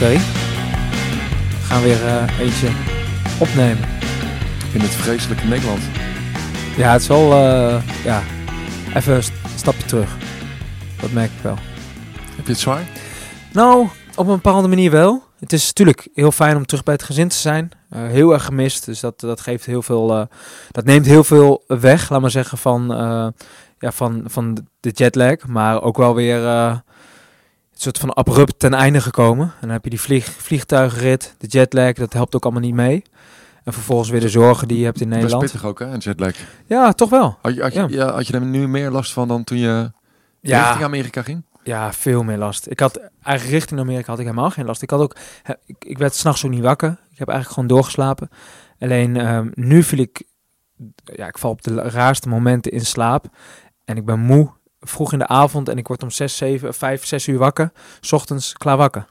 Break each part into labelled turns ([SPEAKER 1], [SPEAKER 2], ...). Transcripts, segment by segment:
[SPEAKER 1] Oké. We gaan weer eh, eentje opnemen.
[SPEAKER 2] In het vreselijke Nederland.
[SPEAKER 1] Ja, het is wel... eh, ja, even een st- stapje terug. Dat merk ik wel.
[SPEAKER 2] Heb je het zwaar?
[SPEAKER 1] Nou, op een bepaalde manier wel. Het is natuurlijk heel fijn om terug bij het gezin te zijn. Eh, heel erg gemist, dus dat, dat geeft heel veel... dat neemt heel veel weg, laat maar zeggen, van, ja, van, van de jetlag. Maar ook wel weer... een soort van abrupt ten einde gekomen. En dan heb je die vlieg, vliegtuigrit, de jetlag, dat helpt ook allemaal niet mee. En vervolgens weer de zorgen die je hebt in
[SPEAKER 2] Dat is
[SPEAKER 1] Nederland.
[SPEAKER 2] pittig ook, hè? Een jetlag.
[SPEAKER 1] Ja, toch wel.
[SPEAKER 2] Had je, had, je,
[SPEAKER 1] Ja.
[SPEAKER 2] ja. had je er nu meer last van dan toen je
[SPEAKER 1] Ja.
[SPEAKER 2] richting Amerika ging?
[SPEAKER 1] Ja, veel meer last. Ik had eigenlijk richting Amerika had ik helemaal geen last. Ik had ook, ik, ik werd s'nachts ook niet wakker. Ik heb eigenlijk gewoon doorgeslapen. Alleen ehm, nu viel ik, ja, ik val op de raarste momenten in slaap. En ik ben moe, vroeg in de avond en ik word om 6, 7, 5, 6 uur wakker. 's ochtends klaar wakker.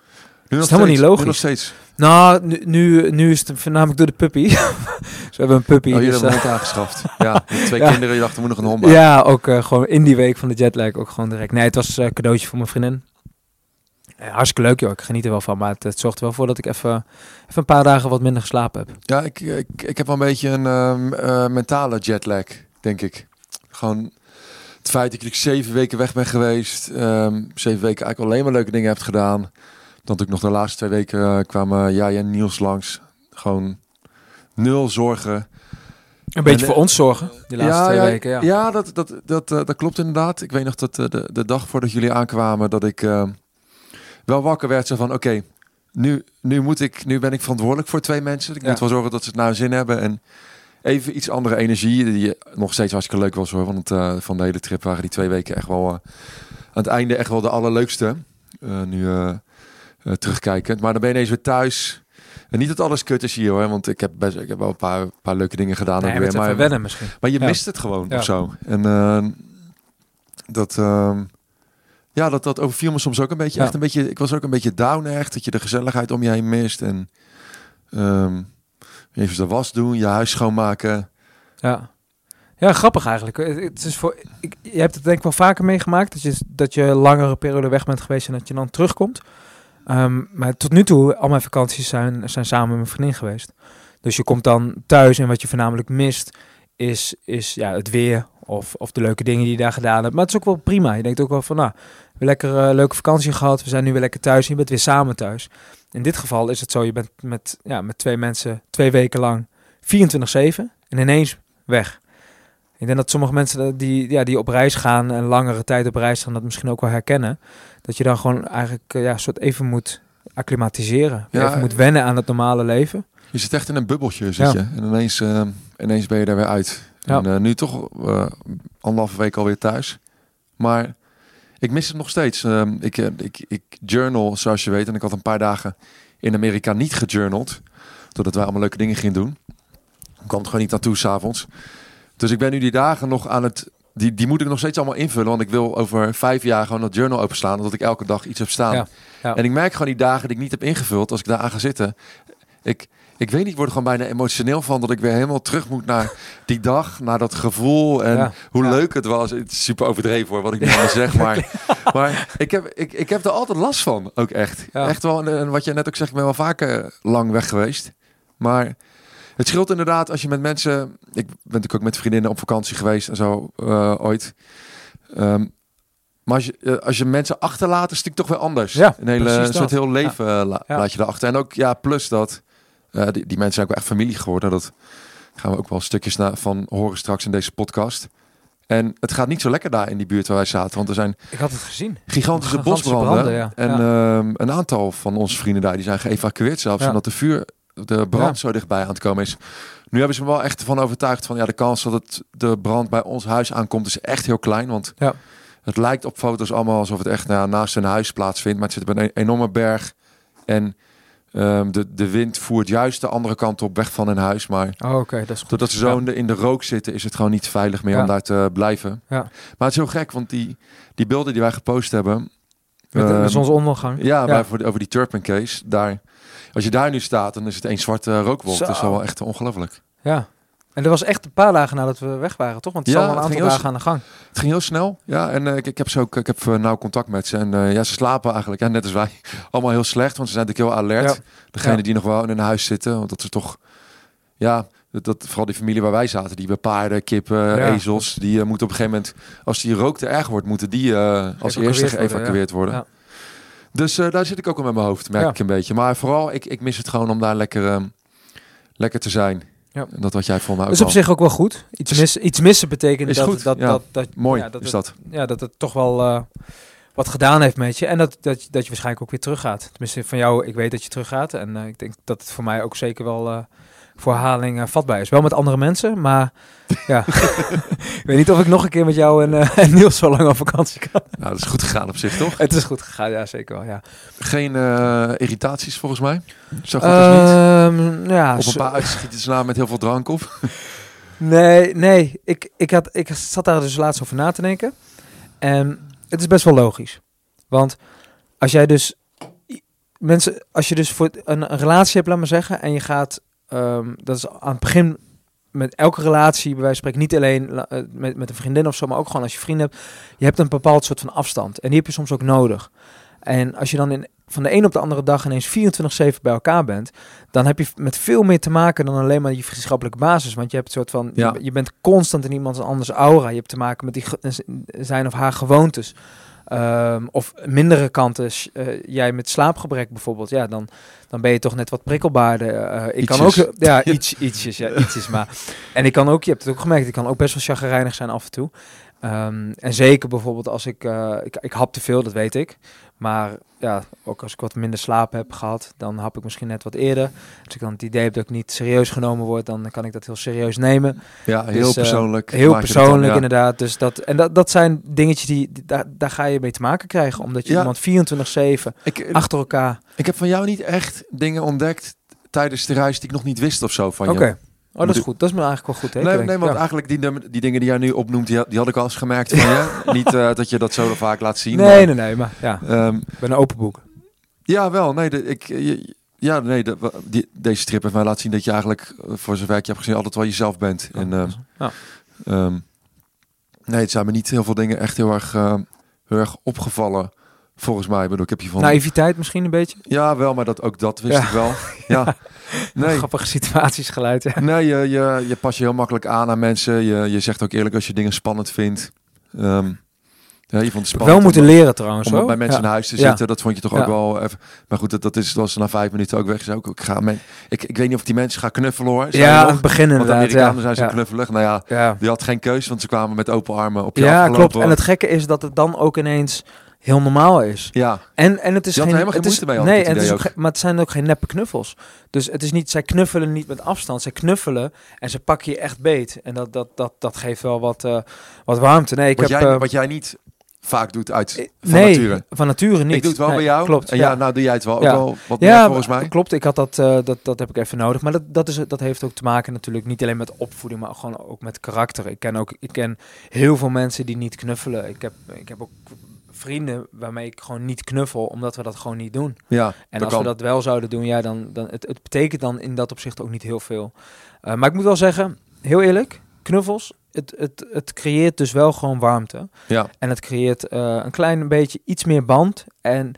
[SPEAKER 2] Nu
[SPEAKER 1] is helemaal niet logisch.
[SPEAKER 2] Nog steeds.
[SPEAKER 1] Nou, nu, nu, nu is het voornamelijk door de puppy. Ze hebben een puppy.
[SPEAKER 2] Oh, je
[SPEAKER 1] dus,
[SPEAKER 2] hebt een
[SPEAKER 1] eh,
[SPEAKER 2] hond aangeschaft. Ja, twee
[SPEAKER 1] Ja.
[SPEAKER 2] kinderen. Je dacht, er moet nog een hond bij.
[SPEAKER 1] Ja, ook eh, gewoon in die week van de jetlag ook gewoon direct. Nee, het was een cadeautje voor mijn vriendin. Eh, hartstikke leuk joh, ik geniet er wel van. Maar het, het zorgt er wel voor dat ik even, even een paar dagen wat minder geslapen heb.
[SPEAKER 2] Ja, ik, ik, ik heb wel een beetje een ehm, eh, mentale jetlag, denk ik. Gewoon het feit dat ik zeven weken weg ben geweest. ehm, zeven weken eigenlijk alleen maar leuke dingen heb gedaan. Dat ik nog de laatste twee weken eh, kwamen jij en Niels langs. Gewoon nul zorgen.
[SPEAKER 1] Een beetje
[SPEAKER 2] En,
[SPEAKER 1] voor
[SPEAKER 2] eh,
[SPEAKER 1] ons zorgen, die laatste twee
[SPEAKER 2] ja,
[SPEAKER 1] weken. Ja.
[SPEAKER 2] Ja, dat, dat, dat, eh, dat klopt inderdaad. Ik weet nog dat de, de dag voordat jullie aankwamen, dat ik eh, wel wakker werd. Zo van, oké, nu, nu, moet ik, nu ben ik verantwoordelijk voor twee mensen. Ik
[SPEAKER 1] Ja.
[SPEAKER 2] moet wel zorgen dat ze het naar hun zin hebben. En even iets andere energie, die nog steeds hartstikke leuk was hoor. Want eh, van de hele trip waren die twee weken echt wel, eh, aan het einde echt wel de allerleukste. Eh, nu terugkijkend. Maar dan ben je ineens weer thuis. En niet dat alles kut is hier hoor, want ik heb, best, ik heb wel een paar, paar leuke dingen gedaan.
[SPEAKER 1] Nee,
[SPEAKER 2] weer, maar,
[SPEAKER 1] wennen misschien.
[SPEAKER 2] maar je
[SPEAKER 1] Ja.
[SPEAKER 2] mist het gewoon
[SPEAKER 1] Ja.
[SPEAKER 2] of zo. En eh, dat, ehm, ja, dat, dat overviel me soms ook een beetje.
[SPEAKER 1] Ja.
[SPEAKER 2] Echt een beetje. Ik was ook een beetje down echt. Dat je de gezelligheid om je heen mist. En ehm, even de was doen, je huis schoonmaken.
[SPEAKER 1] Ja. ja, grappig eigenlijk. Het is voor, ik, je hebt het denk ik wel vaker meegemaakt. Dat je, dat je langere periode weg bent geweest en dat je dan terugkomt. Ehm, maar tot nu toe, al mijn vakanties zijn, zijn samen met mijn vriendin geweest. Dus je komt dan thuis en wat je voornamelijk mist is, is ja, het weer of, of de leuke dingen die je daar gedaan hebt. Maar het is ook wel prima. Je denkt ook wel van, nou, we lekker eh, leuke vakantie gehad. We zijn nu weer lekker thuis en je bent weer samen thuis. In dit geval is het zo, je bent met, ja, met twee mensen twee weken lang 24-7 en ineens weg. Ik denk dat sommige mensen die, ja, die op reis gaan en langere tijd op reis gaan, dat misschien ook wel herkennen. Dat je dan gewoon eigenlijk eh, ja, soort even moet acclimatiseren.
[SPEAKER 2] Ja,
[SPEAKER 1] even moet wennen aan het normale leven.
[SPEAKER 2] Je zit echt in een bubbeltje, zit
[SPEAKER 1] Ja.
[SPEAKER 2] je. En ineens, eh, ineens ben je daar weer uit.
[SPEAKER 1] Ja.
[SPEAKER 2] En eh, nu toch eh anderhalve week alweer thuis. Maar ik mis het nog steeds. Ehm, ik, eh, ik, ik journal, zoals je weet. En ik had een paar dagen in Amerika niet gejournald. Doordat wij allemaal leuke dingen gingen doen. Ik kwam er gewoon niet naartoe s'avonds. Dus ik ben nu die dagen nog aan het... Die, die moet ik nog steeds allemaal invullen. Want ik wil over vijf jaar gewoon dat journal openslaan. Omdat ik elke dag iets heb staan.
[SPEAKER 1] Ja, ja.
[SPEAKER 2] En ik merk gewoon die dagen die ik niet heb ingevuld. Als ik daar aan ga zitten. Ik, ik weet niet, ik word er gewoon bijna emotioneel van. Dat ik weer helemaal terug moet naar die dag. Naar dat gevoel. En
[SPEAKER 1] Ja.
[SPEAKER 2] hoe
[SPEAKER 1] Ja.
[SPEAKER 2] leuk het was. Het is super overdreven hoor, wat ik nu allemaal zeg. Maar, maar ik, heb, ik, ik heb er altijd last van. Ook echt.
[SPEAKER 1] Ja.
[SPEAKER 2] Echt wel. En, wat je net ook zegt, ik ben wel vaker lang weg geweest. Maar het scheelt inderdaad als je met mensen... Ik ben natuurlijk ook met vriendinnen op vakantie geweest en zo eh, ooit. Ehm, maar als je, eh, als je mensen achterlaat, is het toch weer anders.
[SPEAKER 1] Ja,
[SPEAKER 2] een hele soort heel leven eh, la-
[SPEAKER 1] Ja.
[SPEAKER 2] laat je erachter. En ook, ja, plus dat eh, die, die mensen zijn ook wel echt familie geworden. Dat gaan we ook wel stukjes na, van horen straks in deze podcast. En het gaat niet zo lekker daar in die buurt waar wij zaten. Want er zijn
[SPEAKER 1] Ik had het gezien.
[SPEAKER 2] gigantische,
[SPEAKER 1] Gigantische
[SPEAKER 2] bosbranden.
[SPEAKER 1] branden, ja.
[SPEAKER 2] En ehm, een aantal van onze vrienden daar die zijn geëvacueerd zelfs. Omdat de vuur, de brand zo dichtbij aan het komen is. Nu hebben ze me wel echt van overtuigd van ja, de kans dat het de brand bij ons huis aankomt is echt heel klein. Want
[SPEAKER 1] Ja.
[SPEAKER 2] het lijkt op foto's allemaal alsof het echt nou naast een huis plaatsvindt. Maar het zit op een e- enorme berg. En ehm, de, de wind voert juist de andere kant op weg van hun huis. Maar
[SPEAKER 1] Oh, dat is goed.
[SPEAKER 2] doordat ze zo in, de, in de rook zitten, is het gewoon niet veilig meer
[SPEAKER 1] Ja.
[SPEAKER 2] om daar te blijven.
[SPEAKER 1] Ja.
[SPEAKER 2] Maar het is heel gek, want die, die beelden die wij gepost hebben.
[SPEAKER 1] Met,
[SPEAKER 2] ehm,
[SPEAKER 1] met zonsondergang.
[SPEAKER 2] ja, voor over die Turpin case. Daar, als je daar nu staat, dan is het één zwarte rookwolk.
[SPEAKER 1] Zo.
[SPEAKER 2] Dat is wel echt ongelooflijk.
[SPEAKER 1] Ja. En dat was echt een paar dagen nadat we weg waren, toch? Want het
[SPEAKER 2] Ja,
[SPEAKER 1] is al een aantal dagen aan de gang.
[SPEAKER 2] Het ging heel snel. Ja, en eh, ik, ik heb ze ook, ik heb uh, nauw contact met ze. En eh, ja, ze slapen eigenlijk, ja, net als wij, allemaal heel slecht. Want ze zijn natuurlijk heel alert.
[SPEAKER 1] Ja.
[SPEAKER 2] Degene
[SPEAKER 1] Ja.
[SPEAKER 2] die nog wel in een huis zitten. Want dat is toch, ja, dat, dat, vooral die familie waar wij zaten. Die paarden, kippen, ezels. Die moeten op een gegeven moment, als die rook te erg wordt, moeten die als eerste geëvacueerd worden. Dus daar zit ik ook al met mijn hoofd, merk ik een beetje. Maar vooral, ik, ik mis het gewoon om daar lekker, lekker te zijn.
[SPEAKER 1] Ja.
[SPEAKER 2] Dat wat jij voor mij ook
[SPEAKER 1] is op
[SPEAKER 2] al-
[SPEAKER 1] zich ook wel goed. Iets, mis, iets missen betekent dat,
[SPEAKER 2] goed,
[SPEAKER 1] dat,
[SPEAKER 2] ja.
[SPEAKER 1] dat, dat,
[SPEAKER 2] Mooi
[SPEAKER 1] ja, dat
[SPEAKER 2] is
[SPEAKER 1] het-
[SPEAKER 2] dat.
[SPEAKER 1] ja, dat het toch wel eh, wat gedaan heeft met je. En dat, dat, dat je waarschijnlijk ook weer teruggaat. Tenminste, van jou, ik weet dat je teruggaat. En eh, ik denk dat het voor mij ook zeker wel eh, voor herhaling eh, vatbaar is. Wel met andere mensen, maar ja. ik weet niet of ik nog een keer met jou en, eh, en Niels zo lang op vakantie kan.
[SPEAKER 2] Nou, dat is goed gegaan op zich, toch?
[SPEAKER 1] Het is goed gegaan, ja, zeker wel. Ja.
[SPEAKER 2] Geen eh, irritaties volgens mij. Zo goed als niet.
[SPEAKER 1] Ehm, ja,
[SPEAKER 2] Op een paar uitschieters na met heel veel drank op.
[SPEAKER 1] Nee, nee. Ik, ik, had, ik zat daar dus laatst over na te denken. En het is best wel logisch. Want als jij dus... Mensen, als je dus voor een, een relatie hebt, laat maar zeggen, en je gaat... ehm, dat is aan het begin met elke relatie, bij wijze van spreken, niet alleen eh, met, met een vriendin of zo, maar ook gewoon als je vrienden hebt. Je hebt een bepaald soort van afstand. En die heb je soms ook nodig. En als je dan in, van de een op de andere dag ineens 24-7 bij elkaar bent, dan heb je met veel meer te maken dan alleen maar je vriendschappelijke basis. Want je hebt een soort van,
[SPEAKER 2] Ja.
[SPEAKER 1] je, je bent constant in iemand anders aura. Je hebt te maken met die, zijn of haar gewoontes. Ehm, of mindere kanten, eh, jij met slaapgebrek bijvoorbeeld, ja, dan, dan ben je toch net wat prikkelbaarder. Eh, ik kan ook, ja, iets, ietsjes, ja, ietsjes, maar. En ik kan ook, je hebt het ook gemerkt, ik kan ook best wel chagrijnig zijn af en toe. Ehm, en zeker bijvoorbeeld als ik, eh, ik, ik hap te veel, dat weet ik. Maar ja, ook als ik wat minder slaap heb gehad, dan hap ik misschien net wat eerder. Als ik dan het idee heb dat ik niet serieus genomen word, dan kan ik dat heel serieus nemen.
[SPEAKER 2] Ja, heel
[SPEAKER 1] Dus, eh,
[SPEAKER 2] persoonlijk.
[SPEAKER 1] Heel
[SPEAKER 2] dan,
[SPEAKER 1] persoonlijk
[SPEAKER 2] ja.
[SPEAKER 1] inderdaad. Dus dat, en dat, dat zijn dingetjes die, die- daar, daar ga je mee te maken krijgen. Omdat je
[SPEAKER 2] Ja.
[SPEAKER 1] iemand 24-7
[SPEAKER 2] Ik,
[SPEAKER 1] achter elkaar...
[SPEAKER 2] ik heb van jou niet echt dingen ontdekt tijdens de reis die ik nog niet wist of zo van
[SPEAKER 1] Oké,
[SPEAKER 2] je.
[SPEAKER 1] Oh, dat is goed. Dat is me eigenlijk wel goed. Hè,
[SPEAKER 2] Nee, nee, want
[SPEAKER 1] Ja.
[SPEAKER 2] eigenlijk die, nummer- die dingen die jij nu opnoemt, die, had- die had ik al eens gemerkt van je. Niet eh, dat je dat zo vaak laat zien.
[SPEAKER 1] Nee,
[SPEAKER 2] maar,
[SPEAKER 1] nee, nee, maar ja,
[SPEAKER 2] ehm,
[SPEAKER 1] ik ben een open boek.
[SPEAKER 2] ja, wel. Nee, de, ik, je- ja, nee de, die, deze strip heeft mij laten zien dat je eigenlijk, eh, voor zover ik je heb gezien, altijd wel jezelf bent. En, ehm,
[SPEAKER 1] Ja.
[SPEAKER 2] Ehm, nee, het zijn me niet heel veel dingen echt heel erg, eh, heel erg opgevallen. Volgens mij. Bedoel, ik heb je van.
[SPEAKER 1] Naïviteit misschien een beetje.
[SPEAKER 2] Ja, wel, maar dat, ook dat wist
[SPEAKER 1] Ja.
[SPEAKER 2] ik wel. Ja. Nee.
[SPEAKER 1] Grappige situaties geluid. Ja.
[SPEAKER 2] Nee, je, je, je pas je heel makkelijk aan aan mensen. Je, je zegt ook eerlijk als je dingen spannend vindt. Ehm, ja, je vond het spannend.
[SPEAKER 1] Wel moeten
[SPEAKER 2] om,
[SPEAKER 1] leren trouwens.
[SPEAKER 2] om bij mensen
[SPEAKER 1] Ja.
[SPEAKER 2] in huis te zitten. Dat vond je toch ook wel even. Maar goed, dat, dat is was na vijf minuten ook weg. Ook, ik, ga, men, ik, ik weet niet of die mensen ga knuffelen hoor. Zijn
[SPEAKER 1] Ja, aan het begin
[SPEAKER 2] Want
[SPEAKER 1] inderdaad.
[SPEAKER 2] Amerikanen
[SPEAKER 1] ja.
[SPEAKER 2] zijn
[SPEAKER 1] ja.
[SPEAKER 2] knuffelig. Nou ja, die had geen keus, want ze kwamen met open armen op je
[SPEAKER 1] ja
[SPEAKER 2] afgelopen.
[SPEAKER 1] klopt. En het gekke is dat het dan ook ineens heel normaal is.
[SPEAKER 2] Ja,
[SPEAKER 1] En, en het is geen,
[SPEAKER 2] helemaal geen
[SPEAKER 1] het is,
[SPEAKER 2] moeite mee,
[SPEAKER 1] Nee,
[SPEAKER 2] het
[SPEAKER 1] en het is ook maar het zijn ook geen neppe knuffels. Dus het is niet, zij knuffelen niet met afstand. Zij knuffelen en ze pakken je echt beet. En dat, dat, dat, dat geeft wel wat, eh, wat warmte. Nee, ik
[SPEAKER 2] wat,
[SPEAKER 1] heb...
[SPEAKER 2] jij,
[SPEAKER 1] eh,
[SPEAKER 2] wat jij niet vaak doet uit
[SPEAKER 1] eh,
[SPEAKER 2] van
[SPEAKER 1] nee,
[SPEAKER 2] nature.
[SPEAKER 1] van nature niet.
[SPEAKER 2] Ik doe het wel
[SPEAKER 1] Nee,
[SPEAKER 2] bij jou.
[SPEAKER 1] Klopt.
[SPEAKER 2] En ja, nou doe jij het wel ook
[SPEAKER 1] Ja.
[SPEAKER 2] wel wat meer
[SPEAKER 1] Ja,
[SPEAKER 2] volgens mij.
[SPEAKER 1] klopt. Ik had dat, dat, dat heb ik even nodig. Maar dat, dat, is, dat heeft ook te maken natuurlijk niet alleen met opvoeding, maar gewoon ook met karakter. Ik ken ook ik ken heel veel mensen die niet knuffelen. Ik heb, ik heb ook vrienden waarmee ik gewoon niet knuffel, omdat we dat gewoon niet doen.
[SPEAKER 2] Ja,
[SPEAKER 1] En als
[SPEAKER 2] kan.
[SPEAKER 1] we dat wel zouden doen, ja, dan, dan het, het betekent dan in dat opzicht ook niet heel veel. Eh, maar ik moet wel zeggen, heel eerlijk, knuffels, het, het, het creëert dus wel gewoon warmte.
[SPEAKER 2] Ja.
[SPEAKER 1] En het creëert eh, een klein beetje iets meer band. En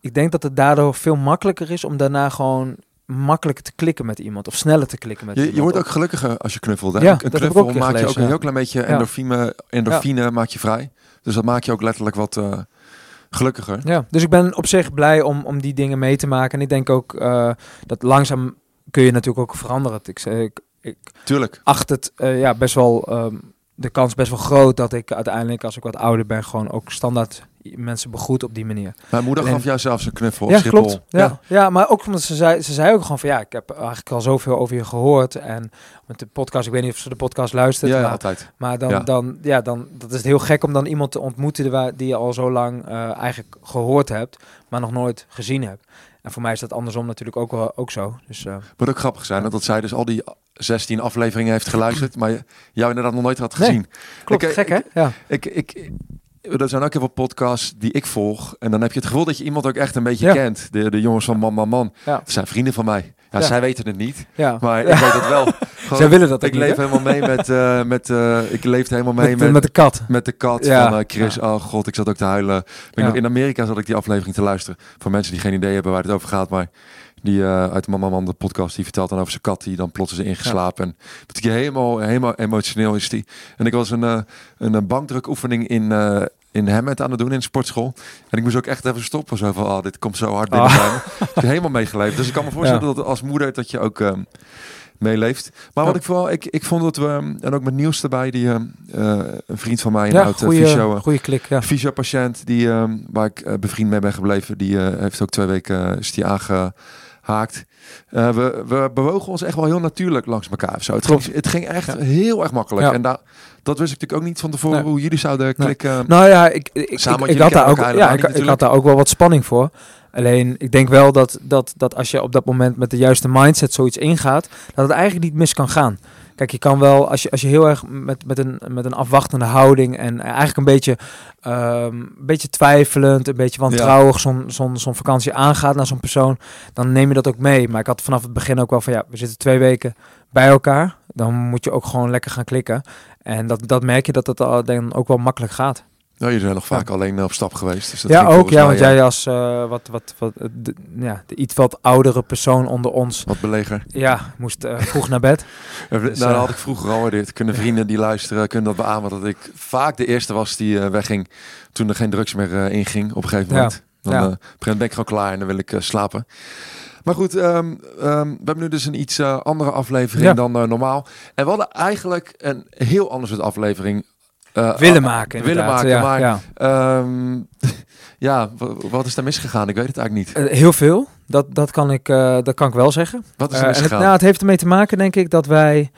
[SPEAKER 1] ik denk dat het daardoor veel makkelijker is om daarna gewoon makkelijker te klikken met iemand. Of sneller te klikken met
[SPEAKER 2] Je, je
[SPEAKER 1] iemand.
[SPEAKER 2] wordt ook gelukkiger als je knuffelt. Hè?
[SPEAKER 1] Ja,
[SPEAKER 2] een knuffel
[SPEAKER 1] ook
[SPEAKER 2] maakt je ook een heel klein beetje endorfine, endorfine maakt je vrij. Dus dat maakt je ook letterlijk wat eh, gelukkiger.
[SPEAKER 1] Ja, dus ik ben op zich blij om, om die dingen mee te maken. En ik denk ook eh, dat langzaam kun je natuurlijk ook veranderen. Ik, ik, ik
[SPEAKER 2] Tuurlijk.
[SPEAKER 1] acht het eh, ja, best wel ehm, de kans best wel groot dat ik uiteindelijk als ik wat ouder ben gewoon ook standaard mensen begroet op die manier.
[SPEAKER 2] Mijn moeder
[SPEAKER 1] Alleen-
[SPEAKER 2] gaf jou zelfs een knuffel op
[SPEAKER 1] ja,
[SPEAKER 2] Schiphol.
[SPEAKER 1] klopt. Ja. Ja. maar ook omdat ze zei, ze zei ook gewoon van ja, ik heb eigenlijk al zoveel over je gehoord en met de podcast, ik weet niet of ze de podcast luistert,
[SPEAKER 2] Ja, ja,
[SPEAKER 1] maar,
[SPEAKER 2] altijd.
[SPEAKER 1] maar dan,
[SPEAKER 2] Ja.
[SPEAKER 1] dan, ja, dan, dat is heel gek om dan iemand te ontmoeten die je al zo lang eh, eigenlijk gehoord hebt, maar nog nooit gezien hebt. En voor mij is dat andersom natuurlijk ook, wel, ook zo. Dus uh,
[SPEAKER 2] Moet ook grappig zijn hè, dat zij dus al die 16 afleveringen heeft geluisterd, maar jou inderdaad nog nooit had
[SPEAKER 1] Nee.
[SPEAKER 2] gezien.
[SPEAKER 1] klopt,
[SPEAKER 2] Ik, eh,
[SPEAKER 1] gek hè? Ja.
[SPEAKER 2] Ik, ik, er zijn ook heel veel podcasts die ik volg. En dan heb je het gevoel dat je iemand ook echt een beetje
[SPEAKER 1] Ja.
[SPEAKER 2] kent. De, de jongens van Man Man Man.
[SPEAKER 1] Ja.
[SPEAKER 2] Dat zijn vrienden van mij. Ja,
[SPEAKER 1] Ja.
[SPEAKER 2] zij weten het niet,
[SPEAKER 1] Ja.
[SPEAKER 2] maar ik weet het wel. Gewoon,
[SPEAKER 1] Zij willen dat ook
[SPEAKER 2] ik
[SPEAKER 1] niet,
[SPEAKER 2] leef
[SPEAKER 1] hè?
[SPEAKER 2] helemaal mee met, eh, met eh, ik leefde helemaal mee
[SPEAKER 1] met,
[SPEAKER 2] met,
[SPEAKER 1] met de kat.
[SPEAKER 2] met de kat
[SPEAKER 1] Ja.
[SPEAKER 2] van eh, Chris. Oh god, ik zat ook te huilen. Ik nog, in Amerika zat ik die aflevering te luisteren. Voor mensen die geen idee hebben waar het over gaat. Maar die eh, uit de Mama Man, de podcast, die vertelt dan over zijn kat. Die dan plots is ingeslapen. En dat helemaal, helemaal emotioneel is die. En ik was een, eh, een, eh, bankdrukoefening in... eh in Hammond aan het doen in de sportschool. En ik moest ook echt even stoppen. Zo van, oh, dit komt zo hard binnen
[SPEAKER 1] Ah.
[SPEAKER 2] Ik heb helemaal meegeleefd. Dus ik kan me voorstellen
[SPEAKER 1] Ja.
[SPEAKER 2] dat als moeder dat je ook ehm, meeleeft. Maar wat
[SPEAKER 1] Ja.
[SPEAKER 2] ik vooral, ik, ik vond dat we, en ook met Niels erbij, die ehm, eh, een vriend van mij, een
[SPEAKER 1] Ja,
[SPEAKER 2] oud uh, fysio,
[SPEAKER 1] goede klik. Ja.
[SPEAKER 2] fysiopatiënt, die, ehm, waar ik bevriend mee ben gebleven, die heeft ook twee weken is die aangehaakt. Eh, we, we bewogen ons echt wel heel natuurlijk langs elkaar. Zo. Het, ging, het ging echt
[SPEAKER 1] Ja.
[SPEAKER 2] heel erg makkelijk.
[SPEAKER 1] Ja.
[SPEAKER 2] En daar dat wist ik natuurlijk ook niet van tevoren
[SPEAKER 1] Nee.
[SPEAKER 2] hoe jullie zouden
[SPEAKER 1] Nee.
[SPEAKER 2] klikken.
[SPEAKER 1] Nou ja, ik, ik,
[SPEAKER 2] Samen,
[SPEAKER 1] ik had daar ook, ja, ik, had daar ook wel wat spanning voor. Alleen, ik denk wel dat, dat, dat als je op dat moment met de juiste mindset zoiets ingaat, dat het eigenlijk niet mis kan gaan. Kijk, je kan wel, als je, als je heel erg met, met, een, met een afwachtende houding en eigenlijk een beetje, ehm, een beetje twijfelend, een beetje wantrouwig zo'n zo'n zo'n vakantie aangaat naar zo'n persoon, dan neem je dat ook mee. Maar ik had vanaf het begin ook wel van, ja, we zitten twee weken bij elkaar. Dan moet je ook gewoon lekker gaan klikken. En dat, dat merk je dat al dan ook wel makkelijk gaat.
[SPEAKER 2] Nou, jullie zijn nog vaak alleen eh, op stap geweest. Dus dat
[SPEAKER 1] ja, ook. Ja, want jij als eh, wat, wat, wat, eh, de, ja, de iets wat oudere persoon onder ons,
[SPEAKER 2] Wat beleger.
[SPEAKER 1] ja, moest vroeg naar bed. Dus,
[SPEAKER 2] nou, dat had ik vroeger al dit. Kunnen vrienden die luisteren, kunnen dat beamen. Dat ik vaak de eerste was die wegging toen er geen drugs meer inging op een gegeven moment. Dan
[SPEAKER 1] Ja.
[SPEAKER 2] ben ik gewoon klaar en dan wil ik slapen. Maar goed, ehm, ehm, we hebben nu dus een iets andere aflevering dan normaal. En we hadden eigenlijk een heel anders soort aflevering eh,
[SPEAKER 1] Willen
[SPEAKER 2] ah,
[SPEAKER 1] maken,
[SPEAKER 2] willen maken,
[SPEAKER 1] ja,
[SPEAKER 2] maar
[SPEAKER 1] ja.
[SPEAKER 2] Ehm, ja, wa- wat is daar misgegaan? Ik weet het eigenlijk niet.
[SPEAKER 1] Eh, heel veel, dat, dat, kan ik, eh, dat kan ik wel zeggen.
[SPEAKER 2] Wat is er
[SPEAKER 1] en het,
[SPEAKER 2] misgegaan?
[SPEAKER 1] nou, het heeft ermee te maken, denk ik, dat wij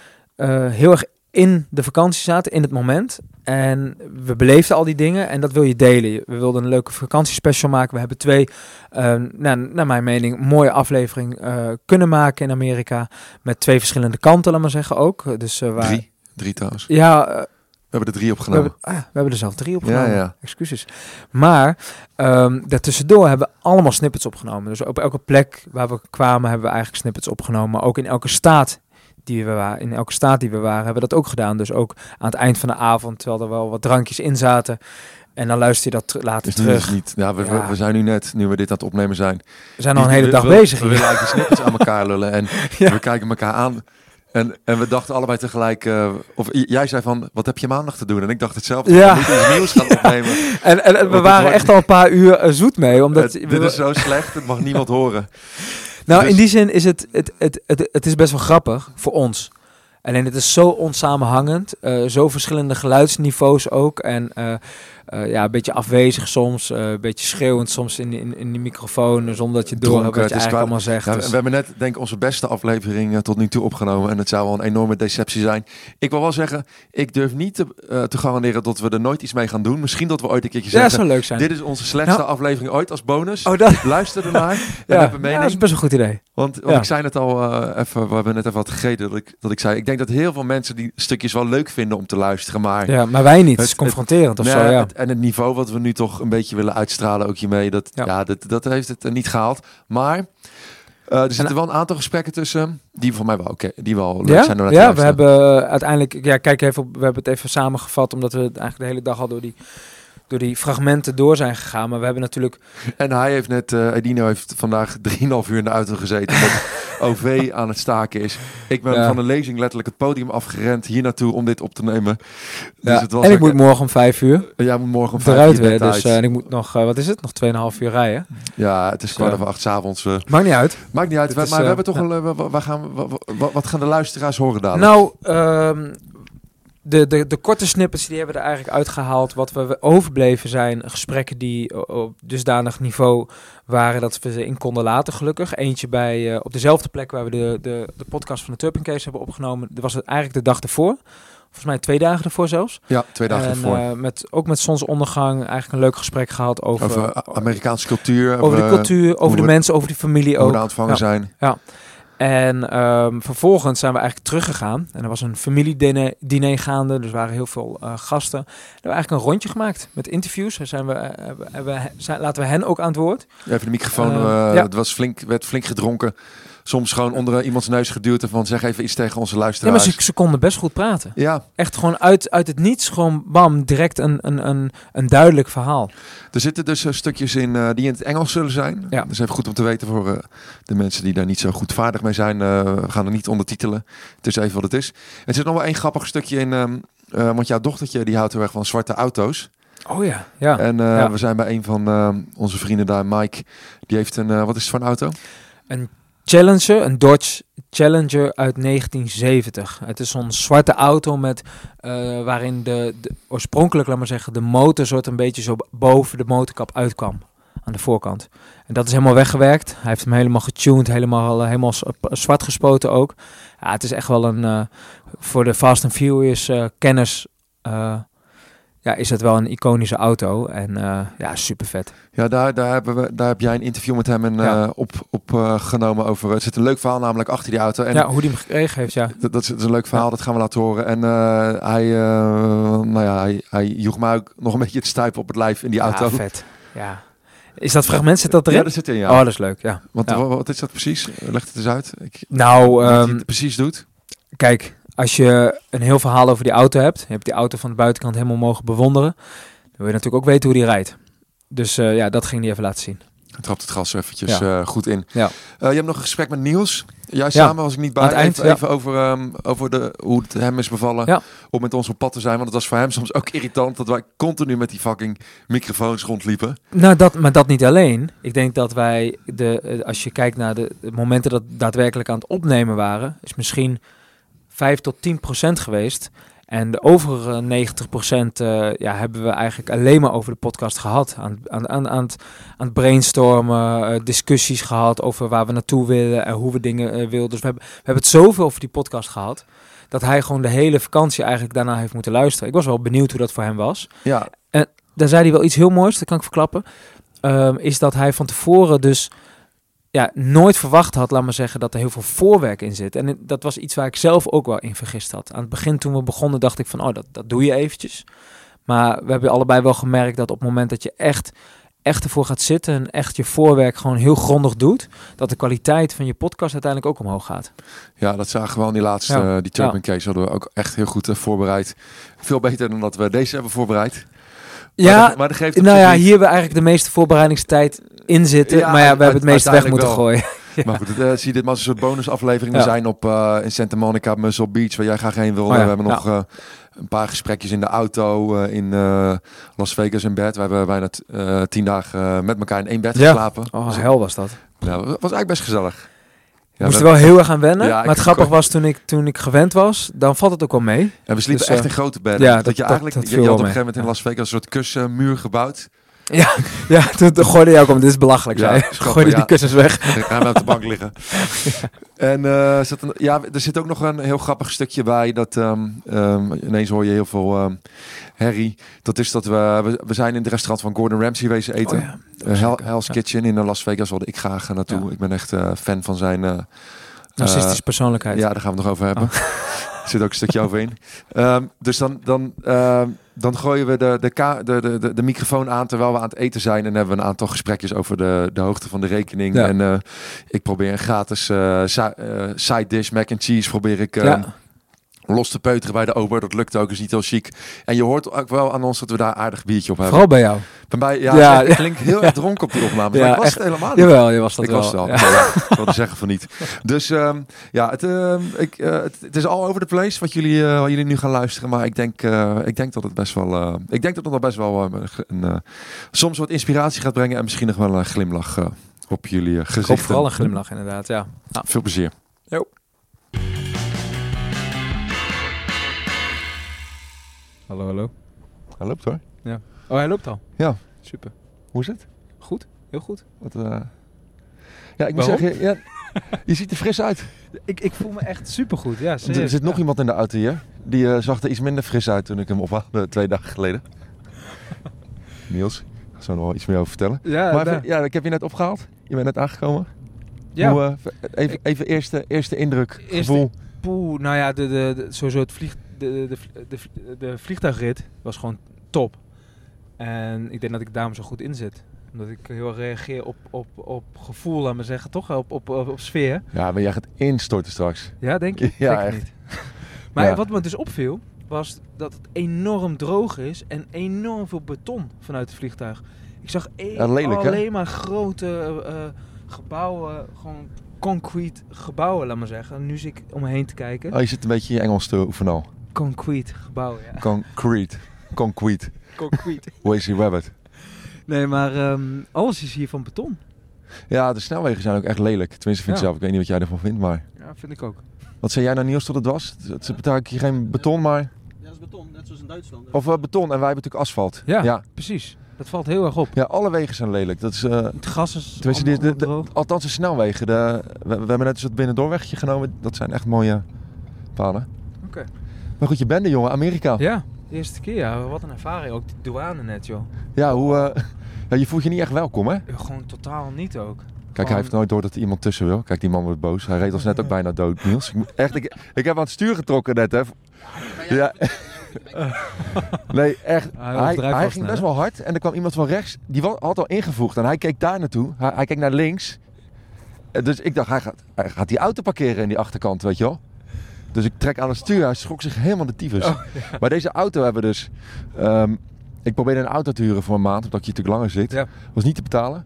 [SPEAKER 1] heel erg in de vakantie zaten, in het moment. En we beleefden al die dingen en dat wil je delen. We wilden een leuke vakantiespecial maken. We hebben twee, eh, nou, naar mijn mening, mooie aflevering kunnen maken in Amerika. Met twee verschillende kanten, laat maar zeggen ook. Dus, waar,
[SPEAKER 2] drie. Drie trouwens.
[SPEAKER 1] Ja,
[SPEAKER 2] We hebben er drie
[SPEAKER 1] we
[SPEAKER 2] opgenomen.
[SPEAKER 1] hebben, ah, we hebben er zelf drie opgenomen.
[SPEAKER 2] Ja, ja.
[SPEAKER 1] Excuses. Maar ehm daartussendoor hebben we allemaal snippets opgenomen. Dus op elke plek waar we kwamen hebben we eigenlijk snippets opgenomen. Maar ook in elke staat die we waren, in elke staat die we waren, hebben we dat ook gedaan. Dus ook aan het eind van de avond, terwijl er wel wat drankjes in zaten. En dan luister je dat ter- later
[SPEAKER 2] Dus nu
[SPEAKER 1] terug.
[SPEAKER 2] is niet. Ja, we, we-
[SPEAKER 1] Ja.
[SPEAKER 2] we zijn nu net, nu we dit aan het opnemen zijn.
[SPEAKER 1] We zijn al een hele dag
[SPEAKER 2] we-
[SPEAKER 1] bezig
[SPEAKER 2] We willen eigenlijk de snippets aan elkaar lullen. En
[SPEAKER 1] Ja.
[SPEAKER 2] we kijken elkaar aan. En, en we dachten allebei tegelijk... eh, of jij zei van, wat heb je maandag te doen? En ik dacht hetzelfde.
[SPEAKER 1] Ja.
[SPEAKER 2] We moeten iets nieuws gaan opnemen.
[SPEAKER 1] En, en, en we waren
[SPEAKER 2] wordt-
[SPEAKER 1] echt al een paar uur eh, zoet mee. Omdat
[SPEAKER 2] Het- dit is zo slecht, het mag niemand horen.
[SPEAKER 1] Nou,
[SPEAKER 2] Dus-
[SPEAKER 1] in die zin is het, het, het, het, het is best wel grappig voor ons. Alleen het is zo onsamenhangend, eh, zo verschillende geluidsniveaus ook. En eh, ja, een beetje afwezig soms, eh, een beetje schreeuwend soms in, in, in die microfoon, zonder dat je door hebt wat je
[SPEAKER 2] het
[SPEAKER 1] eigenlijk allemaal zegt.
[SPEAKER 2] Ja,
[SPEAKER 1] Dus-
[SPEAKER 2] we hebben net, denk ik, onze beste aflevering eh, tot nu toe opgenomen. En het zou wel een enorme deceptie zijn. Ik wil wel zeggen, ik durf niet te, te garanderen dat we er nooit iets mee gaan doen. Misschien dat we ooit een keertje
[SPEAKER 1] ja, dat
[SPEAKER 2] zeggen...
[SPEAKER 1] zou leuk zijn.
[SPEAKER 2] Dit is onze slechtste
[SPEAKER 1] Nou.
[SPEAKER 2] aflevering ooit als bonus.
[SPEAKER 1] oh, dat,
[SPEAKER 2] Luister ernaar en
[SPEAKER 1] ja,
[SPEAKER 2] heb een
[SPEAKER 1] ja,
[SPEAKER 2] mening.
[SPEAKER 1] dat is best een goed idee.
[SPEAKER 2] Want, ik zei het al even, we hebben net even wat gegeten dat ik, dat ik zei. Ik denk dat heel veel mensen die stukjes wel leuk vinden om te luisteren. Maar
[SPEAKER 1] Ja, maar wij niet. Het is
[SPEAKER 2] Het-
[SPEAKER 1] confronterend of
[SPEAKER 2] nou
[SPEAKER 1] zo,
[SPEAKER 2] ja,
[SPEAKER 1] ja.
[SPEAKER 2] het- en het niveau wat we nu toch een beetje willen uitstralen ook hiermee. Dat, ja.
[SPEAKER 1] Ja.
[SPEAKER 2] dat, dat heeft het eh, niet gehaald. Maar eh, er zitten wel een aantal gesprekken tussen die voor mij wel, oké, die wel leuk
[SPEAKER 1] Ja,
[SPEAKER 2] zijn. te
[SPEAKER 1] ja we hebben eh, uiteindelijk, ja, kijk even, op, we hebben het even samengevat, omdat we het eigenlijk de hele dag al door die, door die fragmenten door zijn gegaan. Maar we hebben natuurlijk
[SPEAKER 2] En hij heeft net, eh Edino heeft vandaag 3,5 uur in de auto gezeten. OV aan het staken is. Ik ben
[SPEAKER 1] Ja.
[SPEAKER 2] van de lezing letterlijk het podium afgerend hier naartoe om dit op te nemen. Dus
[SPEAKER 1] Ja,
[SPEAKER 2] het was
[SPEAKER 1] en ik moet morgen om vijf uur
[SPEAKER 2] Jij moet morgen om vijf uur
[SPEAKER 1] weer. Dus eh, en ik moet nog, eh, wat is het? Nog 2,5 uur rijden.
[SPEAKER 2] Ja, het is kwart
[SPEAKER 1] Ja.
[SPEAKER 2] over acht avonds. eh.
[SPEAKER 1] Maakt niet uit.
[SPEAKER 2] maakt niet uit.
[SPEAKER 1] Is,
[SPEAKER 2] maar we
[SPEAKER 1] eh,
[SPEAKER 2] hebben toch
[SPEAKER 1] ja.
[SPEAKER 2] een. eh, wa- Waar gaan, we- wa- wa- wat gaan de luisteraars horen dadelijk?
[SPEAKER 1] Nou, ehm, de, de, de korte snippets die hebben we er eigenlijk uitgehaald. Wat we overbleven zijn gesprekken die op dusdanig niveau waren dat we ze in konden laten gelukkig. Eentje bij, eh, op dezelfde plek waar we de, de, de podcast van de Turpin Case hebben opgenomen. Dat was het eigenlijk de dag ervoor. Volgens mij twee dagen ervoor zelfs.
[SPEAKER 2] ja, twee dagen
[SPEAKER 1] en,
[SPEAKER 2] ervoor.
[SPEAKER 1] eh, met, ook met zonsondergang eigenlijk een leuk gesprek gehad over,
[SPEAKER 2] over Amerikaanse cultuur.
[SPEAKER 1] over de
[SPEAKER 2] eh,
[SPEAKER 1] cultuur, over de
[SPEAKER 2] we-
[SPEAKER 1] mensen, over die familie
[SPEAKER 2] Hoe
[SPEAKER 1] ook.
[SPEAKER 2] aan het vangen
[SPEAKER 1] Ja.
[SPEAKER 2] zijn.
[SPEAKER 1] En ehm, vervolgens zijn we eigenlijk teruggegaan. En er was een familiediner diner gaande. Dus er waren heel veel eh, gasten. We hebben eigenlijk een rondje gemaakt met interviews. Zijn we, eh, hebben, hebben, zijn, laten we hen ook aan het woord.
[SPEAKER 2] Even de microfoon.
[SPEAKER 1] Eh,
[SPEAKER 2] eh,
[SPEAKER 1] ja.
[SPEAKER 2] Het was flink, werd flink gedronken. Soms gewoon onder iemands neus geduwd en van zeg even iets tegen onze
[SPEAKER 1] Ja, maar
[SPEAKER 2] luisteraars.
[SPEAKER 1] ze, ze konden best goed praten.
[SPEAKER 2] Ja,
[SPEAKER 1] Echt gewoon uit, uit het niets, gewoon bam, direct een, een, een, een duidelijk verhaal.
[SPEAKER 2] er zitten dus eh, stukjes in eh, die in het Engels zullen zijn.
[SPEAKER 1] Ja.
[SPEAKER 2] Dat is even goed om te weten voor eh, de mensen die daar niet zo goed vaardig mee zijn. we gaan er niet ondertitelen. Het is even wat het is. Er zit nog wel één grappig stukje in. ehm, eh, want jouw dochtertje die houdt heel erg van zwarte auto's.
[SPEAKER 1] Oh ja, ja.
[SPEAKER 2] En
[SPEAKER 1] Ja.
[SPEAKER 2] we zijn bij een van eh, onze vrienden daar, Mike. Die heeft een, wat is het voor een auto?
[SPEAKER 1] Challenger, een Dodge Challenger uit 1970. Het is zo'n zwarte auto met eh, waarin de, de oorspronkelijk, laat maar zeggen, de motor soort een beetje zo boven de motorkap uitkwam aan de voorkant. En dat is helemaal weggewerkt. Hij heeft hem helemaal getuned, helemaal, eh, helemaal zwart gespoten ook. Ja, het is echt wel een eh, voor de Fast and Furious kenners. Ja, is het wel een iconische auto en eh, ja, super vet.
[SPEAKER 2] Ja, daar, daar, hebben we, daar heb jij een interview met hem en,
[SPEAKER 1] Ja.
[SPEAKER 2] eh, op, op eh, genomen over. Er zit een leuk verhaal namelijk achter die auto. En
[SPEAKER 1] ja, hoe die hem gekregen heeft, ja.
[SPEAKER 2] dat, dat, is, dat is een leuk verhaal, dat gaan we laten horen. En hij, nou ja, hij, hij joeg mij ook nog een beetje het stuipen op het lijf in die auto.
[SPEAKER 1] Ja, vet. Ja. Is dat fragment, zit dat erin?
[SPEAKER 2] Ja, daar zit in, ja.
[SPEAKER 1] Oh, dat is leuk, ja.
[SPEAKER 2] Want wat is dat precies? Leg het eens uit. Ik,
[SPEAKER 1] Nou,
[SPEAKER 2] wat hij
[SPEAKER 1] ehm,
[SPEAKER 2] het precies doet.
[SPEAKER 1] kijk, als je een heel verhaal over die auto hebt, je hebt die auto van de buitenkant helemaal mogen bewonderen, dan wil je natuurlijk ook weten hoe die rijdt. Dus eh, ja, dat ging hij even laten zien.
[SPEAKER 2] Hij trapt het gas eventjes
[SPEAKER 1] Ja.
[SPEAKER 2] eh, goed in.
[SPEAKER 1] Ja.
[SPEAKER 2] Eh, je hebt nog een gesprek met Niels. Jij
[SPEAKER 1] Ja.
[SPEAKER 2] samen was ik niet bij.
[SPEAKER 1] Aan het eind,
[SPEAKER 2] even, over, ehm, over de, hoe het hem is bevallen
[SPEAKER 1] Ja.
[SPEAKER 2] om met ons op pad te zijn. Want het was voor hem soms ook irritant dat wij continu met die fucking microfoons rondliepen.
[SPEAKER 1] Nou, dat, maar dat niet alleen. Ik denk dat wij, de, als je kijkt naar de, de momenten dat we daadwerkelijk aan het opnemen waren, is misschien 5 tot 10 procent geweest. En de overige 90 procent eh, ja, hebben we eigenlijk alleen maar over de podcast gehad. Aan, aan, aan, aan, het, aan het brainstormen, eh, discussies gehad over waar we naartoe willen en hoe we dingen eh, wilden. Dus we hebben, we hebben het zoveel over die podcast gehad, dat hij gewoon de hele vakantie eigenlijk daarna heeft moeten luisteren. Ik was wel benieuwd hoe dat voor hem was
[SPEAKER 2] Ja,
[SPEAKER 1] daar zei hij wel iets heel moois, dat kan ik verklappen. Ehm, is dat hij van tevoren dus ja, nooit verwacht had, laat maar zeggen, dat er heel veel voorwerk in zit. En dat was iets waar ik zelf ook wel in vergist had. Aan het begin toen we begonnen dacht ik van, oh, dat, dat doe je eventjes. Maar we hebben allebei wel gemerkt dat op het moment dat je echt, echt ervoor gaat zitten en echt je voorwerk gewoon heel grondig doet, dat de kwaliteit van je podcast uiteindelijk ook omhoog gaat.
[SPEAKER 2] ja, dat zagen we al in die laatste,
[SPEAKER 1] Ja.
[SPEAKER 2] eh, die Turban Case hadden we ook echt heel goed eh, voorbereid. Veel beter dan dat we deze hebben voorbereid.
[SPEAKER 1] Ja,
[SPEAKER 2] maar dat, maar dat geeft
[SPEAKER 1] nou ja,
[SPEAKER 2] niet.
[SPEAKER 1] hier hebben we eigenlijk de meeste voorbereidingstijd in zitten.
[SPEAKER 2] Ja,
[SPEAKER 1] maar ja, we hebben het meeste weg moeten
[SPEAKER 2] wel.
[SPEAKER 1] gooien.
[SPEAKER 2] Maar goed, eh, zie dit maar als een soort bonusaflevering. We
[SPEAKER 1] Ja.
[SPEAKER 2] zijn op eh, in Santa Monica, Muscle Beach, waar jij graag heen wilde.
[SPEAKER 1] Oh ja,
[SPEAKER 2] We hebben
[SPEAKER 1] ja.
[SPEAKER 2] nog eh, een paar gesprekjes in de auto in Las Vegas in bed. We hebben bijna tien dagen met elkaar in één bed
[SPEAKER 1] Ja.
[SPEAKER 2] geslapen.
[SPEAKER 1] Oh,
[SPEAKER 2] Dus,
[SPEAKER 1] hel was dat.
[SPEAKER 2] ja, het was eigenlijk best gezellig. Ja,
[SPEAKER 1] moest
[SPEAKER 2] we-
[SPEAKER 1] er wel heel erg aan wennen.
[SPEAKER 2] Ja,
[SPEAKER 1] maar het grappig was toen ik, toen ik gewend was, dan valt het ook wel mee.
[SPEAKER 2] En we sliepen
[SPEAKER 1] Dus,
[SPEAKER 2] echt in grote bedden.
[SPEAKER 1] ja,
[SPEAKER 2] dat,
[SPEAKER 1] dat-
[SPEAKER 2] je eigenlijk,
[SPEAKER 1] dat
[SPEAKER 2] je, had op een gegeven moment in. Las Vegas een soort kussenmuur gebouwd.
[SPEAKER 1] Ja, ja toen, toen gooide jij ook om. Dit is belachelijk.
[SPEAKER 2] Ja,
[SPEAKER 1] gooide die kussens weg.
[SPEAKER 2] Dan gaan we op de bank liggen. En eh, zat een, ja, er zit ook nog een heel grappig stukje bij. Dat ehm, ehm, ineens hoor je heel veel ehm herrie. Dat is dat we, we, we zijn in het restaurant van Gordon Ramsay wezen eten.
[SPEAKER 1] Oh ja, dat
[SPEAKER 2] Eh, Hell-. Hell's. Kitchen in Las Vegas wilde ik graag eh, naartoe. Ik ben echt eh, fan van zijn... eh,
[SPEAKER 1] Narcistische
[SPEAKER 2] eh,
[SPEAKER 1] persoonlijkheid.
[SPEAKER 2] ja, daar gaan we het nog over hebben. Er zit ook een stukje over in. Ehm, dus dan, dan, ehm, dan gooien we de, de, ka- de, de, de, de microfoon aan terwijl we aan het eten zijn. En hebben we een aantal gesprekjes over de, de hoogte van de rekening.
[SPEAKER 1] Ja.
[SPEAKER 2] En eh, ik probeer een gratis eh, eh, side dish mac and cheese probeer ik,
[SPEAKER 1] Ja.
[SPEAKER 2] Los te peuteren bij de ober. Dat lukt ook, is niet heel chic. En je hoort ook wel aan ons dat we daar aardig biertje op hebben.
[SPEAKER 1] Vooral bij jou.
[SPEAKER 2] Bij mij, ja,
[SPEAKER 1] Ja,
[SPEAKER 2] ik klink heel erg dronken op die opname.
[SPEAKER 1] Ja,
[SPEAKER 2] maar ik was
[SPEAKER 1] echt.
[SPEAKER 2] het helemaal niet.
[SPEAKER 1] Jawel, je was dat
[SPEAKER 2] ik
[SPEAKER 1] wel.
[SPEAKER 2] was het al.
[SPEAKER 1] Ja.
[SPEAKER 2] Ja. ik wilde zeggen van niet. Dus ehm, ja, het, ehm, ik, eh, het, het is all over the place wat jullie, eh, wat jullie nu gaan luisteren. Maar ik denk, eh, ik denk dat het best wel, eh, ik denk dat het nog best wel een, eh, soms wat inspiratie gaat brengen en misschien nog wel een glimlach op jullie uh,
[SPEAKER 1] Ik
[SPEAKER 2] gezicht.
[SPEAKER 1] hoop vooral een glimlach inderdaad, ja.
[SPEAKER 2] Veel plezier.
[SPEAKER 1] Hallo, hallo.
[SPEAKER 2] Hij loopt hoor.
[SPEAKER 1] Oh, hij loopt al.
[SPEAKER 2] Ja.
[SPEAKER 1] Super.
[SPEAKER 2] Hoe is het?
[SPEAKER 1] Goed, heel goed.
[SPEAKER 2] Wat, eh, Ja, ik moet
[SPEAKER 1] Waarom?
[SPEAKER 2] zeggen, ja, je ziet er fris uit.
[SPEAKER 1] Ik, ik voel me echt supergoed, ja.
[SPEAKER 2] Er
[SPEAKER 1] serieus.
[SPEAKER 2] zit nog
[SPEAKER 1] Ja.
[SPEAKER 2] iemand in de auto hier. Die eh, zag er iets minder fris uit toen ik hem ophaalde twee dagen geleden. Niels, ik ga zo nog wel iets meer over vertellen.
[SPEAKER 1] Ja,
[SPEAKER 2] maar even- ja, ik heb je net opgehaald. Je bent net aangekomen.
[SPEAKER 1] ja.
[SPEAKER 2] Hoe, eh, even, even eerste, eerste indruk,
[SPEAKER 1] Eerste-
[SPEAKER 2] gevoel.
[SPEAKER 1] Poeh, nou ja, de, de, de, sowieso het vlieg, de, de, de, vliegtuigrit was gewoon top. En ik denk dat ik daarom zo goed in zit. Omdat ik heel erg reageer op, op, op gevoel, laat maar zeggen, toch? Op, op, op, op sfeer.
[SPEAKER 2] Ja, maar jij gaat instorten straks.
[SPEAKER 1] Ja, denk je?
[SPEAKER 2] Ja, echt.
[SPEAKER 1] niet. maar
[SPEAKER 2] Ja.
[SPEAKER 1] wat me dus opviel, was dat het enorm droog is en enorm veel beton vanuit het vliegtuig. Ik zag e-
[SPEAKER 2] Ja, lelijk, hè?
[SPEAKER 1] alleen maar grote eh, gebouwen, gewoon concrete gebouwen, laat maar zeggen. En nu zit ik om me heen te kijken.
[SPEAKER 2] Oh, je zit een beetje je Engels te oefenen al.
[SPEAKER 1] Concrete gebouwen, ja.
[SPEAKER 2] Concrete. Concrete.
[SPEAKER 1] Concrete.
[SPEAKER 2] Lazy rabbit.
[SPEAKER 1] nee, maar ehm, alles is hier van beton.
[SPEAKER 2] Ja, de snelwegen zijn ook echt lelijk. Tenminste, vind ik
[SPEAKER 1] Ja.
[SPEAKER 2] zelf. Ik weet niet wat jij ervan vindt, maar...
[SPEAKER 1] Ja, vind ik ook.
[SPEAKER 2] Wat zei jij nou Niels tot het was? Het- Ze betalen hier geen beton, maar...
[SPEAKER 3] Ja, dat is beton, net zoals in Duitsland.
[SPEAKER 2] Of eh, beton en wij hebben natuurlijk asfalt.
[SPEAKER 1] Ja,
[SPEAKER 2] ja.
[SPEAKER 1] precies. Dat valt heel erg op.
[SPEAKER 2] Ja, alle wegen zijn lelijk. Dat is... eh,
[SPEAKER 1] Het gas is
[SPEAKER 2] tenminste, die-
[SPEAKER 1] allemaal
[SPEAKER 2] de, de-
[SPEAKER 1] droog.
[SPEAKER 2] althans de snelwegen. De, we, we hebben net eens het binnendoorwegje genomen. Dat zijn echt mooie paden. Maar goed, je bent er jongen. Amerika. Ja,
[SPEAKER 1] Ja, de eerste keer. Ja. Wat een ervaring. Ook de douane net, joh.
[SPEAKER 2] hoe... eh, ja, je voelt je niet echt welkom, hè?
[SPEAKER 1] Ja, Gewoon totaal niet ook.
[SPEAKER 2] Kijk, hij heeft nooit door dat er iemand tussen wil. Kijk, die man wordt boos. Hij reed ons net ook bijna dood, Niels. Ik, echt, ik, ik heb aan het stuur getrokken net, hè. Ja. Nee, echt.
[SPEAKER 1] Hij
[SPEAKER 2] Hij, ging best wel hard en er kwam iemand van rechts. Die had al ingevoegd en hij keek daar naartoe. Hij, hij keek naar links. Eh, Dus ik dacht, hij gaat, hij gaat die auto parkeren in die achterkant, weet je wel. Dus ik trek aan het stuur. Hij schrok zich helemaal de tyfus.
[SPEAKER 1] Oh,
[SPEAKER 2] Maar deze auto hebben we dus... ehm, ik probeerde een auto te huren voor een maand, omdat je natuurlijk langer zit.
[SPEAKER 1] Ja.
[SPEAKER 2] Was niet te betalen.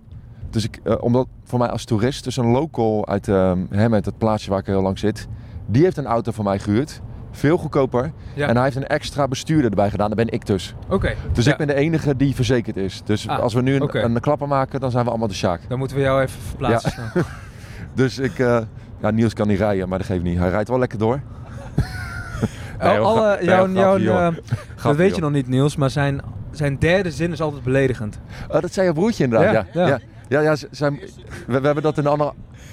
[SPEAKER 2] Dus ik, eh, omdat voor mij als toerist, dus een local uit ehm Hemmet, het plaatsje waar ik heel lang zit, die heeft een auto van mij gehuurd. Veel goedkoper.
[SPEAKER 1] Ja.
[SPEAKER 2] En hij heeft een extra bestuurder erbij gedaan. Dat ben ik dus.
[SPEAKER 1] Oké.
[SPEAKER 2] Dus
[SPEAKER 1] Ja.
[SPEAKER 2] ik ben de enige die verzekerd is. Dus
[SPEAKER 1] Ah,
[SPEAKER 2] als we nu een, een klapper maken, dan zijn we allemaal de Sjaak.
[SPEAKER 1] Dan moeten we jou even verplaatsen.
[SPEAKER 2] Dus ik... eh, ja, Niels kan niet rijden, maar dat geeft niet. Hij rijdt wel lekker door. Nee,
[SPEAKER 1] Oh, alle, jouw, jouw, eh, dat
[SPEAKER 2] Grapje,
[SPEAKER 1] weet je nog niet, Niels, maar zijn, zijn derde zin is altijd beledigend.
[SPEAKER 2] Oh, dat zei je broertje inderdaad, ja.
[SPEAKER 1] Ja,
[SPEAKER 2] Ja,
[SPEAKER 1] ja.
[SPEAKER 2] ja. ja, z- zijn, we, we hebben dat in een andere...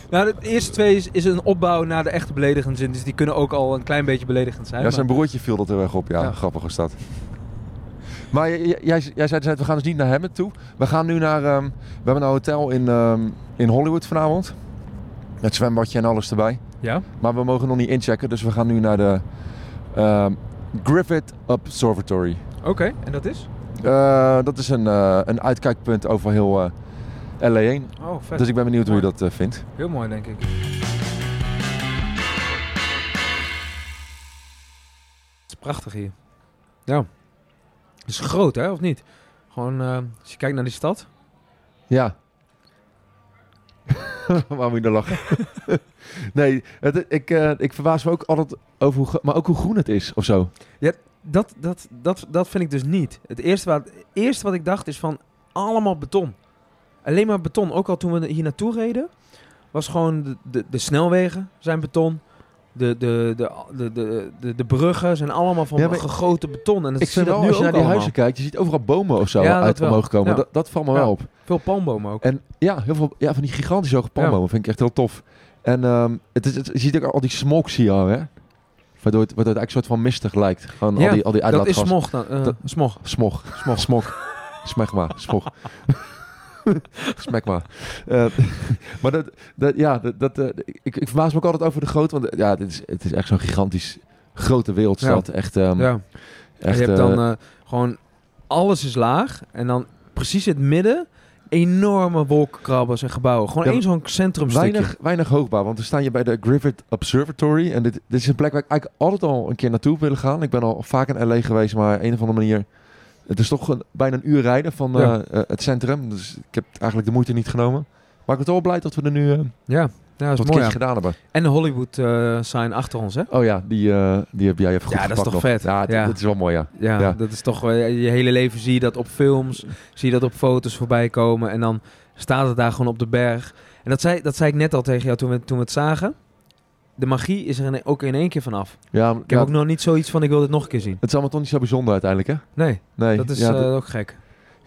[SPEAKER 1] Nou, de eerste twee is, is een opbouw naar de echte beledigende zin, dus die kunnen ook al een klein beetje beledigend zijn.
[SPEAKER 2] Ja,
[SPEAKER 1] maar-
[SPEAKER 2] zijn broertje viel dat heel erg op. Ja,
[SPEAKER 1] Ja.
[SPEAKER 2] grappig was dat. Maar jij, jij zei net, we gaan dus niet naar Hammond toe. We gaan nu naar... ehm, we hebben een hotel in, ehm, in Hollywood vanavond. Met zwembadje en alles erbij.
[SPEAKER 1] Ja?
[SPEAKER 2] Maar we mogen nog niet inchecken, dus we gaan nu naar de ehm, Griffith Observatory.
[SPEAKER 1] Oké, en dat is?
[SPEAKER 2] Eh, dat is een, eh, een uitkijkpunt over heel eh, LA heen.
[SPEAKER 1] Oh, vet.
[SPEAKER 2] Dus ik ben benieuwd hoe je dat vindt.
[SPEAKER 1] Heel mooi, denk ik. Het is prachtig hier. Ja. Het is groot, hè, of niet? Gewoon, als je kijkt naar die stad.
[SPEAKER 2] Ja. Waarom moet je er lachen? nee, het, ik, eh, ik verbaas me ook altijd over hoe, maar ook hoe groen het is of zo.
[SPEAKER 1] Dat, dat, dat, dat vind ik dus niet. Het eerste, wat, het eerste wat ik dacht is van allemaal beton. Alleen maar beton. Ook al toen we hier naartoe reden, was gewoon de, de, de snelwegen zijn beton. De, de, de, de, de, de, bruggen zijn allemaal van
[SPEAKER 2] Ja,
[SPEAKER 1] gegoten beton. En dat
[SPEAKER 2] ik vind
[SPEAKER 1] dat
[SPEAKER 2] als
[SPEAKER 1] nu
[SPEAKER 2] je naar die
[SPEAKER 1] allemaal.
[SPEAKER 2] huizen kijkt, je ziet overal bomen of zo
[SPEAKER 1] Ja,
[SPEAKER 2] uit omhoog komen.
[SPEAKER 1] Ja.
[SPEAKER 2] Dat, dat valt me
[SPEAKER 1] Ja.
[SPEAKER 2] wel op.
[SPEAKER 1] Veel palmbomen ook.
[SPEAKER 2] En ja, heel veel ja, van die gigantische hoge palmbomen vind ik echt heel tof. En ehm, het is, het, je ziet ook al die smog zie je al, hè? Waardoor het, waardoor het eigenlijk een soort van mistig lijkt. Gewoon
[SPEAKER 1] Ja,
[SPEAKER 2] al die, al die
[SPEAKER 1] dat is smog dan. eh,
[SPEAKER 2] Dat-
[SPEAKER 1] smog.
[SPEAKER 2] Smog. Smog. Smog. Smegma. Smog. Smegma. Eh, maar dat, dat, ja, dat, dat, eh, ik, ik verbaas me ook altijd over de grootte. Want ja, dit is, het is echt zo'n gigantisch grote wereldstad. Echt, ehm,
[SPEAKER 1] ja.
[SPEAKER 2] Echt
[SPEAKER 1] je hebt dan gewoon alles is laag. En dan precies in het midden enorme wolkenkrabbers en gebouwen. Gewoon
[SPEAKER 2] Ja,
[SPEAKER 1] één zo'n centrumstukje.
[SPEAKER 2] weinig, weinig hoogbaar. Want we staan hier bij de Griffith Observatory. En dit, dit is een plek waar ik eigenlijk altijd al een keer naartoe willen gaan. Ik ben al vaak in LA geweest, maar een of andere manier... Het is toch een, bijna een uur rijden van eh,
[SPEAKER 1] Ja.
[SPEAKER 2] eh, het centrum. Dus ik heb eigenlijk de moeite niet genomen. Maar ik ben toch wel blij dat we er nu eh
[SPEAKER 1] Ja, ja dat
[SPEAKER 2] wat
[SPEAKER 1] is mooi. ja.
[SPEAKER 2] gedaan hebben.
[SPEAKER 1] En de Hollywood eh sign achter ons, hè?
[SPEAKER 2] Oh ja, die, eh, die heb jij even goed
[SPEAKER 1] Ja, dat is toch
[SPEAKER 2] nog.
[SPEAKER 1] vet?
[SPEAKER 2] Ja, dat is wel mooi, ja.
[SPEAKER 1] Ja,
[SPEAKER 2] Ja.
[SPEAKER 1] dat is toch... eh, je hele leven zie je dat op films. Zie je dat op foto's voorbij komen. En dan staat het daar gewoon op de berg. En dat zei, dat zei ik net al tegen jou toen we, toen we het zagen. De magie is er ook in één keer vanaf.
[SPEAKER 2] ja,
[SPEAKER 1] Ik heb ook nog niet zoiets van ik wil dit nog een keer zien.
[SPEAKER 2] Het is allemaal toch niet zo bijzonder uiteindelijk, hè?
[SPEAKER 1] Nee,
[SPEAKER 2] Nee,
[SPEAKER 1] dat is ook gek.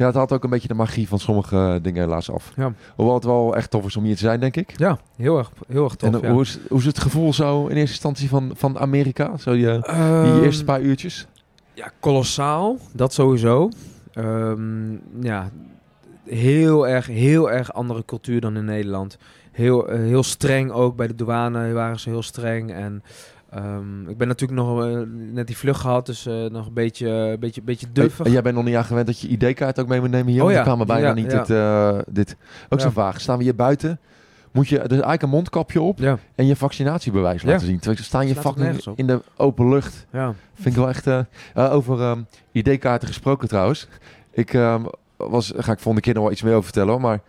[SPEAKER 2] Ja, het haalt ook een beetje de magie van sommige dingen helaas af.
[SPEAKER 1] Ja.
[SPEAKER 2] Hoewel het wel echt tof is om hier te zijn, denk ik.
[SPEAKER 1] Ja, heel erg, heel erg tof.
[SPEAKER 2] en eh,
[SPEAKER 1] ja.
[SPEAKER 2] hoe, is, hoe is het gevoel zo in eerste instantie van, van Amerika? Zo je, die
[SPEAKER 1] Ehm,
[SPEAKER 2] eerste paar uurtjes?
[SPEAKER 1] Ja, kolossaal. Dat sowieso. Ehm, ja, heel erg, heel erg andere cultuur dan in Nederland. Heel, eh, heel streng ook bij de douane waren ze heel streng. En Ehm, ik ben natuurlijk nog eh, net die vlucht gehad, dus eh, nog een beetje, beetje, beetje duffig.
[SPEAKER 2] En jij bent nog niet aan gewend dat je ID-kaart ook mee moet nemen hier.
[SPEAKER 1] Oh ja,
[SPEAKER 2] kwamen bijna
[SPEAKER 1] ja,
[SPEAKER 2] niet
[SPEAKER 1] ja.
[SPEAKER 2] dit, eh, dit. Ook
[SPEAKER 1] Ja.
[SPEAKER 2] zo'n vraag. Staan we hier buiten? Moet je, er is eigenlijk een mondkapje op en je vaccinatiebewijs laten zien. Terwijl ze staan je fucking in de open lucht.
[SPEAKER 1] ja.
[SPEAKER 2] Vind ik wel echt... eh, eh, over ehm, ID-kaarten gesproken trouwens. Ik ehm, was... Ga ik volgende keer nog wel iets meer over vertellen hoor. Maar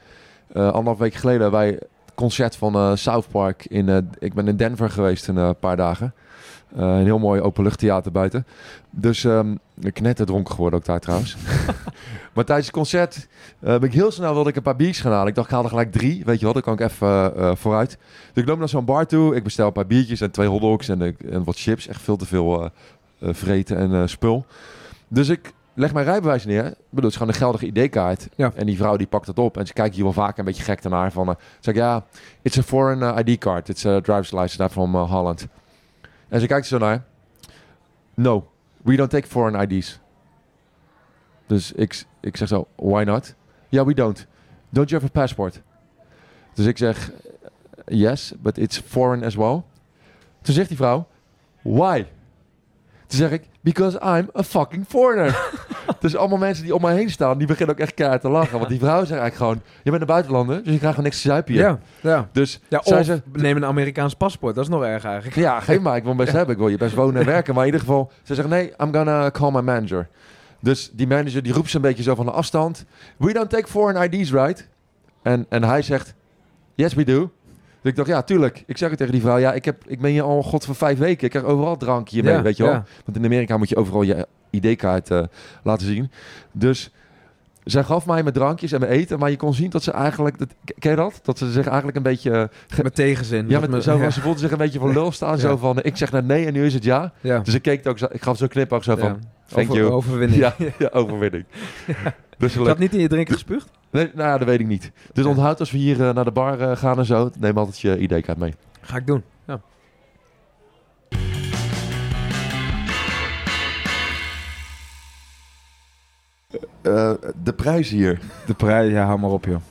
[SPEAKER 2] eh anderhalf week geleden het concert van eh, South Park. In, eh, ik ben in Denver geweest een eh, paar dagen. Een heel mooi openluchttheater buiten. Dus ehm ik net dronken geworden ook daar trouwens. maar tijdens het concert ben ik heel snel wilde ik een paar biertjes gaan halen. Ik dacht, ik haal er gelijk drie. Weet je wel, dan kan ik even vooruit. Dus ik loop naar zo'n bar toe. Ik bestel een paar biertjes en twee hotdogs en, en wat chips. Echt veel te veel vreten en spul. Dus ik leg mijn rijbewijs neer. Ik bedoel, het is gewoon een geldige ID-kaart.
[SPEAKER 1] Ja.
[SPEAKER 2] En die vrouw die pakt het op. En ze kijkt hier wel vaak een beetje gek naar. Van, eh, zeg ik, ja, it's a foreign eh, ID-card. It's a driver's license from uh, Holland. En ze kijkt zo naar. No, we don't take foreign IDs. Dus ik, ik zeg zo, why not? Yeah, we don't. Don't you have a passport? Dus ik zeg, yes, but it's foreign as well. Toen zegt die vrouw, why? Toen zeg ik, because I'm a fucking foreigner. dus allemaal mensen die om mij heen staan, die beginnen ook echt keihard te lachen. Want die vrouw zegt eigenlijk gewoon, je bent een buitenlander, dus je krijgt gewoon niks te zuipen hier.
[SPEAKER 1] ja, ja.
[SPEAKER 2] Dus
[SPEAKER 1] ja of
[SPEAKER 2] ze,
[SPEAKER 1] neem een Amerikaans paspoort, dat is nog erg eigenlijk.
[SPEAKER 2] ja, geef maar, ik wil best hebben. Ik wil je best wonen en werken. Maar in ieder geval, ze zegt nee, I'm gonna call my manager. Dus die manager die roept ze een beetje zo van de afstand. We don't take foreign IDs, right? En, en hij zegt, yes we do. Dus ik dacht, ja, tuurlijk. Ik zeg het tegen die vrouw, ja, ik, heb, ik ben hier al god voor vijf weken. Ik krijg overal drank hiermee,
[SPEAKER 1] Ja,
[SPEAKER 2] weet je wel.
[SPEAKER 1] ja.
[SPEAKER 2] Want in Amerika moet je overal je ID-kaart eh, laten zien. Dus zij gaf mij mijn drankjes en mijn eten. Maar je kon zien dat ze eigenlijk, dat, ken je dat? Dat ze zich eigenlijk een beetje... eh,
[SPEAKER 1] Met tegenzin.
[SPEAKER 2] ja, met,
[SPEAKER 1] me-
[SPEAKER 2] zo, van-
[SPEAKER 1] ja.
[SPEAKER 2] ze voelde zich een beetje voor lul staan. Zo van, ik zeg net nee en nu is het ja.
[SPEAKER 1] Ja.
[SPEAKER 2] Dus ik keek ook zo, ik gaf zo'n knip ook zo van, thank
[SPEAKER 1] Over-
[SPEAKER 2] you.
[SPEAKER 1] Overwinning.
[SPEAKER 2] ja, overwinning. Dus
[SPEAKER 1] had niet in je drinken gespuugd?
[SPEAKER 2] Nee, nou ja, dat weet ik niet. Dus onthoud als we hier eh, naar de bar eh, gaan en zo, neem altijd je ID-kaart mee.
[SPEAKER 1] Ga ik doen. Ja.
[SPEAKER 2] Eh, de prijs hier.
[SPEAKER 1] De prijs, ja, hou maar op joh.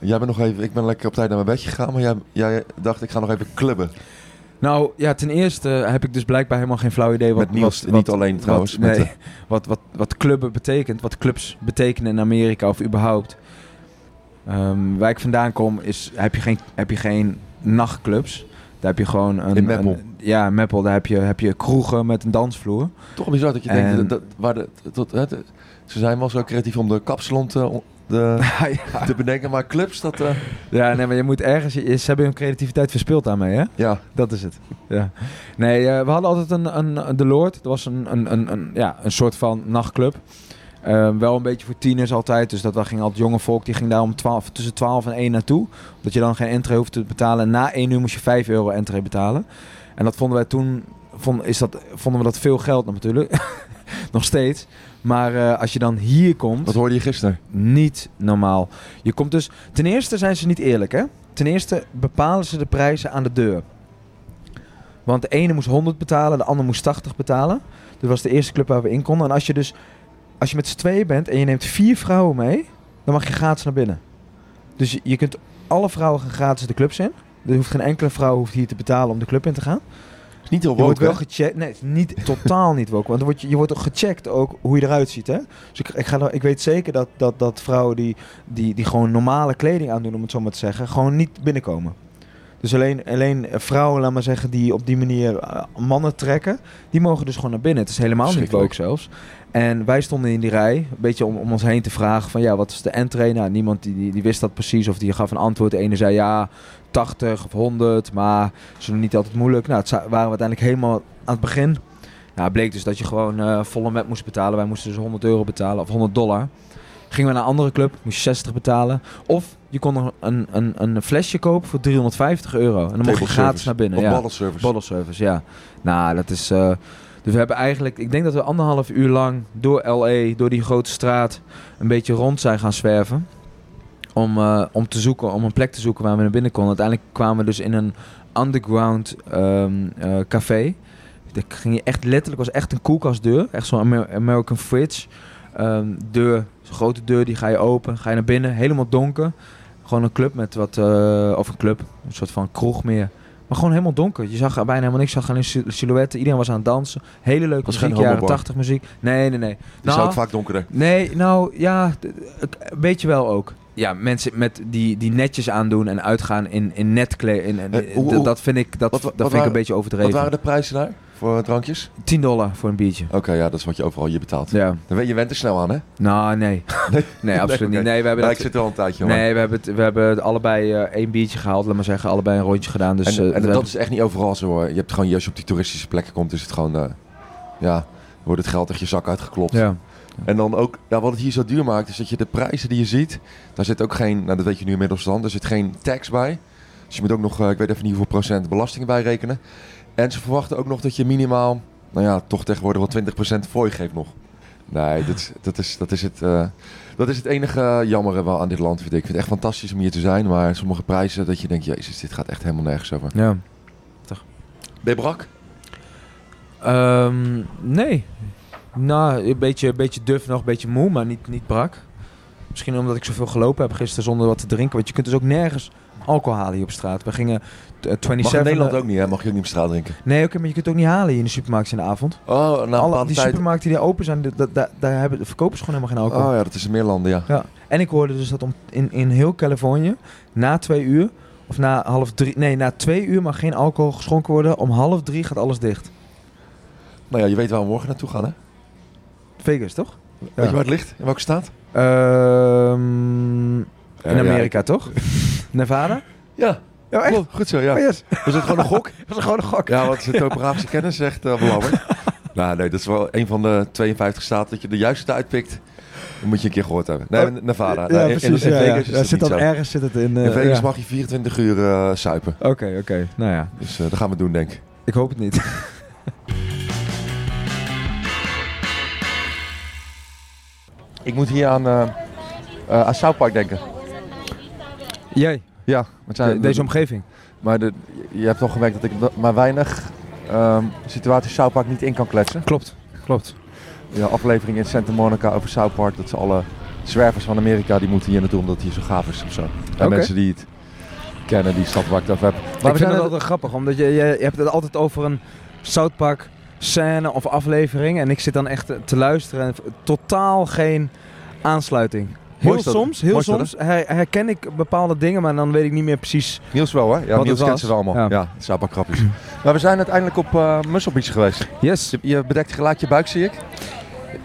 [SPEAKER 2] Jij bent nog even, ik ben lekker op tijd naar mijn bedje gegaan, maar jij, jij dacht ik ga nog even clubben.
[SPEAKER 1] Nou ja, ten eerste heb ik dus blijkbaar helemaal geen flauw idee wat...
[SPEAKER 2] Met Niels,
[SPEAKER 1] wat,
[SPEAKER 2] niet
[SPEAKER 1] wat-
[SPEAKER 2] alleen trouwens.
[SPEAKER 1] Wat, nee, wat, wat, wat clubben betekent, wat clubs betekenen in Amerika of überhaupt. Ehm, waar ik vandaan kom is, heb je geen, heb je geen nachtclubs. Daar heb je gewoon een...
[SPEAKER 2] In Meppel.
[SPEAKER 1] een- ja, in Meppel. Daar heb je, heb je kroegen met een dansvloer.
[SPEAKER 2] toch bizar dat je
[SPEAKER 1] En-
[SPEAKER 2] denkt, dat, dat- waar de, tot, ze zijn wel zo creatief om de kapsalon te, de,
[SPEAKER 1] ja.
[SPEAKER 2] te bedenken, maar clubs, dat... eh,
[SPEAKER 1] ja, nee, maar je moet ergens... je- Ze hebben hun creativiteit verspeeld daarmee, hè?
[SPEAKER 2] ja,
[SPEAKER 1] Dat is het. Ja. Nee, eh, we hadden altijd een, een, een De Lord. Dat was een, een, een, een, ja, een soort van nachtclub. Eh, wel een beetje voor tieners altijd. Dus dat daar ging altijd jonge volk. Die ging daar om 12, tussen 12 en 1 naartoe. Dat je dan geen entree hoeft te betalen. Na 1 uur moest je 5 euro entree betalen. En dat vonden wij toen... Vond, is dat, vonden we dat veel geld natuurlijk. Nog steeds. Maar eh, als je dan hier komt
[SPEAKER 2] wat hoorde je gisteren?
[SPEAKER 1] niet normaal. Je komt dus. Ten eerste zijn ze niet eerlijk, hè? Ten eerste bepalen ze de prijzen aan de deur. Want de ene moest 100 betalen, de ander moest 80 betalen. Dat was de eerste club waar we in konden. En als je dus, als je met z'n tweeën bent en je neemt vier vrouwen mee, dan mag je gratis naar binnen. Dus je, je kunt alle vrouwen gaan gratis de clubs in. Er hoeft geen enkele vrouw hoeft hier te betalen om de club in te gaan.
[SPEAKER 2] Is niet heel
[SPEAKER 1] Je wordt
[SPEAKER 2] woke,
[SPEAKER 1] wel
[SPEAKER 2] hè?
[SPEAKER 1] gecheckt. Nee, het is niet totaal niet woke. Want je je wordt ook gecheckt ook hoe je eruit ziet. Hè? Dus ik, ik, ga, ik weet zeker dat, dat, dat vrouwen die, die, die gewoon normale kleding aandoen, om het zo maar te zeggen, gewoon niet binnenkomen. Dus alleen, alleen vrouwen, laat maar zeggen, die op die manier eh, mannen trekken, die mogen dus gewoon naar binnen. Het is helemaal niet woke zelfs. En wij stonden in die rij, een beetje om, om ons heen te vragen van ja, wat is de entree? Nou, niemand die, die, die wist dat precies of die gaf een antwoord. De ene zei ja, 80 of 100, maar ze doen niet altijd moeilijk. Nou, het waren we uiteindelijk helemaal aan het begin. Nou, het bleek dus dat je gewoon eh, volle met moest betalen. Wij moesten dus 100 euro betalen of 100 dollar. Gingen we naar een andere club, moest je 60 betalen. Of je kon er een, een, een flesje kopen voor 350 euro. En dan mocht je gratis
[SPEAKER 2] service.
[SPEAKER 1] naar binnen.
[SPEAKER 2] Of
[SPEAKER 1] ja.
[SPEAKER 2] bottle service.
[SPEAKER 1] Bottle service, ja. Nou, dat is... eh, dus we hebben eigenlijk... Ik denk dat we anderhalf uur lang door L.A., door die grote straat... een beetje rond zijn gaan zwerven. Om, eh, om te zoeken, om een plek te zoeken waar we naar binnen konden. Uiteindelijk kwamen we dus in een underground ehm, eh, café. Daar ging je echt letterlijk... was echt een koelkastdeur. Echt zo'n Amer- American fridge. Ehm, deur, zo'n grote deur, die ga je open. Ga je naar binnen, helemaal donker. Gewoon een club met wat... eh, of een club, een soort van kroeg meer Maar gewoon helemaal donker. Je zag er bijna helemaal niks. Je zag alleen sil- silhouetten. Iedereen was aan het dansen. Hele leuke
[SPEAKER 2] Was
[SPEAKER 1] muziek. Jaren
[SPEAKER 2] homobar?
[SPEAKER 1] 80 muziek. Nee, nee, nee.
[SPEAKER 2] Die is
[SPEAKER 1] Nou,
[SPEAKER 2] ook vaak donkerder.
[SPEAKER 1] Nee, nou ja, een beetje wel ook. Ja, mensen met die, die netjes aandoen en uitgaan in, in netkleding. In, in-
[SPEAKER 2] Eh, hoe-
[SPEAKER 1] d-
[SPEAKER 2] hoe-
[SPEAKER 1] dat vind ik, dat,
[SPEAKER 2] wat
[SPEAKER 1] dat
[SPEAKER 2] wat
[SPEAKER 1] vind ik een beetje
[SPEAKER 2] Wat
[SPEAKER 1] overdreven.
[SPEAKER 2] waren de prijzen daar voor drankjes?
[SPEAKER 1] 10 dollar voor een biertje.
[SPEAKER 2] Oké, ja, dat is wat je overal hier betaalt.
[SPEAKER 1] Ja.
[SPEAKER 2] Dan je went er snel aan, hè?
[SPEAKER 1] Nou, nee.
[SPEAKER 2] Nee.
[SPEAKER 1] Nee, absoluut niet. Nee, we hebben
[SPEAKER 2] Ja,
[SPEAKER 1] dat...
[SPEAKER 2] ik zit er al een tijdje, hoor.
[SPEAKER 1] Nee, we hebben, het, we hebben allebei eh, één biertje gehaald. Laat maar zeggen, allebei een rondje gedaan. Dus,
[SPEAKER 2] en
[SPEAKER 1] eh,
[SPEAKER 2] en dat is echt niet overal zo, hoor. Je hebt gewoon, als je op die toeristische plekken komt, is het gewoon... ja, wordt het geld uit je zak uitgeklopt.
[SPEAKER 1] Ja.
[SPEAKER 2] En dan ook, ja, wat het hier zo duur maakt, is dat je de prijzen die je ziet, daar zit ook geen, nou dat weet je nu inmiddels dan, er zit geen tax bij. Dus je moet ook nog, eh, ik weet even niet hoeveel procent belasting bij rekenen. En ze verwachten ook nog dat je minimaal, nou ja, toch tegenwoordig wel 20% fooi geeft nog. Nee, dat, is- dat, is, dat, is het, eh, dat is het enige jammere wel aan dit land, vind ik. Ik vind het echt fantastisch om hier te zijn, maar sommige prijzen dat je denkt, jezus, dit gaat echt helemaal nergens over.
[SPEAKER 1] ja.
[SPEAKER 2] Ben je brak?
[SPEAKER 1] Ehm, nee. Nou, een beetje, een beetje duf nog, een beetje moe, maar niet, niet brak. Misschien omdat ik zoveel gelopen heb gisteren zonder wat te drinken. Want je kunt dus ook nergens alcohol halen hier op straat. We gingen eh, 27...
[SPEAKER 2] Mag in Nederland ook niet, hè? Mag je ook niet op straat drinken?
[SPEAKER 1] Nee, oké, maar je kunt het ook niet halen hier in de supermarkt in de avond.
[SPEAKER 2] Oh, een
[SPEAKER 1] Alle, die
[SPEAKER 2] tijd...
[SPEAKER 1] supermarkten die open zijn, da- da- daar hebben, verkopen ze gewoon helemaal geen alcohol.
[SPEAKER 2] Oh ja, dat is in meer landen, ja.
[SPEAKER 1] Ja. En ik hoorde dus dat om, in, in heel Californië, na twee uur, of na half drie, nee, na twee uur mag geen alcohol geschonken worden. Om half drie gaat alles dicht.
[SPEAKER 2] Nou ja, je weet waar we morgen naartoe gaan, hè?
[SPEAKER 1] Vegas, toch?
[SPEAKER 2] Weet je waar het ligt? In welke staat?
[SPEAKER 1] Ehm, in
[SPEAKER 2] Ja,
[SPEAKER 1] Amerika, toch? Nevada?
[SPEAKER 2] Ja,
[SPEAKER 1] Ja, echt?
[SPEAKER 2] klopt. goed zo, ja.
[SPEAKER 1] Oh, yes.
[SPEAKER 2] Was het gewoon een gok?
[SPEAKER 1] Dat is gewoon een gok.
[SPEAKER 2] Ja, wat de topografische kennis zegt, uh, belangrijk. nou, nee, dat is wel een van de 52 staten dat je de juiste uitpikt. Dan moet je een keer gehoord hebben. Nee,
[SPEAKER 1] Oh,
[SPEAKER 2] Nevada.
[SPEAKER 1] Ja,
[SPEAKER 2] Nee,
[SPEAKER 1] precies.
[SPEAKER 2] In, in
[SPEAKER 1] ja, ja.
[SPEAKER 2] Vegas is dat
[SPEAKER 1] zit dan
[SPEAKER 2] zo.
[SPEAKER 1] ergens zit het in. eh,
[SPEAKER 2] In Vegas
[SPEAKER 1] ja.
[SPEAKER 2] mag je 24 uur eh suipen.
[SPEAKER 1] Oké, oké. Nou ja,
[SPEAKER 2] Dus eh, dat gaan we doen, denk ik.
[SPEAKER 1] ik hoop het niet.
[SPEAKER 2] Ik moet hier aan, uh, uh, aan South Park denken.
[SPEAKER 1] Jij,
[SPEAKER 2] Ja, wat zijn
[SPEAKER 1] de- deze omgeving.
[SPEAKER 2] Maar de, je hebt toch gemerkt dat ik maar weinig ehm situaties South Park niet in kan kletsen.
[SPEAKER 1] Klopt, klopt.
[SPEAKER 2] Ja, aflevering in Santa Monica over South Park. Dat ze alle zwervers van Amerika die moeten hier naartoe omdat het hier zo gaaf is of zo. En mensen die het kennen, die snappen waar ik het over heb. Maar
[SPEAKER 1] ik
[SPEAKER 2] we
[SPEAKER 1] vind
[SPEAKER 2] zijn
[SPEAKER 1] het altijd grappig, omdat je, je, je hebt het altijd over een South Park scène of aflevering. En ik zit dan echt te luisteren en totaal geen aansluiting. Heel
[SPEAKER 2] Mooi is
[SPEAKER 1] soms, heel
[SPEAKER 2] Mooi is
[SPEAKER 1] soms her- herken ik bepaalde dingen, maar dan weet ik niet meer precies.
[SPEAKER 2] Niels wel, hè? Ja, Niels kent ze allemaal.
[SPEAKER 1] Ja.
[SPEAKER 2] Ja, het South Park grapjes. maar we zijn uiteindelijk op uh, Muscle Beach geweest.
[SPEAKER 1] Yes.
[SPEAKER 2] Je, je bedekt gelijk je buik, zie ik.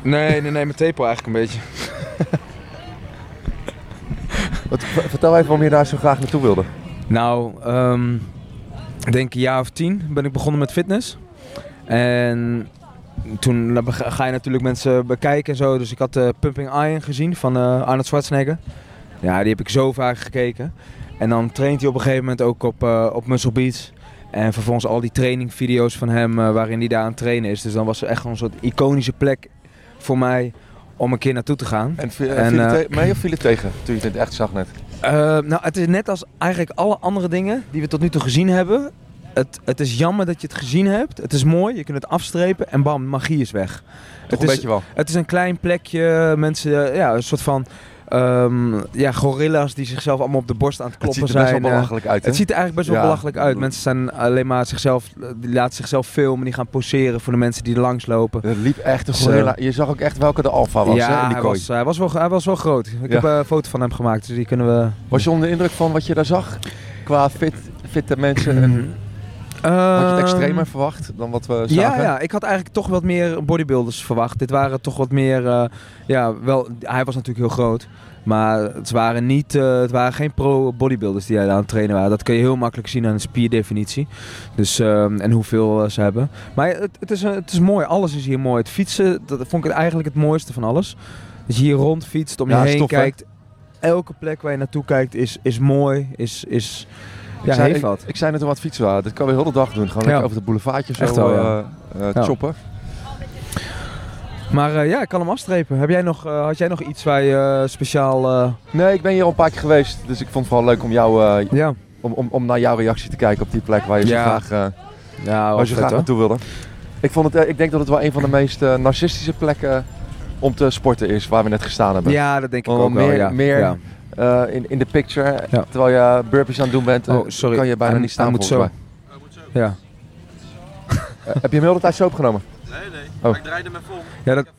[SPEAKER 1] Nee, nee, nee, mijn tepel eigenlijk een beetje.
[SPEAKER 2] Wat, vertel even waarom je daar zo graag naartoe wilde.
[SPEAKER 1] Nou, ehm, ik denk een jaar of tien ben ik begonnen met fitness. En toen ga je natuurlijk mensen bekijken en zo. Dus ik had eh, Pumping Iron gezien van eh, Arnold Schwarzenegger. Ja, die heb ik zo vaak gekeken. En dan traint hij op een gegeven moment ook op, eh, op Muscle Beach. En vervolgens al die trainingvideo's van hem waarin hij daar aan het trainen is. Dus dan was het echt gewoon een soort iconische plek voor mij om een keer naartoe te gaan.
[SPEAKER 2] En, viel
[SPEAKER 1] En,
[SPEAKER 2] viel mee of viel het tegen toen je het echt zag net?
[SPEAKER 1] Nou, het is net als eigenlijk alle andere dingen die we tot nu toe gezien hebben. Het, het is jammer dat je het gezien hebt. Het is mooi, je kunt het afstrepen en bam, magie is weg.
[SPEAKER 2] Toch
[SPEAKER 1] het
[SPEAKER 2] een
[SPEAKER 1] is,
[SPEAKER 2] wel.
[SPEAKER 1] Het is een klein plekje, mensen, eh, ja, een soort van ehm, ja, gorilla's die zichzelf allemaal op de borst aan het
[SPEAKER 2] Het
[SPEAKER 1] kloppen
[SPEAKER 2] ziet er best
[SPEAKER 1] zijn.
[SPEAKER 2] wel
[SPEAKER 1] eh.
[SPEAKER 2] belachelijk uit, hè?
[SPEAKER 1] het ziet er eigenlijk best wel
[SPEAKER 2] Ja.
[SPEAKER 1] belachelijk uit. Mensen zijn alleen maar zichzelf, die laten zichzelf filmen, die gaan poseren voor de mensen die er langs lopen.
[SPEAKER 2] Het liep echt een gorilla. Je zag ook echt welke de alfa was, hè, in
[SPEAKER 1] ja,
[SPEAKER 2] die
[SPEAKER 1] hij
[SPEAKER 2] kooi.
[SPEAKER 1] was, hij, was wel, hij was wel groot. Ik
[SPEAKER 2] Ja.
[SPEAKER 1] heb eh, een foto van hem gemaakt, dus die kunnen we...
[SPEAKER 2] Was je onder de indruk van wat je daar zag? Qua fit, fitte mensen en... Had je het
[SPEAKER 1] Ehm,
[SPEAKER 2] extremer verwacht dan wat we zagen?
[SPEAKER 1] Ja, ja, ik had eigenlijk toch wat meer bodybuilders verwacht. Dit waren toch wat meer, eh, ja, wel, hij was natuurlijk heel groot. Maar het waren, niet, eh, het waren geen pro-bodybuilders die aan het trainen waren. Dat kun je heel makkelijk zien aan de spierdefinitie. Dus, ehm, en hoeveel eh, ze hebben. Maar het, het, is, het is mooi, alles is hier mooi. Het fietsen, dat vond ik eigenlijk het mooiste van alles. Dat je hier rond fietst, om je
[SPEAKER 2] Ja,
[SPEAKER 1] heen
[SPEAKER 2] stof,
[SPEAKER 1] kijkt. Elke plek waar je naartoe kijkt is, is mooi, is, is ja,
[SPEAKER 2] zei,
[SPEAKER 1] heeft
[SPEAKER 2] ik,
[SPEAKER 1] wat.
[SPEAKER 2] ik zei net al wat fietsen waren. Dat kan we heel de dag doen. Gewoon lekker over de boulevardje zo
[SPEAKER 1] Echt wel,
[SPEAKER 2] eh, eh, choppen.
[SPEAKER 1] Maar eh, ja, ik kan hem afstrepen. Heb jij nog, had jij nog iets waar je eh, speciaal...
[SPEAKER 2] Nee, ik ben hier al een paar keer geweest. Dus ik vond het vooral leuk om, jou,
[SPEAKER 1] ja,
[SPEAKER 2] om, om, om naar jouw reactie te kijken op die plek waar je zo graag,
[SPEAKER 1] ja
[SPEAKER 2] waar je graag
[SPEAKER 1] hoor.
[SPEAKER 2] naartoe wilde. Ik, vond het, ik denk dat het wel een van de meest narcistische plekken om te sporten is waar we net gestaan hebben.
[SPEAKER 1] Ja, dat denk ik
[SPEAKER 2] Wel
[SPEAKER 1] ook wel.
[SPEAKER 2] meer-
[SPEAKER 1] ja.
[SPEAKER 2] meer Eh, in, in de picture,
[SPEAKER 1] Ja.
[SPEAKER 2] terwijl je burpees aan het doen bent, eh,
[SPEAKER 1] Oh, sorry.
[SPEAKER 2] kan je bijna
[SPEAKER 1] Hij-
[SPEAKER 2] niet staan
[SPEAKER 1] hij moet
[SPEAKER 2] volgens
[SPEAKER 1] zo.
[SPEAKER 2] mij.
[SPEAKER 1] Ja.
[SPEAKER 2] Eh, heb je hem heel de tijd zo opgenomen?
[SPEAKER 3] Nee, nee.
[SPEAKER 2] Oh.
[SPEAKER 3] Maar ik draaide hem even om.
[SPEAKER 1] Ja, dat,
[SPEAKER 3] dat.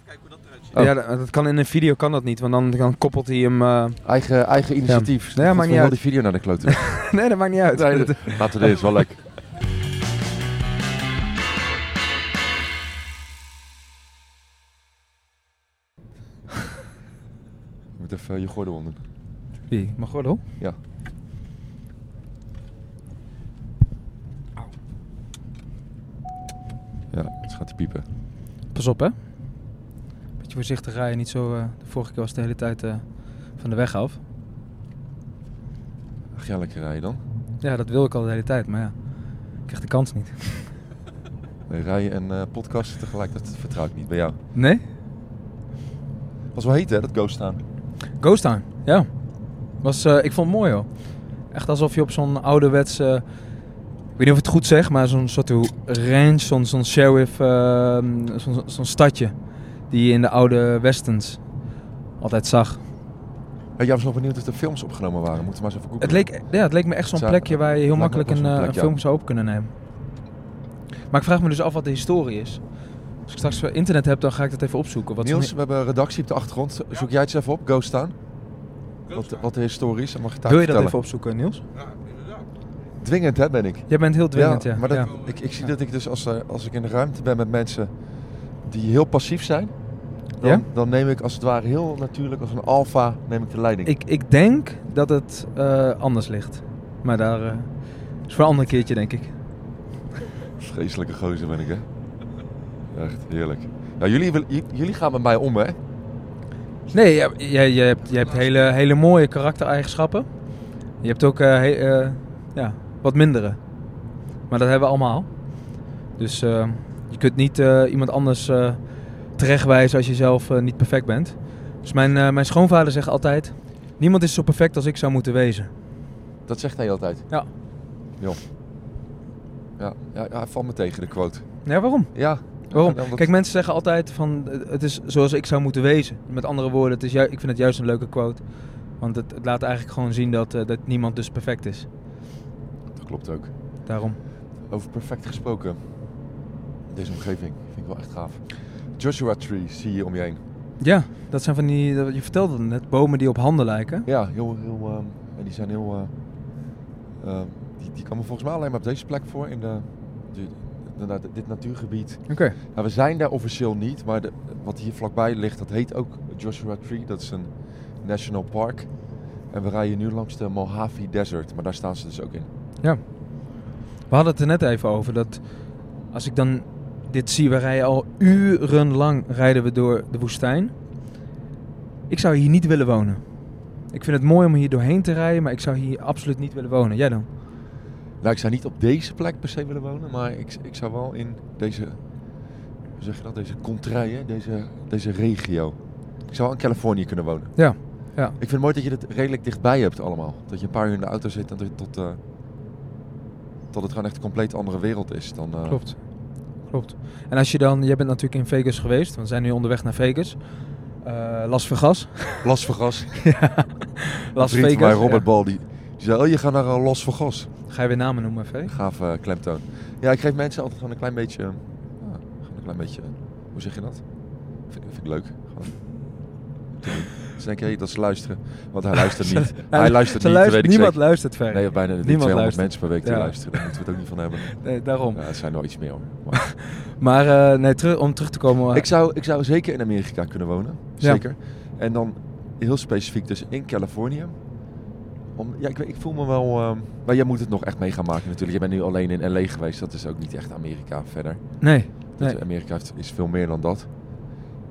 [SPEAKER 2] Oh.
[SPEAKER 1] ja, dat, dat kan in een video kan dat niet, want dan, dan koppelt hij hem... eh,
[SPEAKER 2] Eigen, eigen initiatief.
[SPEAKER 1] Ja, maakt
[SPEAKER 2] Goed
[SPEAKER 1] niet
[SPEAKER 2] voor heel
[SPEAKER 1] uit.
[SPEAKER 2] die video naar de klote.
[SPEAKER 1] nee, dat maakt niet uit.
[SPEAKER 2] Nee, dat- Laten we dit, is wel leuk. Je moet even je gordel om doen.
[SPEAKER 1] Wie? Gordel?
[SPEAKER 2] Ja. Ja, het gaat piepen.
[SPEAKER 1] Pas op, hè. Beetje voorzichtig rijden, niet zo... eh, de vorige keer was het de hele tijd eh, van de weg af.
[SPEAKER 2] Ga jij lekker rijden dan?
[SPEAKER 1] Ja, dat wil ik al de hele tijd, maar ja. Ik krijg de kans niet.
[SPEAKER 2] Nee, rijden en eh podcasten tegelijk, dat vertrouw ik niet bij jou.
[SPEAKER 1] Nee?
[SPEAKER 2] Was wel heet hè, dat Ghost staan.
[SPEAKER 1] Ghost Town, ja. Was, eh, ik vond het mooi hoor. Echt alsof je op zo'n ouderwets, eh, ik weet niet of ik het goed zeg, maar zo'n soort ranch, zo'n zo'n sheriff, eh, zo'n zo'n stadje die je in de oude westerns altijd zag.
[SPEAKER 2] Ja, jij was nog benieuwd of de films opgenomen waren. Moeten we maar eens even
[SPEAKER 1] Het leek, ja, het leek me echt zo'n
[SPEAKER 2] Zo,
[SPEAKER 1] plekje waar je heel makkelijk een, eh,
[SPEAKER 2] plek,
[SPEAKER 1] een
[SPEAKER 2] ja.
[SPEAKER 1] film zou op kunnen nemen. Maar ik vraag me dus af wat de historie is. Als ik straks internet heb, dan ga ik dat even opzoeken. Wat
[SPEAKER 2] Niels, we hebben een redactie op de achtergrond. Zoek jij het eens even op, Ghost Town? Wat, wat is, dan mag je het
[SPEAKER 1] Wil je dat
[SPEAKER 2] vertellen.
[SPEAKER 1] even opzoeken, Niels?
[SPEAKER 3] Ja, inderdaad.
[SPEAKER 2] Dwingend hè, ben ik.
[SPEAKER 1] Jij bent heel dwingend, ja.
[SPEAKER 2] maar dat,
[SPEAKER 1] ja.
[SPEAKER 2] Ik, ik zie dat ik dus als, er- als ik in de ruimte ben met mensen die heel passief zijn, dan,
[SPEAKER 1] Ja?
[SPEAKER 2] dan neem ik als het ware heel natuurlijk als een alfa neem ik de leiding.
[SPEAKER 1] Ik, ik denk dat het eh, anders ligt. Maar daar eh, is voor een ander keertje, denk ik.
[SPEAKER 2] Vreselijke gozer ben ik hè. Echt heerlijk. Nou, jullie, wil- j- jullie gaan met mij om hè.
[SPEAKER 1] Nee, jij, jij, jij hebt, jij hebt hele, hele mooie karaktereigenschappen. Je hebt ook eh, he- eh, ja, wat mindere. Maar dat hebben we allemaal. Dus eh, je kunt niet iemand anders terechtwijzen als je zelf niet perfect bent. Dus mijn, mijn schoonvader zegt altijd... Niemand is zo perfect als ik zou moeten wezen.
[SPEAKER 2] Dat zegt hij altijd.
[SPEAKER 1] Ja.
[SPEAKER 2] Joh. Ja, ja, ja, valt me tegen de quote.
[SPEAKER 1] Ja, waarom?
[SPEAKER 2] Ja.
[SPEAKER 1] Waarom?
[SPEAKER 2] Omdat-
[SPEAKER 1] Kijk, mensen zeggen altijd van het is zoals ik zou moeten wezen. Met andere woorden, het is ik vind het juist een leuke quote. Want het, het laat eigenlijk gewoon zien dat, eh, dat niemand dus perfect is.
[SPEAKER 2] Dat klopt ook.
[SPEAKER 1] Daarom.
[SPEAKER 2] Over perfect gesproken. Deze omgeving vind ik wel echt gaaf. Joshua Tree zie je om je heen.
[SPEAKER 1] Ja, dat zijn van die, je vertelde het net, bomen die op handen lijken.
[SPEAKER 2] Ja, heel, heel, ehm, en die zijn heel... eh, ehm, die, die komen volgens mij alleen maar op deze plek voor, in de, de- de- de- dit natuurgebied.
[SPEAKER 1] Oké.
[SPEAKER 2] Nou, we zijn daar officieel niet, maar de, wat hier vlakbij ligt, dat heet ook Joshua Tree. Dat is een national park. En we rijden nu langs de Mojave Desert, maar daar staan ze dus ook in.
[SPEAKER 1] Ja. We hadden het er net even over dat als ik dan dit zie, we rijden al urenlang rijden we door de woestijn. Ik zou hier niet willen wonen. Ik vind het mooi om hier doorheen te rijden, maar ik zou hier absoluut niet willen wonen. Jij dan?
[SPEAKER 2] Nou, ik zou niet op deze plek per se willen wonen, maar ik, ik zou wel in deze, hoe zeg je dat, deze contraille, deze, deze regio. Ik zou wel in Californië kunnen wonen.
[SPEAKER 1] Ja. ja.
[SPEAKER 2] Ik vind het mooi dat je het redelijk dichtbij hebt allemaal. Dat je een paar uur in de auto zit en dat je tot, eh, tot het gewoon echt een compleet andere wereld is. Dan, eh,
[SPEAKER 1] Klopt. Klopt. En als je dan, jij bent natuurlijk in Vegas geweest, we zijn nu onderweg naar Vegas. Eh, Las Vegas.
[SPEAKER 2] Las Vegas.
[SPEAKER 1] ja. Las Vegas.
[SPEAKER 2] mij, Robert
[SPEAKER 1] ja.
[SPEAKER 2] Bal, die, die zei, oh je gaat naar eh, Las Vegas.
[SPEAKER 1] Ga je weer namen noemen, Vee?
[SPEAKER 2] Gaaf eh, klemtoon. Ja, ik geef mensen altijd gewoon een klein beetje, ja, gewoon een klein beetje, hoe zeg je dat? Vind, vind ik leuk. Gewoon. Dus denk je, hey, dat ze luisteren. Want hij luistert niet. hij luistert niet,
[SPEAKER 1] luistert-
[SPEAKER 2] weet ik
[SPEAKER 1] Niemand
[SPEAKER 2] zeker.
[SPEAKER 1] luistert ver.
[SPEAKER 2] Nee, bijna
[SPEAKER 1] Niemand
[SPEAKER 2] 200
[SPEAKER 1] luistert.
[SPEAKER 2] mensen per week die
[SPEAKER 1] Ja.
[SPEAKER 2] luisteren. Daar moeten we het ook niet van hebben.
[SPEAKER 1] Nee, daarom.
[SPEAKER 2] Ja, het zijn er wel iets meer hoor. Maar
[SPEAKER 1] Maar eh, nee, terug, om terug te komen.
[SPEAKER 2] ik, zou, ik zou zeker in Amerika kunnen wonen.
[SPEAKER 1] Ja.
[SPEAKER 2] Zeker. En dan heel specifiek dus in Californië. Om, ja, ik, weet- ik voel me wel... ehm, maar jij moet het nog echt mee gaan maken natuurlijk. Je bent nu alleen in LA geweest. Dat is ook niet echt Amerika verder.
[SPEAKER 1] Nee.
[SPEAKER 2] Dus
[SPEAKER 1] Nee.
[SPEAKER 2] Amerika heeft, is veel meer dan dat.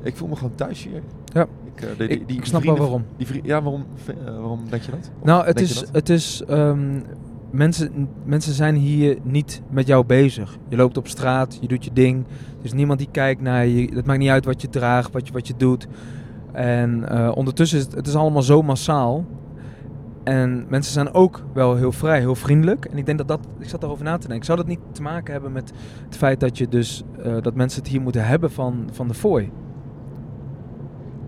[SPEAKER 2] Ik voel me gewoon thuis hier.
[SPEAKER 1] Ja.
[SPEAKER 2] Ik, eh, die- die- die
[SPEAKER 1] ik snap
[SPEAKER 2] vrienden-
[SPEAKER 1] wel waarom.
[SPEAKER 2] Die ja, waarom, eh, waarom denk je dat? Of
[SPEAKER 1] Nou, het is, het is ehm, mensen, mensen zijn hier niet met jou bezig. Je loopt op straat, je doet je ding. Er is niemand die kijkt naar je. Het maakt niet uit wat je draagt, wat je, wat je doet. En eh, ondertussen is het, het is allemaal zo massaal. En mensen zijn ook wel heel vrij, heel vriendelijk. En ik denk dat dat, ik zat daarover na te denken. Zou dat niet te maken hebben met het feit dat je dus, eh, dat mensen het hier moeten hebben van, van de fooi?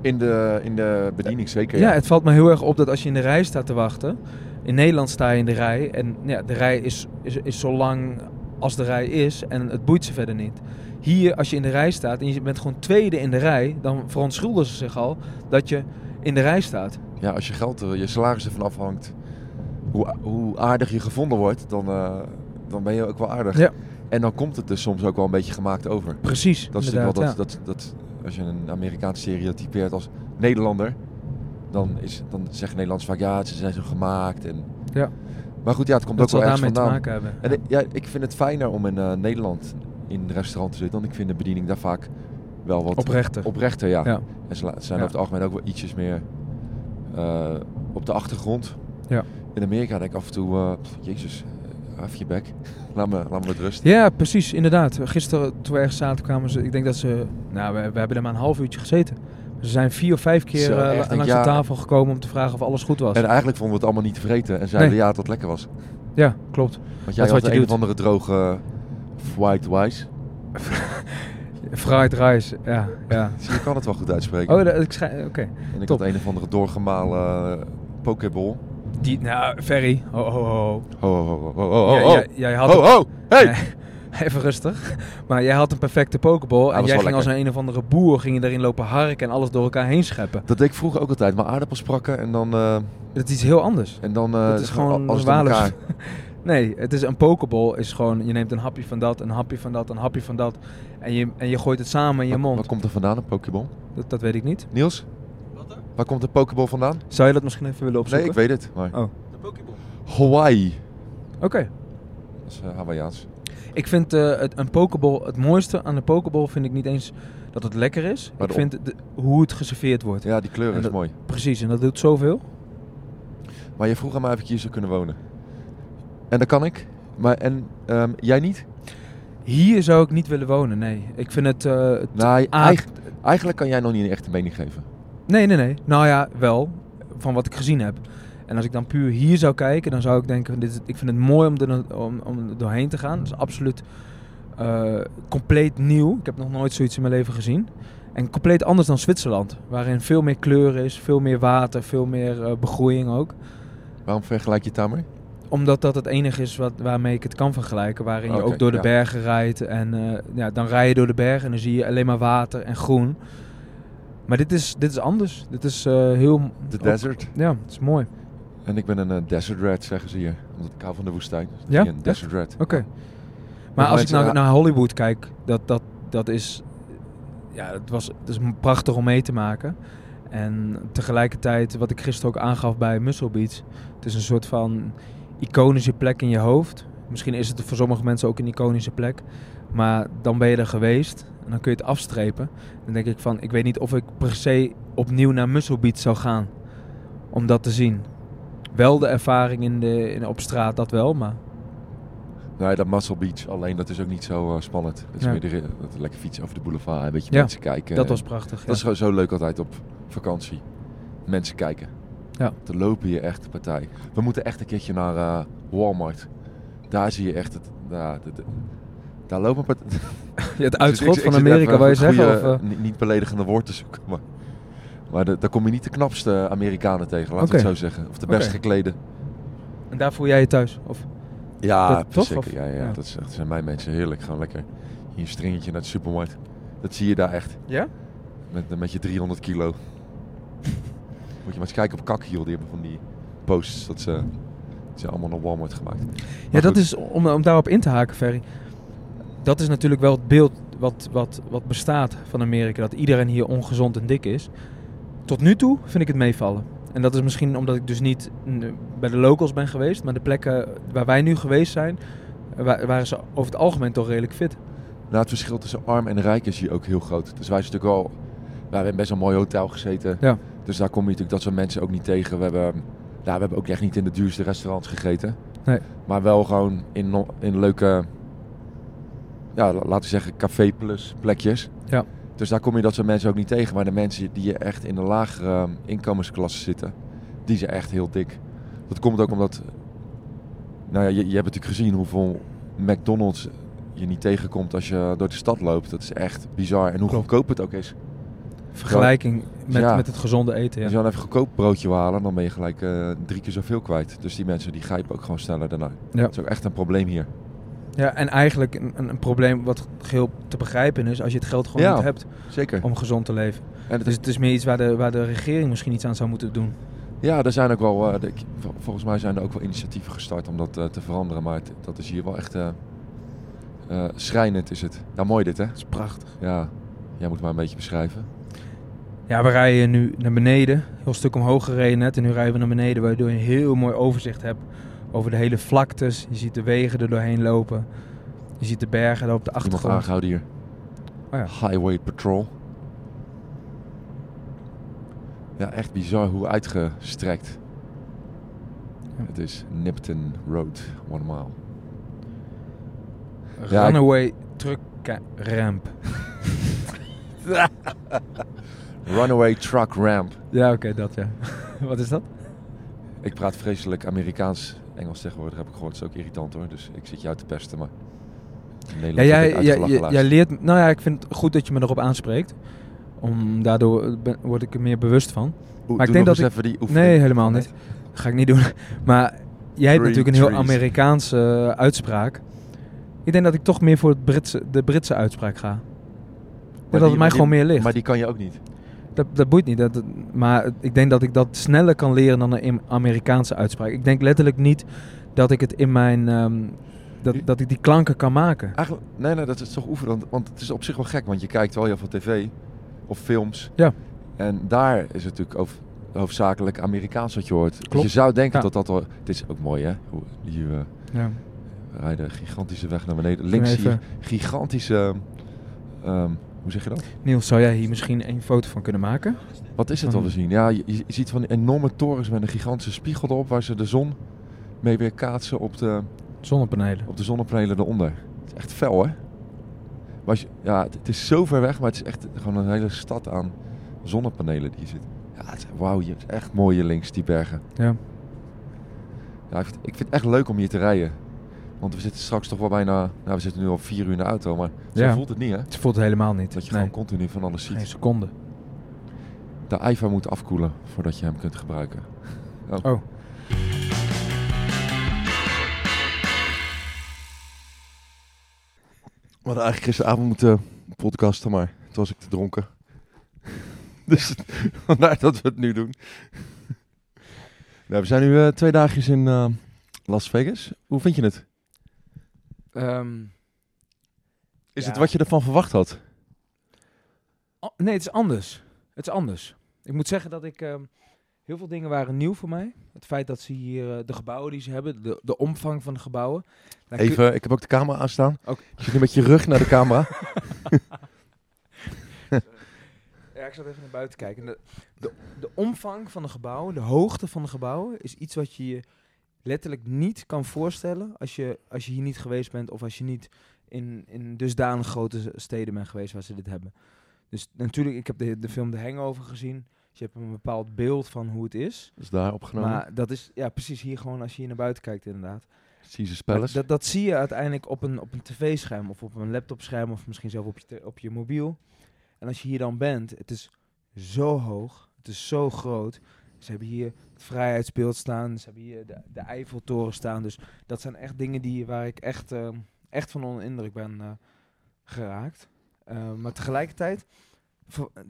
[SPEAKER 2] In de, in de bediening zeker,
[SPEAKER 1] Ja, het valt me heel erg op dat als je in de rij staat te wachten. In Nederland sta je in de rij. En ja, de rij is, is, is zo lang als de rij is en het boeit ze verder niet. Hier, als je in de rij staat en je bent gewoon tweede in de rij, dan verontschuldigen ze zich al dat je in de rij staat.
[SPEAKER 2] Ja, als je geld, er- je salaris ervan afhangt, hoe, hoe aardig je gevonden wordt, dan, eh, dan ben je ook wel aardig.
[SPEAKER 1] Ja.
[SPEAKER 2] En dan komt het dus soms ook wel een beetje gemaakt over.
[SPEAKER 1] Precies,
[SPEAKER 2] Dat is natuurlijk wel dat, dat, dat, als je een Amerikaanse stereotypeert als Nederlander, dan, is, dan zeggen Nederlanders vaak ja, ze zijn zo gemaakt. En...
[SPEAKER 1] Ja.
[SPEAKER 2] Maar goed, ja, het komt
[SPEAKER 1] dat
[SPEAKER 2] ook wel ergens
[SPEAKER 1] daarmee te
[SPEAKER 2] vandaan.
[SPEAKER 1] maken hebben.
[SPEAKER 2] En ik- ja, ik vind het fijner om in eh, Nederland in een restaurant te zitten, want ik vind de bediening daar vaak wel wat
[SPEAKER 1] Oprechter.
[SPEAKER 2] oprechter ja.
[SPEAKER 1] Ja.
[SPEAKER 2] En ze zijn
[SPEAKER 1] Ja.
[SPEAKER 2] over het algemeen ook wel ietsjes meer eh, op de achtergrond.
[SPEAKER 1] Ja.
[SPEAKER 2] In Amerika denk ik af en toe, eh, jezus, eh, even je bek. laat, me, laat me met rust.
[SPEAKER 1] Ja, precies, inderdaad. Gisteren toen we ergens zaten kwamen ze, ik denk dat ze, nou we, we hebben er maar een half uurtje gezeten. Ze zijn vier of vijf keer
[SPEAKER 2] Zo,
[SPEAKER 1] eh, langs
[SPEAKER 2] ja.
[SPEAKER 1] de tafel gekomen om te vragen of alles goed was.
[SPEAKER 2] En eigenlijk vonden we het allemaal niet te vreten en zeiden
[SPEAKER 1] Nee.
[SPEAKER 2] ja dat het lekker was.
[SPEAKER 1] ja, klopt.
[SPEAKER 2] Want jij
[SPEAKER 1] is
[SPEAKER 2] had
[SPEAKER 1] wat je
[SPEAKER 2] een
[SPEAKER 1] doet.
[SPEAKER 2] of andere droge white wise.
[SPEAKER 1] Fried rice, ja. ja.
[SPEAKER 2] Dus je kan het wel goed uitspreken.
[SPEAKER 1] Oh, dat- ik schij- oké.
[SPEAKER 2] en ik
[SPEAKER 1] top.
[SPEAKER 2] had een of andere doorgemalen uh, pokeball.
[SPEAKER 1] Die, nou, Ferry. Ho, ho, ho.
[SPEAKER 2] Ho, ho, ho, ho, ho, ho,
[SPEAKER 1] Jij- had
[SPEAKER 2] Ho,
[SPEAKER 1] een-
[SPEAKER 2] ho, hey!
[SPEAKER 1] Nee, Even rustig. Maar jij had een perfecte pokeball en jij ging als
[SPEAKER 2] lekker.
[SPEAKER 1] een een of andere boer ging je erin lopen harken en alles door elkaar heen scheppen.
[SPEAKER 2] Dat deed ik vroeger ook altijd. Maar aardappels sprakken en dan... eh,
[SPEAKER 1] Dat is iets heel anders.
[SPEAKER 2] en dan eh,
[SPEAKER 1] Het is gewoon
[SPEAKER 2] alles door
[SPEAKER 1] waarlijk-
[SPEAKER 2] elkaar.
[SPEAKER 1] Nee, het is een pokeball is gewoon, je neemt een hapje van dat, een hapje van dat, een hapje van dat. En je, en je gooit het samen in je mond.
[SPEAKER 2] Waar komt er vandaan, een pokeball?
[SPEAKER 1] Dat, dat weet ik niet.
[SPEAKER 2] Niels,
[SPEAKER 3] Wat dan?
[SPEAKER 2] waar komt de pokeball vandaan?
[SPEAKER 1] Zou je dat misschien even willen
[SPEAKER 2] Nee,
[SPEAKER 1] opzoeken?
[SPEAKER 2] ik weet het. Maar...
[SPEAKER 1] Oh.
[SPEAKER 3] De Pokéball.
[SPEAKER 2] Hawaii.
[SPEAKER 1] Oké.
[SPEAKER 2] Dat is uh, Hawaiiaans.
[SPEAKER 1] Ik vind eh, het, een pokeball, het mooiste aan de pokeball vind ik niet eens dat het lekker is.
[SPEAKER 2] Maar
[SPEAKER 1] ik vind de- hoe het geserveerd wordt.
[SPEAKER 2] Ja, die kleur
[SPEAKER 1] En
[SPEAKER 2] is
[SPEAKER 1] dat-
[SPEAKER 2] mooi.
[SPEAKER 1] Precies, en dat doet zoveel.
[SPEAKER 2] Maar je vroeg aan mij of ik hier zou kunnen wonen. En dat kan ik. Maar en ehm, jij niet?
[SPEAKER 1] Hier zou ik niet willen wonen, nee. Ik vind het...
[SPEAKER 2] Nou, eig- eigenlijk kan jij nog niet een echte mening geven.
[SPEAKER 1] Nee, nee, nee. Nou ja, wel. Van wat ik gezien heb. En als ik dan puur hier zou kijken, dan zou ik denken: dit is, ik vind het mooi om er, om, om er doorheen te gaan. Het is absoluut eh, compleet nieuw. Ik heb nog nooit zoiets in mijn leven gezien. En compleet anders dan Zwitserland, waarin veel meer kleur is, veel meer water, veel meer eh, begroeiing ook.
[SPEAKER 2] Waarom vergelijk je het daarmee?
[SPEAKER 1] Omdat dat het enige is wat, waarmee ik het kan vergelijken. Waarin je ook door de
[SPEAKER 2] ja.
[SPEAKER 1] bergen rijdt. En eh, ja, dan rij je door de bergen en dan zie je alleen maar water en groen. Maar dit is, dit is anders. Dit is eh, heel...
[SPEAKER 2] De desert.
[SPEAKER 1] Ja, het is mooi.
[SPEAKER 2] En ik ben een eh, desert rat, zeggen ze hier. Omdat ik hou van de woestijn. Dus
[SPEAKER 1] Ja?
[SPEAKER 2] Een desert rat.
[SPEAKER 1] Oké. Maar als ik nou naar Hollywood kijk, dat, dat, dat is... Ja, het, was, het is prachtig om mee te maken. En tegelijkertijd, wat ik gisteren ook aangaf bij Muscle Beach... Het is een soort van iconische plek in je hoofd. Misschien is het voor sommige mensen ook een iconische plek. Maar dan ben je er geweest en dan kun je het afstrepen. Dan denk ik van, ik weet niet of ik per se opnieuw naar Muscle Beach zou gaan. Om dat te zien. Wel de ervaring in de, in, op straat, dat wel, maar...
[SPEAKER 2] Nee, dat Muscle Beach alleen, dat is ook niet zo eh, spannend. Het is
[SPEAKER 1] Ja.
[SPEAKER 2] meer dat lekker fietsen over de boulevard. Een beetje
[SPEAKER 1] Ja,
[SPEAKER 2] mensen kijken.
[SPEAKER 1] Dat was prachtig.
[SPEAKER 2] Dat is gewoon zo leuk altijd op vakantie. Mensen kijken.
[SPEAKER 1] Ja.
[SPEAKER 2] Er lopen hier echt partij. We moeten echt een keertje naar eh, Walmart. Daar zie je echt het... De- de- daar lopen partij.
[SPEAKER 1] Ja, het uitschot van Amerika, wou je
[SPEAKER 2] een
[SPEAKER 1] zeggen? Of, eh?
[SPEAKER 2] niet, beledigende woord te zoeken. Maar, maar de- daar kom je niet de knapste Amerikanen tegen, laten we het zo zeggen. Of de best
[SPEAKER 1] Oké.
[SPEAKER 2] geklede.
[SPEAKER 1] En daar voel jij je thuis? Of?
[SPEAKER 2] Ja,
[SPEAKER 1] Dat-
[SPEAKER 2] zeker.
[SPEAKER 1] Of-
[SPEAKER 2] Ja, ja,
[SPEAKER 1] ja.
[SPEAKER 2] Dat, is, dat zijn mijn mensen heerlijk. Gewoon lekker hier een stringetje naar de supermarkt. Dat zie je daar echt.
[SPEAKER 1] Ja?
[SPEAKER 2] Met, met je 300 kilo. Moet je maar eens kijken op Kakhiel. Die hebben van die posts. Dat ze, dat zijn allemaal naar Walmart gemaakt.
[SPEAKER 1] Ja, dat
[SPEAKER 2] goed.
[SPEAKER 1] is, om, om daarop in te haken, Ferry. Dat is natuurlijk wel het beeld wat, wat, wat bestaat van Amerika. Dat iedereen hier ongezond en dik is. Tot nu toe vind ik het meevallen. En dat is misschien omdat ik dus niet bij de locals ben geweest. Maar de plekken waar wij nu geweest zijn, wa- waren ze over het algemeen toch redelijk fit.
[SPEAKER 2] Nou, het verschil tussen arm en rijk is hier ook heel groot. Dus wij zijn natuurlijk wel... wij hebben best een mooi hotel gezeten.
[SPEAKER 1] Ja.
[SPEAKER 2] Dus daar kom je natuurlijk dat soort mensen ook niet tegen. We hebben, ja, we hebben ook echt niet in de duurste restaurants gegeten.
[SPEAKER 1] Nee.
[SPEAKER 2] Maar wel gewoon in, in leuke, ja, la- laten we zeggen, café plus plekjes.
[SPEAKER 1] Ja.
[SPEAKER 2] Dus daar kom je dat soort mensen ook niet tegen. Maar de mensen die je echt in de lagere inkomensklasse zitten, die zijn echt heel dik. Dat komt ook omdat, nou ja, je, je hebt natuurlijk gezien hoeveel McDonald's je niet tegenkomt als je door de stad loopt. Dat is echt bizar. En hoe
[SPEAKER 1] Klopt.
[SPEAKER 2] goedkoop het ook is.
[SPEAKER 1] Vergelijking met,
[SPEAKER 2] Ja.
[SPEAKER 1] met het gezonde eten.
[SPEAKER 2] Als
[SPEAKER 1] Ja.
[SPEAKER 2] je dan even goedkoop broodje wil halen, dan ben je gelijk eh, drie keer zoveel kwijt. Dus die mensen die grijpen ook gewoon sneller daarna.
[SPEAKER 1] Ja.
[SPEAKER 2] Dat is ook echt een probleem hier.
[SPEAKER 1] Ja, en eigenlijk een, een, een probleem wat geheel te begrijpen is als je het geld gewoon
[SPEAKER 2] Ja.
[SPEAKER 1] niet hebt
[SPEAKER 2] Zeker.
[SPEAKER 1] om gezond te leven.
[SPEAKER 2] En het
[SPEAKER 1] Dus het is meer iets waar de, waar de regering misschien iets aan zou moeten doen.
[SPEAKER 2] Ja, er zijn ook wel, eh, de- vol- volgens mij zijn er ook wel initiatieven gestart om dat eh, te veranderen. Maar het- dat is hier wel echt schrijnend is het. Ja, mooi dit hè?
[SPEAKER 1] Dat is prachtig.
[SPEAKER 2] Ja, jij moet maar een beetje beschrijven.
[SPEAKER 1] Ja, we rijden nu naar beneden. Heel stuk omhoog gereden net. En nu rijden we naar beneden, waardoor je een heel mooi overzicht hebt over de hele vlaktes. Je ziet de wegen er doorheen lopen. Je ziet de bergen daar op de
[SPEAKER 2] Iemand
[SPEAKER 1] achtergrond.
[SPEAKER 2] aangehouden hier.
[SPEAKER 1] Oh ja.
[SPEAKER 2] Highway Patrol. Ja, echt bizar hoe uitgestrekt.
[SPEAKER 1] Ja.
[SPEAKER 2] Het is Nipton Road, one mile. Ja, ik-
[SPEAKER 1] Runaway truck ramp.
[SPEAKER 2] Runaway Truck Ramp.
[SPEAKER 1] Ja, oké, dat ja. Wat is dat?
[SPEAKER 2] Ik praat vreselijk Amerikaans. Engels tegenwoordig heb ik gehoord. Dat is ook irritant hoor. Dus ik zit je uit te pesten, maar...
[SPEAKER 1] Ja, jij,
[SPEAKER 2] ik
[SPEAKER 1] jij, jij, leert... Nou ja, ik vind het goed dat je me erop aanspreekt. Om, daardoor ben- word ik er meer bewust van. Maar ik denk dat
[SPEAKER 2] eens even die oefening.
[SPEAKER 1] Nee, helemaal niet. Dat ga ik niet doen. Maar jij hebt
[SPEAKER 2] Green
[SPEAKER 1] natuurlijk een heel
[SPEAKER 2] trees.
[SPEAKER 1] Amerikaanse eh, uitspraak. Ik denk dat ik toch meer voor het Britse, de Britse uitspraak ga. Ik denk dat
[SPEAKER 2] die-
[SPEAKER 1] het mij
[SPEAKER 2] die-
[SPEAKER 1] gewoon meer ligt.
[SPEAKER 2] Maar die kan je ook niet.
[SPEAKER 1] Dat, dat boeit niet. Dat, maar ik denk dat ik dat sneller kan leren dan een Amerikaanse uitspraak. Ik denk letterlijk niet dat ik het in mijn... ehm, dat, dat ik die klanken kan maken.
[SPEAKER 2] Eigenlijk, nee, nee, dat is toch oefenen. Want, want het is op zich wel gek, want je kijkt wel heel veel tv of films.
[SPEAKER 1] Ja.
[SPEAKER 2] En daar is het natuurlijk over, hoofdzakelijk Amerikaans wat je hoort. Dus
[SPEAKER 1] Klopt.
[SPEAKER 2] je zou denken
[SPEAKER 1] Ja.
[SPEAKER 2] dat dat wel... Het is ook mooi, hè? Hoe, hier eh,
[SPEAKER 1] Ja.
[SPEAKER 2] we rijden gigantische weg naar beneden. Links
[SPEAKER 1] even-
[SPEAKER 2] gigantische... ehm, hoe zeg je dat?
[SPEAKER 1] Niels, zou jij hier misschien een foto van kunnen maken?
[SPEAKER 2] Wat is het wat we zien? Ja, je, je ziet van die enorme torens met een gigantische spiegel erop... waar ze de zon mee weer kaatsen op de,
[SPEAKER 1] Zonnepanelen.
[SPEAKER 2] op de zonnepanelen eronder. Het is echt fel, hè? Maar als je, ja, het, het is zo ver weg, maar het is echt gewoon een hele stad aan zonnepanelen die hier zit. Ja, het is, wauw, je is echt mooi hier links, die bergen.
[SPEAKER 1] Ja.
[SPEAKER 2] Ja, ik, vind, ik vind het echt leuk om hier te rijden. Want we zitten straks toch wel bijna... Nou, we zitten nu al vier uur in de auto, maar zo
[SPEAKER 1] Ja.
[SPEAKER 2] voelt het niet, hè?
[SPEAKER 1] Het voelt helemaal niet.
[SPEAKER 2] Dat je
[SPEAKER 1] nee.
[SPEAKER 2] gewoon continu van alles ziet.
[SPEAKER 1] Geen seconde.
[SPEAKER 2] De iPhone moet afkoelen voordat je hem kunt gebruiken.
[SPEAKER 1] Oh.
[SPEAKER 2] We hadden eigenlijk gisteravond moeten podcasten, maar toen was ik te dronken. dus vandaar dat we het nu doen. nou, we zijn nu eh, twee dagjes in eh, Las Vegas. Hoe vind je het?
[SPEAKER 1] Ehm,
[SPEAKER 2] Is
[SPEAKER 1] Ja.
[SPEAKER 2] het wat je ervan verwacht had?
[SPEAKER 1] nee, het is anders. Het is anders. Ik moet zeggen dat ik... ehm, heel veel dingen waren nieuw voor mij. Het feit dat ze hier eh, de gebouwen die ze hebben, de, de omvang van de gebouwen.
[SPEAKER 2] Even, ik heb ook de camera aanstaan.
[SPEAKER 1] Oké.
[SPEAKER 2] Je zit nu met je rug naar de camera.
[SPEAKER 1] Ja, ik zat even naar buiten kijken. De, de, de omvang van de gebouwen, de hoogte van de gebouwen, is iets wat je je letterlijk niet kan voorstellen als je, als je hier niet geweest bent of als je niet in, in dusdanig grote steden bent geweest waar ze dit hebben. Dus natuurlijk, ik heb de, de film The Hangover gezien. Dus je hebt een bepaald beeld van hoe het is.
[SPEAKER 2] Dat is daar opgenomen.
[SPEAKER 1] Maar dat is ja, precies hier gewoon als je hier naar buiten kijkt inderdaad.
[SPEAKER 2] Caesar's
[SPEAKER 1] Maar
[SPEAKER 2] Palace.
[SPEAKER 1] Dat, dat zie je uiteindelijk op een, op een tv-scherm of op een laptopscherm of misschien zelf op je, op je mobiel. En als je hier dan bent, het is zo hoog, het is zo groot. Ze hebben hier het Vrijheidsbeeld staan, ze hebben hier de, de Eiffeltoren staan. Dus dat zijn echt dingen die, waar ik echt, eh, echt van onder de indruk ben eh, geraakt. Eh, maar tegelijkertijd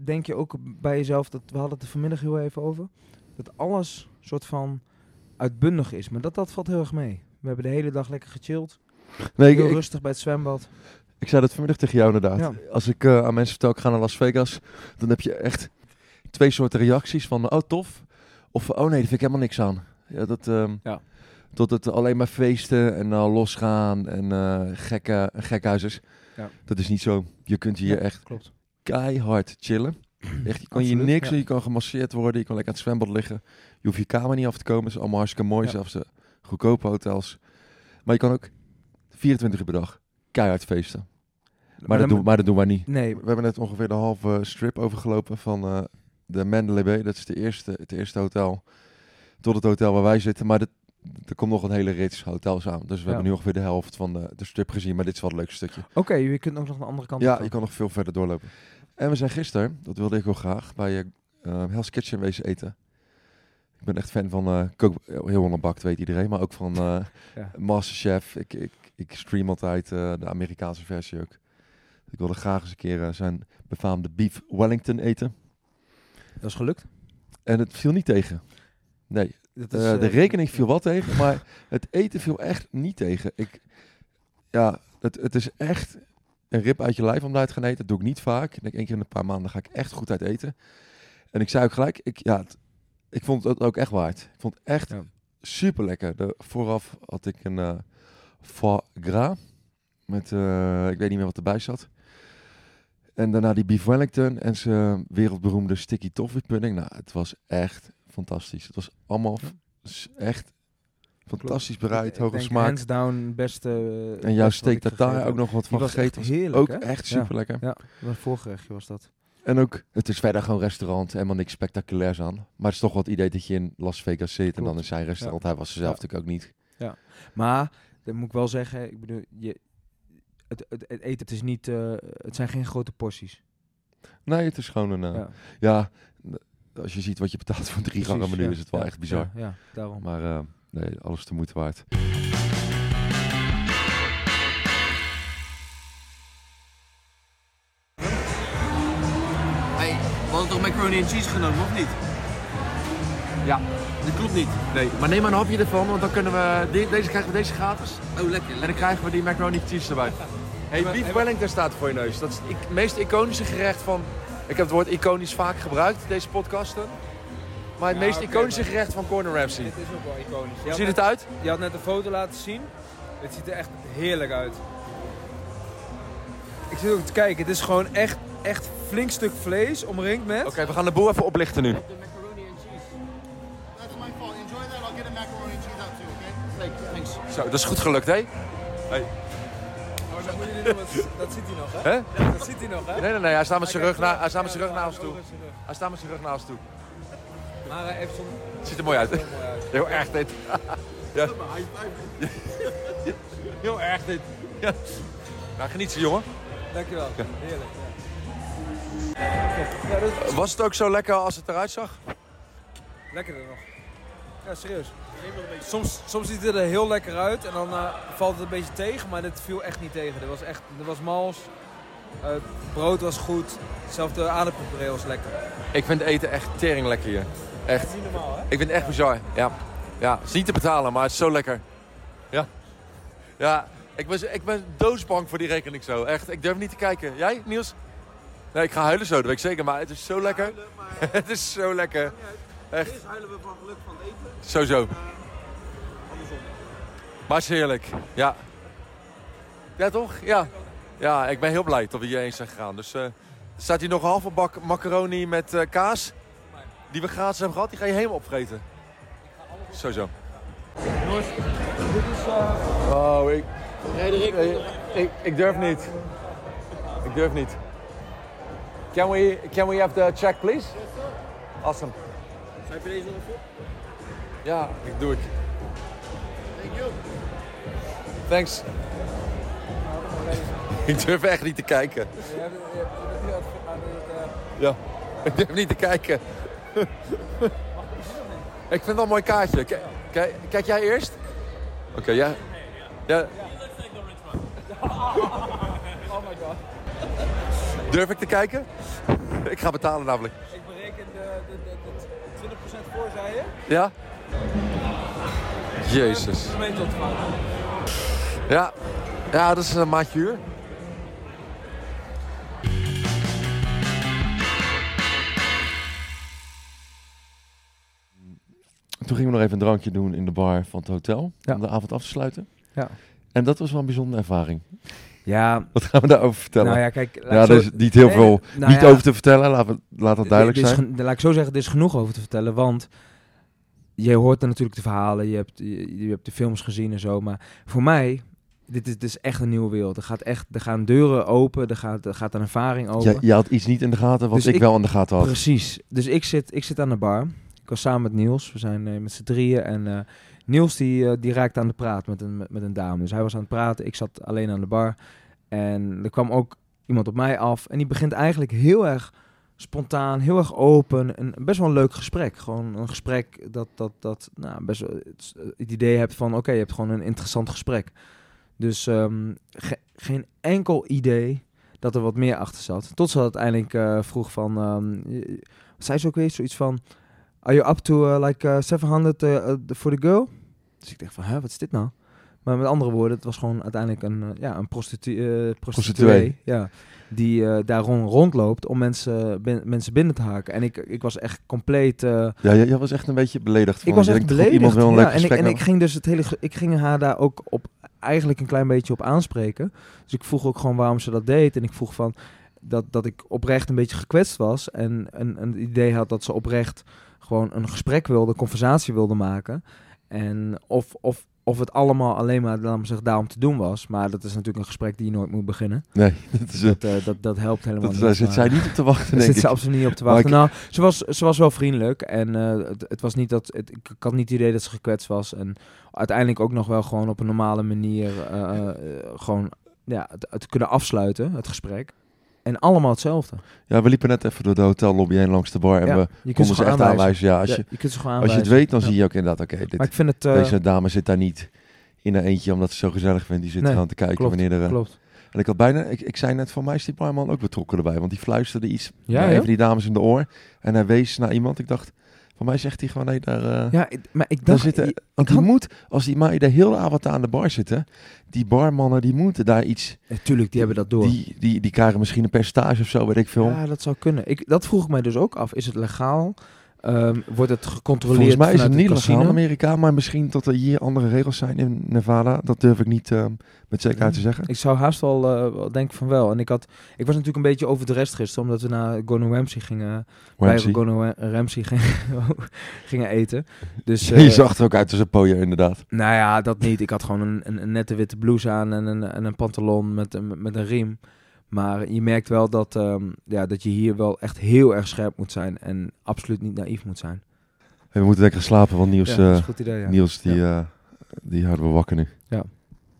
[SPEAKER 1] denk je ook bij jezelf, dat we hadden het er vanmiddag heel even over, dat alles soort van uitbundig is. Maar dat, dat valt heel erg mee. We hebben de hele dag lekker gechilled.
[SPEAKER 2] nee,
[SPEAKER 1] heel
[SPEAKER 2] ik,
[SPEAKER 1] rustig bij het zwembad.
[SPEAKER 2] ik zei dat vanmiddag tegen jou inderdaad.
[SPEAKER 1] Ja.
[SPEAKER 2] Als ik eh, aan mensen vertel, ik ga naar Las Vegas, dan heb je echt twee soorten reacties van, oh tof, of oh nee, daar vind ik helemaal niks aan. Ja, dat, ehm,
[SPEAKER 1] Ja.
[SPEAKER 2] Tot het alleen maar feesten en eh, losgaan en eh gekke, gekhuizers.
[SPEAKER 1] Ja.
[SPEAKER 2] Dat is niet zo. Je kunt hier
[SPEAKER 1] Ja,
[SPEAKER 2] echt
[SPEAKER 1] Klopt.
[SPEAKER 2] keihard chillen. Echt, je kan hier niks doen, je kan gemasseerd worden, je kan lekker aan het zwembad liggen. Je hoeft je kamer niet af te komen, het is allemaal hartstikke mooi, zelfs de goedkope hotels. Maar je kan ook 24 uur per dag keihard feesten. Maar, dat, doen, maar dat doen wij niet.
[SPEAKER 1] Nee,
[SPEAKER 2] We hebben net ongeveer de halve strip overgelopen van eh, de Mandalay Bay. Dat is de eerste, het eerste hotel tot het hotel waar wij zitten. Maar er komt nog een hele rits hotels aan. Dus we
[SPEAKER 1] Ja.
[SPEAKER 2] hebben nu ongeveer de helft van de, de strip gezien. Maar dit is wel het leukste stukje.
[SPEAKER 1] oké, je kunt ook nog de andere kant
[SPEAKER 2] Ja,
[SPEAKER 1] op.
[SPEAKER 2] je kan nog veel verder doorlopen. En we zijn gisteren, dat wilde ik wel graag, bij eh, Hell's Kitchen wezen eten. Ik ben echt fan van eh kook, heel onderbakt, weet iedereen, maar ook van
[SPEAKER 1] Ja.
[SPEAKER 2] Masterchef. Ik, ik, ik stream altijd de Amerikaanse versie ook. Ik wilde graag eens een keer zijn befaamde beef Wellington eten.
[SPEAKER 1] Dat is gelukt.
[SPEAKER 2] En het viel niet tegen. Nee,
[SPEAKER 1] Dat
[SPEAKER 2] eh,
[SPEAKER 1] is,
[SPEAKER 2] de
[SPEAKER 1] eh,
[SPEAKER 2] rekening viel wel tegen, maar het eten viel echt niet tegen. Ik, ja, het, het is echt een rip uit je lijf om daar te gaan eten. Dat doe ik niet vaak. Ik denk één keer in een paar maanden ga ik echt goed uit eten. En ik zei ook gelijk, ik, ja, het- ik vond het ook echt waard. Ik vond het echt
[SPEAKER 1] Ja.
[SPEAKER 2] super lekker. De, vooraf had ik een eh foie gras met, eh, ik weet niet meer wat erbij zat. En daarna die beef Wellington en zijn wereldberoemde sticky toffee pudding. Nou, het was echt fantastisch. Het was allemaal
[SPEAKER 1] Ja.
[SPEAKER 2] echt fantastisch bereid, hoge smaak.
[SPEAKER 1] Hands down beste. eh,
[SPEAKER 2] En jouw
[SPEAKER 1] wat
[SPEAKER 2] steak tartare
[SPEAKER 1] gegeten
[SPEAKER 2] ook nog wat van gegeten. was
[SPEAKER 1] heerlijk,
[SPEAKER 2] ook
[SPEAKER 1] hè?
[SPEAKER 2] echt
[SPEAKER 1] Ja.
[SPEAKER 2] super lekker.
[SPEAKER 1] Ja, een voorgerechtje was dat.
[SPEAKER 2] En ook, het is verder gewoon restaurant, helemaal niks spectaculairs aan. Maar het is toch het idee dat je in Las Vegas zit en dan in zijn restaurant. Hij was er zelf
[SPEAKER 1] Ja.
[SPEAKER 2] natuurlijk ook niet.
[SPEAKER 1] Maar, dat moet ik wel zeggen, ik bedoel, je, het, het, het eten, het is niet, eh, het zijn geen grote porties.
[SPEAKER 2] Nee, het is gewoon een, eh,
[SPEAKER 1] Ja,
[SPEAKER 2] ja, als je ziet wat je betaalt voor een drie gangen menu,
[SPEAKER 1] ja.
[SPEAKER 2] is het wel
[SPEAKER 1] Ja,
[SPEAKER 2] echt bizar.
[SPEAKER 1] Ja, ja, daarom.
[SPEAKER 2] Maar eh, nee, alles de moeite waard.
[SPEAKER 3] Hey, we hadden toch macaroni en cheese genomen, of niet?
[SPEAKER 2] Ja.
[SPEAKER 3] Dat klopt niet.
[SPEAKER 2] Nee, maar neem maar een hapje ervan, want dan kunnen we... deze krijgen we deze gratis.
[SPEAKER 3] Oh, lekker.
[SPEAKER 2] En dan krijgen we die macaroni cheese erbij. Hey, beef Wellington staat voor je neus. Dat is het meest iconische gerecht van... Ik heb het woord iconisch vaak gebruikt, deze podcasten. Maar het
[SPEAKER 1] Ja,
[SPEAKER 2] meest iconische gerecht van Corner Ramsay.
[SPEAKER 1] Het is ook wel iconisch.
[SPEAKER 2] Hoe ziet het uit?
[SPEAKER 1] Je had net een foto laten zien. Het ziet er echt heerlijk uit. Ik zit ook te kijken. Het is gewoon echt, echt flink stuk vlees omringd met.
[SPEAKER 2] Oké, we gaan de boel even oplichten nu.
[SPEAKER 3] De macaroni en cheese.
[SPEAKER 4] That's my fault. Enjoy that. I'll get a macaroni and cheese out too, okay?
[SPEAKER 3] Thanks. thanks.
[SPEAKER 2] Zo, dat is goed gelukt, hè?
[SPEAKER 1] Oh, dat, moet je niet doen, want dat ziet hij nog, hè?
[SPEAKER 2] Hè?
[SPEAKER 1] Dat ziet hij nog, hè?
[SPEAKER 2] Nee, nee, nee, hij staat met zijn rug, na, hij staat met zijn rug naar ons toe. Hij staat met zijn rug naar ons toe.
[SPEAKER 1] Maar zo'n...
[SPEAKER 2] Het ziet er mooi uit.
[SPEAKER 1] uit.
[SPEAKER 2] Heel erg dit. ja. Heel erg dit. Ja. Nou, geniet ze, jongen.
[SPEAKER 1] Dankjewel. Heerlijk. Ja.
[SPEAKER 2] Was het ook zo lekker als het eruit zag?
[SPEAKER 1] lekkerder nog. Ja, serieus. Soms, soms ziet het er heel lekker uit en dan eh, valt het een beetje tegen, maar dit viel echt niet tegen. Dit was echt, dit was mals. Het brood was goed. Zelfs de aardappelpuree was lekker.
[SPEAKER 2] Ik vind eten echt tering lekker hier. Echt.
[SPEAKER 1] Niet normaal, hè?
[SPEAKER 2] Ik vind het echt bizar. Ja. Ja, het is niet te betalen, maar het is zo lekker. Ja. Ja, ik ben, ik ben doodsbang voor die rekening zo. Echt, ik durf niet te kijken. Jij, Niels? Nee, ik ga huilen zo, dat weet ik zeker. Maar het is zo lekker. het is zo lekker. Echt.
[SPEAKER 3] Eerst huilen we van geluk van het eten.
[SPEAKER 2] Sowieso. Maar is heerlijk. Ja. Ja, toch? Ja. Ja, ik ben heel blij dat we hierheen zijn gegaan. Dus eh, staat hier nog een halve bak macaroni met eh, kaas. Die we gratis hebben gehad. Die ga je helemaal opvreten. Sowieso. Oh, ik,
[SPEAKER 3] Frederik,
[SPEAKER 2] ik, ik, ik durf niet. Ik durf niet. Can we, can we have the check, please? Awesome.
[SPEAKER 3] schrijf je deze nog op?
[SPEAKER 2] Ja, ik doe ik.
[SPEAKER 4] Thank you.
[SPEAKER 2] Thanks. Ik durf echt niet te kijken.
[SPEAKER 1] Het- het,
[SPEAKER 2] Ja, ik durf niet te kijken. ik vind het wel een mooi kaartje. Kijk jij eerst? Oké, ja. ja.
[SPEAKER 1] Oh my god.
[SPEAKER 2] Durf ik te kijken? ik ga betalen namelijk.
[SPEAKER 1] Ik bereken de, de, de, de 20% voor, zei je?
[SPEAKER 2] Ja? Jezus. Ja, ja dat is een maatje huur. Toen gingen we nog even een drankje doen in de bar van het hotel.
[SPEAKER 1] Ja.
[SPEAKER 2] Om de avond af te sluiten.
[SPEAKER 1] Ja.
[SPEAKER 2] En dat was wel een bijzondere ervaring.
[SPEAKER 1] Ja,
[SPEAKER 2] Wat gaan we daarover vertellen?
[SPEAKER 1] nou ja, kijk. laat
[SPEAKER 2] ja,
[SPEAKER 1] zo-
[SPEAKER 2] er is niet heel
[SPEAKER 1] Nee,
[SPEAKER 2] veel
[SPEAKER 1] nou
[SPEAKER 2] niet
[SPEAKER 1] ja,
[SPEAKER 2] over te vertellen. Laat, laat dat duidelijk zijn.
[SPEAKER 1] laat ik zo zeggen, er is genoeg over te vertellen, want je hoort er natuurlijk de verhalen, je hebt, je, je hebt de films gezien en zo, maar voor mij, dit is, dit is echt een nieuwe wereld. Er, gaat echt, er gaan deuren open, er gaat, er gaat een ervaring open.
[SPEAKER 2] Je, je had iets niet in de gaten wat
[SPEAKER 1] Dus
[SPEAKER 2] ik,
[SPEAKER 1] ik-
[SPEAKER 2] wel in de gaten had.
[SPEAKER 1] Precies. Dus ik zit, ik zit aan de bar. Ik was samen met Niels. We zijn eh, met z'n drieën. En eh, Niels die, eh, die raakte aan de praat met een, met een dame. Dus hij was aan het praten. Ik zat alleen aan de bar. En er kwam ook iemand op mij af. En die begint eigenlijk heel erg spontaan, heel erg open. En best wel een leuk gesprek. Gewoon een gesprek dat, dat, dat nou, best het, het idee hebt van... oké, je hebt gewoon een interessant gesprek. Dus ehm, ge- geen enkel idee dat er wat meer achter zat. Tot ze uiteindelijk eh, vroeg van... wat zei ze ook weer? Zoiets van... Are you up to uh, like uh, 700 uh, uh, for the girl? Dus ik dacht van, hè, wat is dit nou? Maar met andere woorden, het was gewoon uiteindelijk een, eh, ja, een prostitu eh, prostituee.
[SPEAKER 2] Prostituee.
[SPEAKER 1] Ja, die eh, daar rond, rondloopt om mensen, bin- mensen binnen te haken. En ik, ik was echt compleet...
[SPEAKER 2] Ja, jij, jij was echt een beetje beledigd.
[SPEAKER 1] ik
[SPEAKER 2] van,
[SPEAKER 1] was
[SPEAKER 2] je
[SPEAKER 1] echt beledigd.
[SPEAKER 2] Iemand een
[SPEAKER 1] ja, en ik, en ik ging dus het hele, ik ging haar daar ook op eigenlijk een klein beetje op aanspreken. Dus ik vroeg ook gewoon waarom ze dat deed. En ik vroeg van dat, dat ik oprecht een beetje gekwetst was. En een, een idee had dat ze oprecht gewoon een gesprek wilde, conversatie wilde maken. En of, of, of het allemaal alleen maar laat me zeggen, daarom te doen was. Maar dat is natuurlijk een gesprek die je nooit moet beginnen.
[SPEAKER 2] Nee, dat, is,
[SPEAKER 1] Dat, eh, dat, dat helpt helemaal
[SPEAKER 2] dat,
[SPEAKER 1] niet.
[SPEAKER 2] daar zit zij niet op te wachten, denk
[SPEAKER 1] zit
[SPEAKER 2] ik.
[SPEAKER 1] ze absoluut niet op te wachten.
[SPEAKER 2] ik-
[SPEAKER 1] Nou, ze was, ze was wel vriendelijk. En eh, het, het was niet dat. Het, ik, had niet het idee dat ze gekwetst was. En uiteindelijk ook nog wel gewoon op een normale manier. eh, gewoon ja, het, het kunnen afsluiten, het gesprek. En allemaal hetzelfde.
[SPEAKER 2] Ja, we liepen net even door de hotellobby heen langs de bar. En
[SPEAKER 1] Ja,
[SPEAKER 2] we
[SPEAKER 1] je
[SPEAKER 2] konden ze echt aanwijzen. Ja, als,
[SPEAKER 1] Ja,
[SPEAKER 2] je,
[SPEAKER 1] je kunt ze gewoon
[SPEAKER 2] als je het weet, dan zie je ook inderdaad, oké,
[SPEAKER 1] ik vind het. eh,
[SPEAKER 2] deze dame zit daar niet in een eentje omdat ze zo gezellig vindt. Die zit
[SPEAKER 1] Nee,
[SPEAKER 2] gewoon te kijken
[SPEAKER 1] klopt,
[SPEAKER 2] wanneer er... eh,
[SPEAKER 1] klopt.
[SPEAKER 2] En ik had bijna, ik, ik zei net van mij is die barman ook betrokken erbij. Want die fluisterde iets
[SPEAKER 1] Ja,
[SPEAKER 2] van die dames in de oor. En hij wees naar iemand. Ik dacht, van mij zegt hij gewoon, nee, daar... eh,
[SPEAKER 1] Ja, ik- maar ik
[SPEAKER 2] daar
[SPEAKER 1] dacht.
[SPEAKER 2] zitten,
[SPEAKER 1] ik-
[SPEAKER 2] want
[SPEAKER 1] ik
[SPEAKER 2] die
[SPEAKER 1] had-
[SPEAKER 2] moet, als die meiden de hele avond aan de bar zitten, die barmannen die moeten daar iets,
[SPEAKER 1] Ja, tuurlijk, die hebben dat door.
[SPEAKER 2] die, die, die krijgen misschien een percentage of zo, weet ik veel.
[SPEAKER 1] Ja, dat zou kunnen. Ik, dat vroeg ik mij dus ook af. Is het legaal? Ehm, wordt het gecontroleerd
[SPEAKER 2] Volgens mij is het niet legaal in? Amerika, maar misschien dat er hier andere regels zijn in Nevada. Dat durf ik niet eh, met zekerheid te zeggen.
[SPEAKER 1] Ik zou haast wel, eh, wel denken van wel. En ik, had, ik was natuurlijk een beetje over de rest gisteren, omdat we naar Gordon Ramsay gingen,
[SPEAKER 2] Ramsey.
[SPEAKER 1] bij Gordon Wa- Ramsay gingen, gingen eten. Dus,
[SPEAKER 2] je
[SPEAKER 1] eh,
[SPEAKER 2] zag er ook uit als een pooier, inderdaad.
[SPEAKER 1] nou ja, dat niet. Ik had gewoon een, een, een nette witte blouse aan en een, en een pantalon met, met een riem. Maar je merkt wel dat, ehm, ja, dat je hier wel echt heel erg scherp moet zijn en absoluut niet naïef moet zijn.
[SPEAKER 2] Hey, we moeten lekker slapen, want Niels,
[SPEAKER 1] ja,
[SPEAKER 2] eh,
[SPEAKER 1] idee, ja.
[SPEAKER 2] Niels die, eh, die houden we wakker nu.
[SPEAKER 1] Ja.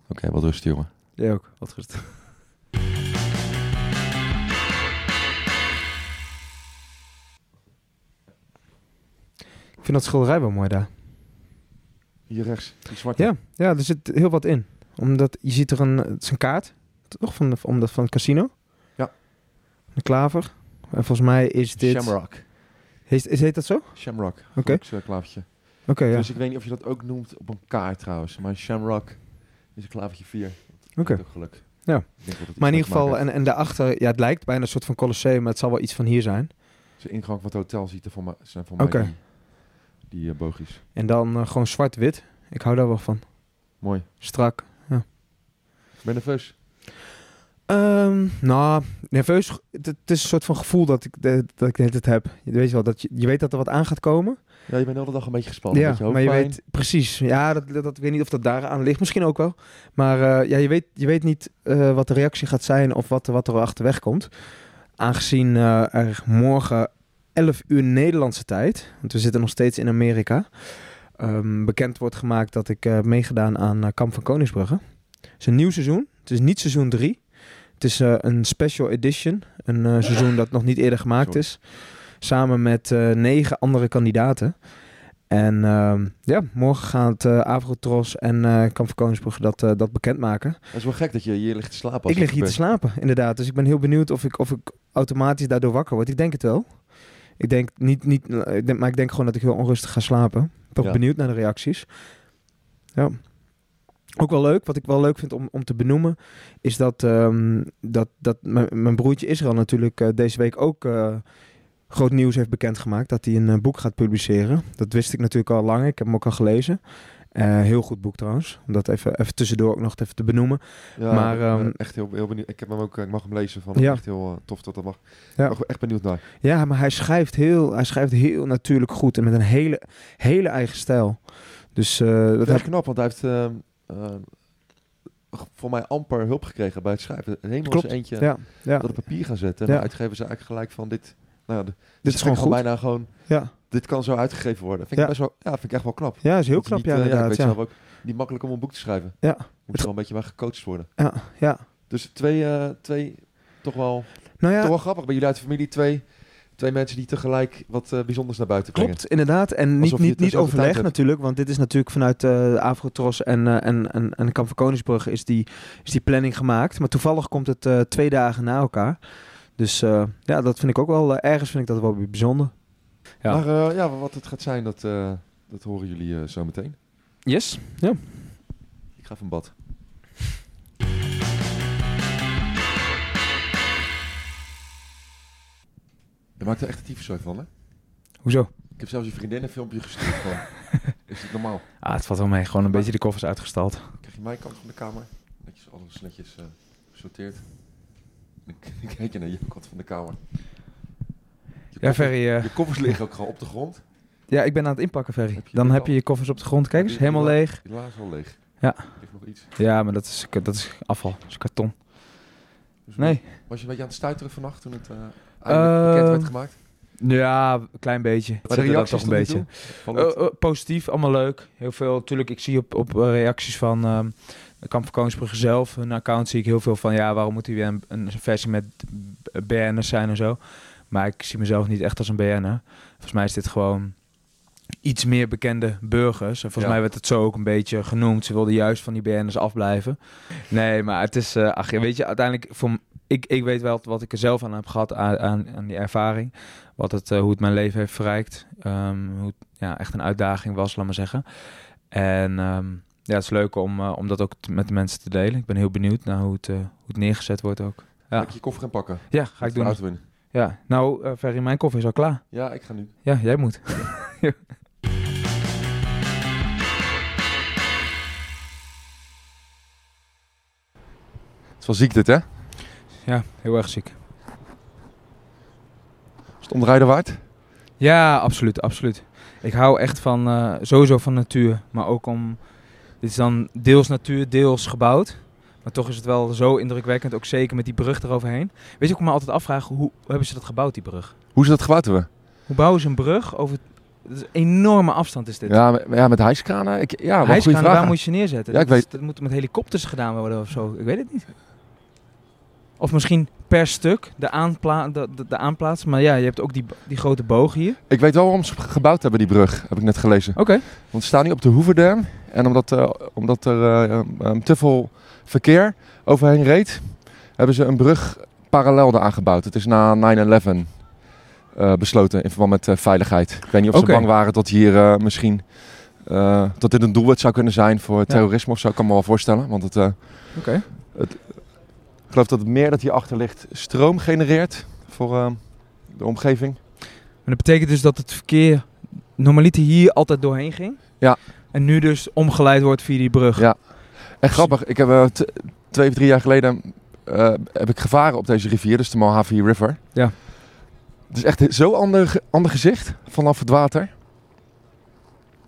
[SPEAKER 2] Oké, wat rust, jongen.
[SPEAKER 1] Jij ook, wat goed. Ik vind dat schilderij wel mooi daar.
[SPEAKER 2] Hier rechts, die zwarte.
[SPEAKER 1] Ja, ja, er zit heel wat in. Omdat je ziet er een, het is een kaart, toch? Van, de, om dat, van het casino.
[SPEAKER 2] Ja.
[SPEAKER 1] Een klaver. En volgens mij is dit...
[SPEAKER 2] Shamrock.
[SPEAKER 1] Heet, is, heet dat zo?
[SPEAKER 2] Shamrock.
[SPEAKER 1] Oké.
[SPEAKER 2] klavertje.
[SPEAKER 1] Oké, ja.
[SPEAKER 2] Dus ik weet niet of je dat ook noemt op een kaart trouwens. Maar Shamrock is een klavertje 4.
[SPEAKER 1] Oké.
[SPEAKER 2] Ook geluk.
[SPEAKER 1] Ja.
[SPEAKER 2] Ik
[SPEAKER 1] Maar in ieder geval, en, en daarachter, ja, het lijkt bijna een soort van Colosseum, maar het zal wel iets van hier zijn.
[SPEAKER 2] De ingang van het hotel ziet er voor mij, zijn voor mij die, die eh, boogjes.
[SPEAKER 1] En dan eh, gewoon zwart-wit. Ik hou daar wel van.
[SPEAKER 2] Mooi.
[SPEAKER 1] Strak.
[SPEAKER 2] Ben je nerveus?
[SPEAKER 1] Ehm, nou, nerveus. Het, het is een soort van gevoel dat ik, dat ik heb. Je weet wel, dat je, je weet dat er wat aan gaat komen.
[SPEAKER 2] Ja, je bent de hele dag een beetje gespannen.
[SPEAKER 1] ja, maar je weet precies. Ja, dat, dat, dat- ik weet niet of dat daaraan ligt. Misschien ook wel. Maar eh, ja, je weet, je weet niet eh, wat de reactie gaat zijn of wat, wat er achterweg komt. Aangezien eh, er morgen 11 uur Nederlandse tijd, want we zitten nog steeds in Amerika, ehm, bekend wordt gemaakt dat ik heb meegedaan aan Kamp van Koningsbrugge. Het is een nieuw seizoen. Het is niet seizoen 3. Het is eh, een special edition. Een eh, seizoen dat nog niet eerder gemaakt is. Samen met eh, negen andere kandidaten. En ehm, ja, morgen gaat uh, Avrotros en eh Kamp van Koningsbrugge dat, dat bekendmaken.
[SPEAKER 2] Het is wel gek dat je hier ligt te slapen. als
[SPEAKER 1] Ik lig hier te slapen, inderdaad. Dus ik ben heel benieuwd of ik, of ik automatisch daardoor wakker word. Ik denk het wel. Ik denk niet, niet maar ik denk gewoon dat ik heel onrustig ga slapen. Toch
[SPEAKER 2] Ja.
[SPEAKER 1] benieuwd naar de reacties. Ja. Ook wel leuk, wat ik wel leuk vind om, om te benoemen, is dat, ehm, dat, dat mijn, broertje Israël natuurlijk eh, deze week ook eh, groot nieuws heeft bekendgemaakt. Dat hij een eh, boek gaat publiceren. Dat wist ik natuurlijk al lang. Ik heb hem ook al gelezen. Heel goed boek trouwens. Om dat even, even tussendoor ook nog even te benoemen.
[SPEAKER 2] Ja,
[SPEAKER 1] Maar, ehm,
[SPEAKER 2] echt heel, heel benieuwd. Ik heb hem ook, ik mag hem lezen van.
[SPEAKER 1] Ja.
[SPEAKER 2] Echt heel tof dat dat mag.
[SPEAKER 1] Ja.
[SPEAKER 2] Ik ben echt benieuwd naar.
[SPEAKER 1] Ja, maar hij schrijft heel, hij schrijft heel natuurlijk goed en met een hele, hele eigen stijl. Dus dat
[SPEAKER 2] Dat is knap, want hij heeft ehm, eh, voor mij amper hulp gekregen bij het schrijven. Helemaal zijn eentje
[SPEAKER 1] ja, ja.
[SPEAKER 2] dat op papier gaan zetten. En
[SPEAKER 1] Ja.
[SPEAKER 2] de uitgever zei eigenlijk gelijk van dit. Nou, ja,
[SPEAKER 1] Dit is gewoon goed.
[SPEAKER 2] bijna gewoon.
[SPEAKER 1] Ja.
[SPEAKER 2] Dit kan zo uitgegeven worden. Vind
[SPEAKER 1] Ja.
[SPEAKER 2] ik best wel. Ja, vind ik echt wel knap.
[SPEAKER 1] ja, is heel
[SPEAKER 2] Dat
[SPEAKER 1] knap,
[SPEAKER 2] niet,
[SPEAKER 1] ja,
[SPEAKER 2] eh, ik
[SPEAKER 1] inderdaad.
[SPEAKER 2] weet zelf ook niet makkelijk om een boek te schrijven.
[SPEAKER 1] Ja.
[SPEAKER 2] Moet er wel een beetje bij gecoacht worden.
[SPEAKER 1] ja, ja.
[SPEAKER 2] Dus twee, eh, twee toch wel,
[SPEAKER 1] Nou
[SPEAKER 2] toch
[SPEAKER 1] ja,
[SPEAKER 2] wel grappig bij jullie uit de familie. Twee, twee mensen die tegelijk wat eh, bijzonders naar buiten brengen.
[SPEAKER 1] Klopt, inderdaad. En niet, niet, niet overleg natuurlijk, want dit is natuurlijk vanuit eh Afrotros en, eh en, en, en Kamp van Koningsbrugge is die, is die planning gemaakt. Maar toevallig komt het eh, twee dagen na elkaar. Dus eh, ja, dat vind ik ook wel, ergens vind ik dat wel weer bijzonder. Ja.
[SPEAKER 2] Maar eh, ja, wat het gaat zijn, dat, eh, dat horen jullie eh, zo meteen.
[SPEAKER 1] Yes, ja.
[SPEAKER 2] Ik ga van bad. Je maakt er echt een tyfuszooi van, hè?
[SPEAKER 1] Hoezo?
[SPEAKER 2] Ik heb zelfs je vriendin een filmpje gestuurd van. Is dit normaal?
[SPEAKER 1] Ah, het valt wel mee. Gewoon een beetje de koffers uitgestald.
[SPEAKER 2] Krijg je mijn kant van de kamer? Netjes, alles netjes eh gesorteerd. Dan kijk je naar je kant van de kamer. Je
[SPEAKER 1] Ja, Ferry.
[SPEAKER 2] Je koffers liggen ook gewoon op de grond.
[SPEAKER 1] ja, ik ben aan het inpakken, Ferry.
[SPEAKER 2] Heb
[SPEAKER 1] Dan heb je je koffers op de grond. Kijk eens,
[SPEAKER 2] Heb
[SPEAKER 1] helemaal leeg.
[SPEAKER 2] Die la is al leeg.
[SPEAKER 1] Ja.
[SPEAKER 2] Ligt nog iets.
[SPEAKER 1] Ja, maar dat is, dat is afval. Dat is karton.
[SPEAKER 2] Dus
[SPEAKER 1] Nee.
[SPEAKER 2] Was je een beetje aan het stuiteren vannacht toen het eh bekend
[SPEAKER 1] Ehm,
[SPEAKER 2] werd gemaakt?
[SPEAKER 1] Ja, een klein beetje.
[SPEAKER 2] Wat
[SPEAKER 1] dan
[SPEAKER 2] reacties
[SPEAKER 1] toch een beetje.
[SPEAKER 2] Het-
[SPEAKER 1] Eh, eh, positief, allemaal leuk. Heel veel, tuurlijk, ik zie op, op eh, reacties van ehm de Kamp van Koningsbrugge zelf, hun account, zie ik heel veel van, ja, waarom moet hij weer een, een versie met BN'ers zijn en zo. Maar ik zie mezelf niet echt als een BN'er. Volgens mij is dit gewoon iets meer bekende burgers. En volgens
[SPEAKER 2] Ja.
[SPEAKER 1] mij werd het zo ook een beetje genoemd. Ze wilden juist van die BN'ers afblijven. Nee, maar het is, eh ach, weet je, uiteindelijk, voor, ik, ik weet wel wat ik er zelf aan heb gehad, aan, aan, aan die ervaring. Wat het, eh, hoe het mijn leven heeft verrijkt. Ehm, hoe het ja, echt een uitdaging was, laat maar zeggen. En ehm, ja, het is leuk om, eh, om dat ook met de mensen te delen. Ik ben heel benieuwd naar hoe het, eh, hoe het neergezet wordt ook.
[SPEAKER 2] Ga
[SPEAKER 1] Ja,
[SPEAKER 2] ik je koffer gaan pakken?
[SPEAKER 1] ja ga ik doen. Ja, nou, eh Ferry, mijn koffie is al klaar.
[SPEAKER 2] Ja, ik ga nu.
[SPEAKER 1] Ja, jij moet.
[SPEAKER 2] Het is wel ziek dit, hè? Is
[SPEAKER 1] Ja, heel erg ziek.
[SPEAKER 2] het omrijden waard?
[SPEAKER 1] Ja, absoluut, absoluut. Ik hou echt van, eh, sowieso van natuur. Maar ook om, dit is dan deels natuur, deels gebouwd. Maar toch is het wel zo indrukwekkend, ook zeker met die brug eroverheen. Weet je, ik me altijd afvraag, hoe, hebben ze dat gebouwd, die brug?
[SPEAKER 2] Hoe is dat gebouwd hebben?
[SPEAKER 1] Hoe bouwen ze een brug over... Dat is een enorme afstand is dit.
[SPEAKER 2] Ja, met, ja, met hijskranen? Ik, ja,
[SPEAKER 1] Hijskranen, waar moet je ze neerzetten?
[SPEAKER 2] Ja, ik
[SPEAKER 1] dat, is-
[SPEAKER 2] weet-
[SPEAKER 1] dat moet met helikopters gedaan worden of zo. Ik weet het niet. Of misschien per stuk de, aanpla de, de, de aanplaatsen. Maar ja, je hebt ook die, die grote boog hier.
[SPEAKER 2] Ik weet wel waarom ze gebouwd hebben, die brug. Heb ik net gelezen.
[SPEAKER 1] Oké.
[SPEAKER 2] Want we staan nu op de Hoeverdam. En omdat, eh, omdat er eh, eh, te veel verkeer overheen reed, hebben ze een brug parallel eraan gebouwd. Het is na 9-11 eh, besloten in verband met veiligheid. Ik weet niet of ze bang waren dat hier misschien dat dit een doelwit zou kunnen zijn voor terrorisme of zo. Ik kan me wel voorstellen. Want het, eh,
[SPEAKER 1] Oké.
[SPEAKER 2] Ik geloof dat het meer dat hierachter ligt stroom genereert voor eh, de omgeving.
[SPEAKER 1] Maar dat betekent dus dat het verkeer normaliter hier altijd doorheen ging.
[SPEAKER 2] Ja.
[SPEAKER 1] En nu dus omgeleid wordt via die brug.
[SPEAKER 2] Ja. En grappig, ik heb t- twee of drie jaar geleden eh, heb ik gevaren op deze rivier, dus de Mojave River.
[SPEAKER 1] Ja.
[SPEAKER 2] Het is echt zo'n ander, ander gezicht vanaf het water.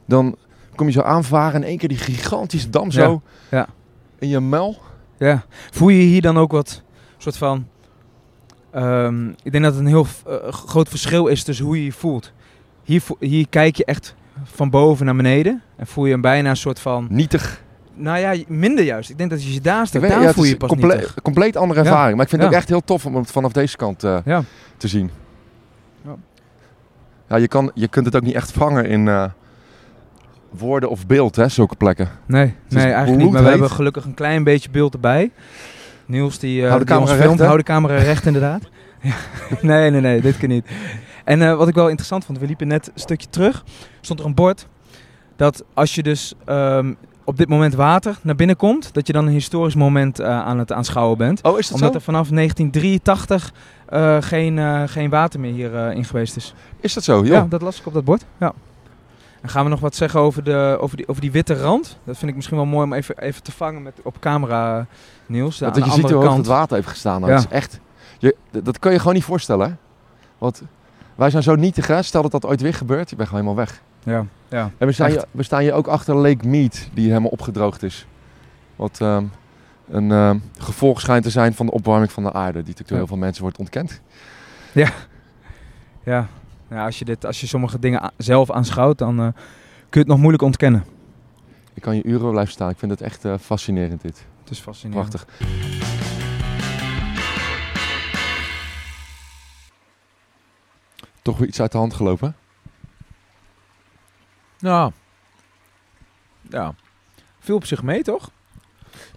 [SPEAKER 2] Dan kom je zo aanvaren en in één keer die gigantische dam zo
[SPEAKER 1] ja.
[SPEAKER 2] in je muil.
[SPEAKER 1] Ja. Voel je hier dan ook wat soort van... ehm, ik denk dat het een heel eh, groot verschil is tussen hoe je je voelt. Hier, vo- hier kijk je echt van boven naar beneden. En voel je een bijna een soort van...
[SPEAKER 2] Nietig.
[SPEAKER 1] Nou ja, minder juist. Ik denk dat als je je daar staat, daar
[SPEAKER 2] ja,
[SPEAKER 1] voel je pas
[SPEAKER 2] comple-
[SPEAKER 1] niet.
[SPEAKER 2] compleet andere
[SPEAKER 1] Ja.
[SPEAKER 2] ervaring. Maar ik vind het ook echt heel tof om het vanaf deze kant eh, te zien.
[SPEAKER 1] Ja.
[SPEAKER 2] Ja, je, kan, je kunt het ook niet echt vangen in eh, woorden of beeld, hè, zulke plekken.
[SPEAKER 1] Nee, nee eigenlijk niet. Maar we hebben gelukkig een klein beetje beeld erbij. Niels die, eh
[SPEAKER 2] Hou de
[SPEAKER 1] die
[SPEAKER 2] camera
[SPEAKER 1] filmt.
[SPEAKER 2] recht, hè?
[SPEAKER 1] Hou de camera recht inderdaad. Ja. Nee, nee, nee, dit kan niet. En eh, wat ik wel interessant vond, we liepen net een stukje terug. Stond er een bord dat als je dus ehm, op dit moment water naar binnen komt, dat je dan een historisch moment eh, aan het aanschouwen bent.
[SPEAKER 2] Oh, is dat
[SPEAKER 1] Omdat
[SPEAKER 2] zo?
[SPEAKER 1] er vanaf 1983 eh, geen, geen water meer hier eh, in geweest is.
[SPEAKER 2] Is dat zo? Joh.
[SPEAKER 1] Ja, dat las ik op dat bord. Ja. En gaan we nog wat zeggen over, de, over, die, over die witte rand? Dat vind ik misschien wel mooi om even, even te vangen met, op camera, Niels.
[SPEAKER 2] Dat je ziet hoe hoog het
[SPEAKER 1] kant.
[SPEAKER 2] water heeft gestaan. Nou,
[SPEAKER 1] Ja.
[SPEAKER 2] Dat is echt... Je, dat kan je gewoon niet voorstellen. hè? Want wij zijn zo nietig, hè? Stel dat dat ooit weer gebeurt, je bent gewoon helemaal weg.
[SPEAKER 1] Ja, ja.
[SPEAKER 2] En we staan, hier, we staan hier ook achter Lake Mead, die helemaal opgedroogd is. Wat ehm, een ehm, gevolg schijnt te zijn van de opwarming van de aarde, die natuurlijk door
[SPEAKER 1] Ja.
[SPEAKER 2] heel veel mensen wordt ontkend.
[SPEAKER 1] ja. ja als, je dit, als je sommige dingen zelf aanschouwt, dan eh, kun je het nog moeilijk ontkennen.
[SPEAKER 2] Ik kan je uren blijven staan. Ik vind het echt eh, fascinerend dit.
[SPEAKER 1] Het is fascinerend.
[SPEAKER 2] Prachtig. Toch weer iets uit de hand gelopen?
[SPEAKER 1] Nou, ja. Viel op zich mee, toch?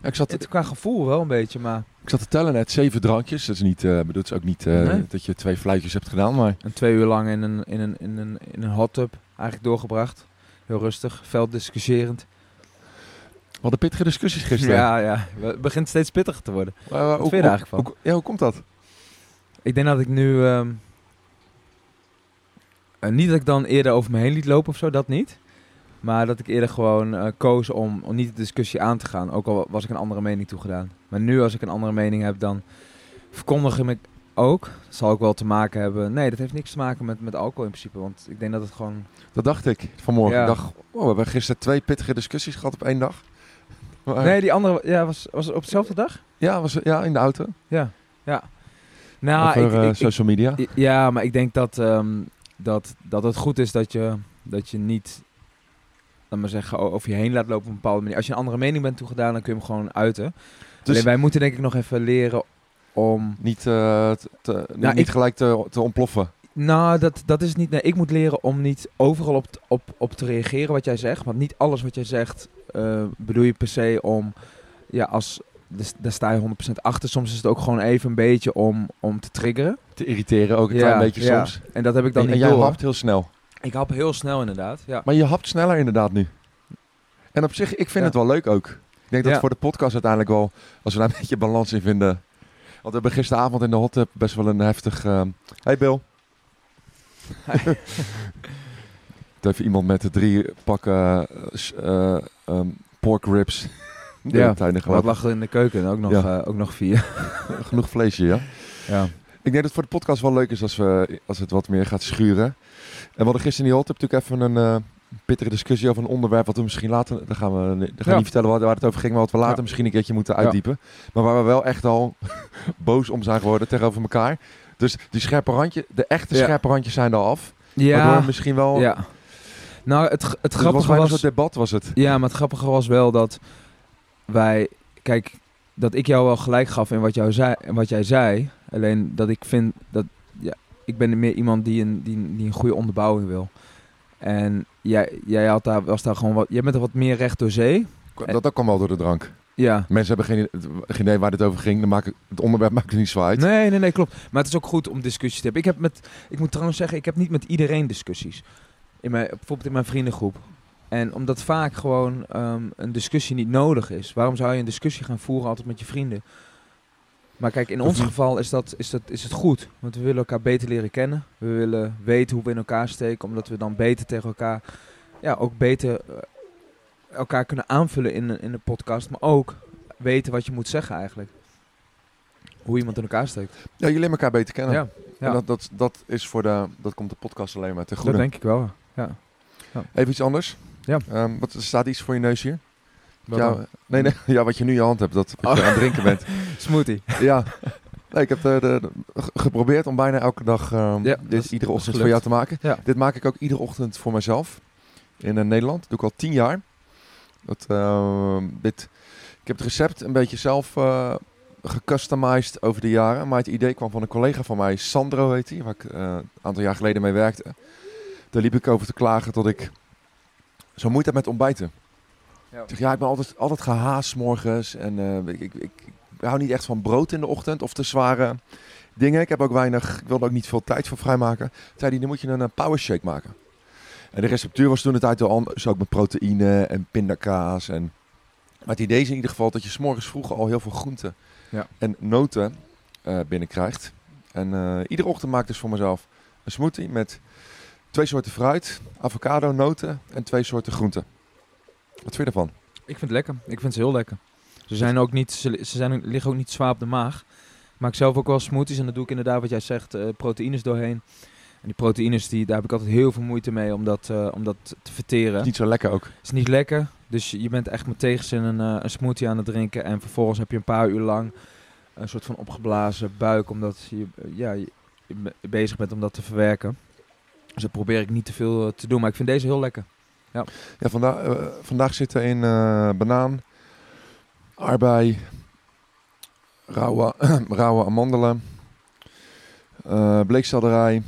[SPEAKER 2] Ja, ik, zat,
[SPEAKER 1] Het, qua gevoel wel een beetje, maar
[SPEAKER 2] ik zat te tellen net, zeven drankjes. Dat is niet, eh bedoelt is ook niet eh,
[SPEAKER 1] Nee.
[SPEAKER 2] dat je twee fluitjes hebt gedaan, maar...
[SPEAKER 1] een twee uur lang in een, in een, in een, in een hot tub eigenlijk doorgebracht. Heel rustig, veldiscussierend.
[SPEAKER 2] We hadden pittige discussies gisteren.
[SPEAKER 1] Ja, ja. Het begint steeds pittiger te worden.
[SPEAKER 2] Eh,
[SPEAKER 1] Wat vind je eigenlijk van?
[SPEAKER 2] Hoe, ja, hoe komt dat?
[SPEAKER 1] Ik denk dat ik nu... ehm, eh, niet dat ik dan eerder over me heen liet lopen of zo, dat niet. Maar dat ik eerder gewoon koos om, om niet de discussie aan te gaan. Ook al was ik een andere mening toegedaan. Maar nu als ik een andere mening heb, dan verkondig ik me ook. Dat zal ook wel te maken hebben... Nee, dat heeft niks te maken met, met alcohol in principe. Want ik denk dat het gewoon...
[SPEAKER 2] Dat dacht ik vanmorgen.
[SPEAKER 1] Ja.
[SPEAKER 2] Ik dacht, oh, we hebben gisteren twee pittige discussies gehad op één dag. Maar,
[SPEAKER 1] Nee, die andere ja, was, was het op dezelfde dag?
[SPEAKER 2] Ja, was, ja, in de auto.
[SPEAKER 1] Ja. Ja. Nou,
[SPEAKER 2] Over
[SPEAKER 1] ik,
[SPEAKER 2] eh,
[SPEAKER 1] ik,
[SPEAKER 2] social media.
[SPEAKER 1] Ja, maar ik denk dat, ehm, dat, dat het goed is dat je, dat je niet, laat maar zeggen, over je heen laat lopen op een bepaalde manier. Als je een andere mening bent toegedaan, dan kun je hem gewoon uiten.
[SPEAKER 2] Dus
[SPEAKER 1] Alleen wij moeten denk ik nog even leren om...
[SPEAKER 2] niet, eh, te-
[SPEAKER 1] Nou,
[SPEAKER 2] niet
[SPEAKER 1] ik-
[SPEAKER 2] gelijk te, te ontploffen.
[SPEAKER 1] Nou, dat, dat is niet... Nee, ik moet leren om niet overal op, op, op te reageren wat jij zegt. Want niet alles wat jij zegt eh, bedoel je per se om... Ja, als... dus Daar sta je 100% achter. Soms is het ook gewoon even een beetje om, om te triggeren.
[SPEAKER 2] Te irriteren ook een
[SPEAKER 1] Ja,
[SPEAKER 2] klein beetje
[SPEAKER 1] ja.
[SPEAKER 2] soms.
[SPEAKER 1] En dat heb ik dan
[SPEAKER 2] En, en jij hapt heel snel.
[SPEAKER 1] Ik hap heel snel inderdaad, ja.
[SPEAKER 2] Maar je hapt sneller inderdaad nu. En op zich, ik vind
[SPEAKER 1] Ja.
[SPEAKER 2] het wel leuk ook. Ik denk dat
[SPEAKER 1] Ja.
[SPEAKER 2] voor de podcast uiteindelijk wel, als we daar een beetje balans in vinden. Want we hebben gisteravond in de hot tub best wel een heftig... eh, Hey Bill. Het heeft iemand met de drie pakken ehm, pork ribs.
[SPEAKER 1] Ja,
[SPEAKER 2] gelopen.
[SPEAKER 1] lag er in de keuken? Ook nog,
[SPEAKER 2] Ja.
[SPEAKER 1] eh, ook nog vier.
[SPEAKER 2] Genoeg vleesje, ja.
[SPEAKER 1] Ja.
[SPEAKER 2] Ik denk dat het voor de podcast wel leuk is als, we, als het wat meer gaat schuren. En we hadden gisteren in die hot tub natuurlijk even een eh, pittige discussie over een onderwerp wat we misschien later... Dan gaan we, dan gaan
[SPEAKER 1] Ja.
[SPEAKER 2] niet vertellen waar, waar het over ging, maar wat we later
[SPEAKER 1] Ja.
[SPEAKER 2] misschien een keertje moeten uitdiepen. Maar waar we wel echt al boos om zijn geworden tegenover elkaar. Dus die scherpe randje, de echte scherpe randjes zijn er af. Waardoor
[SPEAKER 1] Ja,
[SPEAKER 2] we misschien wel...
[SPEAKER 1] ja. Nou, het, het
[SPEAKER 2] Het was
[SPEAKER 1] grappige
[SPEAKER 2] bijna
[SPEAKER 1] was...
[SPEAKER 2] een soort debat was het.
[SPEAKER 1] Ja, maar het grappige was wel dat wij... Kijk, dat ik jou wel gelijk gaf in wat, jou zei, in wat jij zei. Alleen dat ik vind dat... Ja, ik ben meer iemand die een, die, die een goede onderbouwing wil. En jij, jij had daar, was daar gewoon wat... Jij bent er wat meer recht door zee.
[SPEAKER 2] Dat, dat kwam wel door de drank.
[SPEAKER 1] Ja.
[SPEAKER 2] Mensen hebben geen, geen idee waar dit over ging. Dan maak ik, het onderwerp maakt er niet zo uit.
[SPEAKER 1] Nee, nee, nee, klopt. Maar het is ook goed om discussies te hebben. Ik, heb met, ik moet trouwens zeggen, ik heb niet met iedereen discussies. In mijn, bijvoorbeeld in mijn vriendengroep. En omdat vaak gewoon ehm, een discussie niet nodig is. Waarom zou je een discussie gaan voeren altijd met je vrienden? Maar kijk, in ons geval is, dat, is, dat, is het goed. Want we willen elkaar beter leren kennen. We willen weten hoe we in elkaar steken. Omdat we dan beter tegen elkaar... Ja, ook beter eh, elkaar kunnen aanvullen in, in een podcast. Maar ook weten wat je moet zeggen eigenlijk. Hoe iemand in elkaar steekt.
[SPEAKER 2] Ja, jullie leren elkaar beter kennen.
[SPEAKER 1] Ja, ja.
[SPEAKER 2] En dat, dat, dat, is voor de, dat komt de podcast alleen maar
[SPEAKER 1] Dat
[SPEAKER 2] goede.
[SPEAKER 1] denk ik wel. Ja.
[SPEAKER 2] Even iets anders.
[SPEAKER 1] Ja.
[SPEAKER 2] Ehm, wat, er staat iets voor je neus hier? Ja, nee, nee, ja, wat je nu in je hand hebt, dat je
[SPEAKER 1] Oh.
[SPEAKER 2] aan het drinken bent.
[SPEAKER 1] Smoothie.
[SPEAKER 2] ja. Nee, ik heb de, de- de- ge- geprobeerd om bijna elke dag
[SPEAKER 1] Ja, dat
[SPEAKER 2] dit
[SPEAKER 1] is-
[SPEAKER 2] iedere ochtend voor jou te maken.
[SPEAKER 1] Ja.
[SPEAKER 2] Dit maak ik ook iedere ochtend voor mezelf. In eh, Nederland. Dat doe ik al tien jaar. Dat, ehm, dit, ik heb het recept een beetje zelf eh gecustomized over de jaren. Maar het idee kwam van een collega van mij, Sandro heet hij, waar ik eh, een aantal jaar geleden mee werkte. Daar liep ik over te klagen dat ik zo moeite heb met ontbijten.
[SPEAKER 1] Ja.
[SPEAKER 2] Ik zeg, ja, ik ben altijd, altijd gehaast 's morgens. En eh, ik, ik, ik, ik hou niet echt van brood in de ochtend of te zware dingen. Ik heb ook weinig, ik wilde ook niet veel tijd voor vrijmaken. Toen zei hij, dan moet je een, eh, power shake maken. En de receptuur was toen het uit de anders, ook met proteïne en pindakaas. En... Maar het idee is in ieder geval dat je 's morgens vroeg al heel veel groenten
[SPEAKER 1] Ja.
[SPEAKER 2] en noten eh, binnenkrijgt. En iedere ochtend maak ik dus voor mezelf een smoothie met twee soorten fruit, avocado, noten en twee soorten groenten. Wat vind je ervan?
[SPEAKER 1] Ik vind het lekker. Ik vind ze heel lekker. Ze, zijn ook niet, ze, zijn, liggen ook niet zwaar op de maag. Ik maak zelf ook wel smoothies en dat doe ik inderdaad wat jij zegt, eh, proteïnes doorheen. En die proteïnes, die, daar heb ik altijd heel veel moeite mee om dat, eh, om dat te verteren.
[SPEAKER 2] Is niet zo lekker ook.
[SPEAKER 1] is niet lekker. Dus je bent echt met tegenzin een, eh, een smoothie aan het drinken. En vervolgens heb je een paar uur lang een soort van opgeblazen buik. Omdat je, ja, je je be- bezig bent om dat te verwerken. Dus dat probeer ik niet te veel te doen. Maar ik vind deze heel lekker.
[SPEAKER 2] Ja, vanda eh, vandaag zitten in eh, banaan, aardbei, rauwe, rauwe amandelen, eh bleekselderij,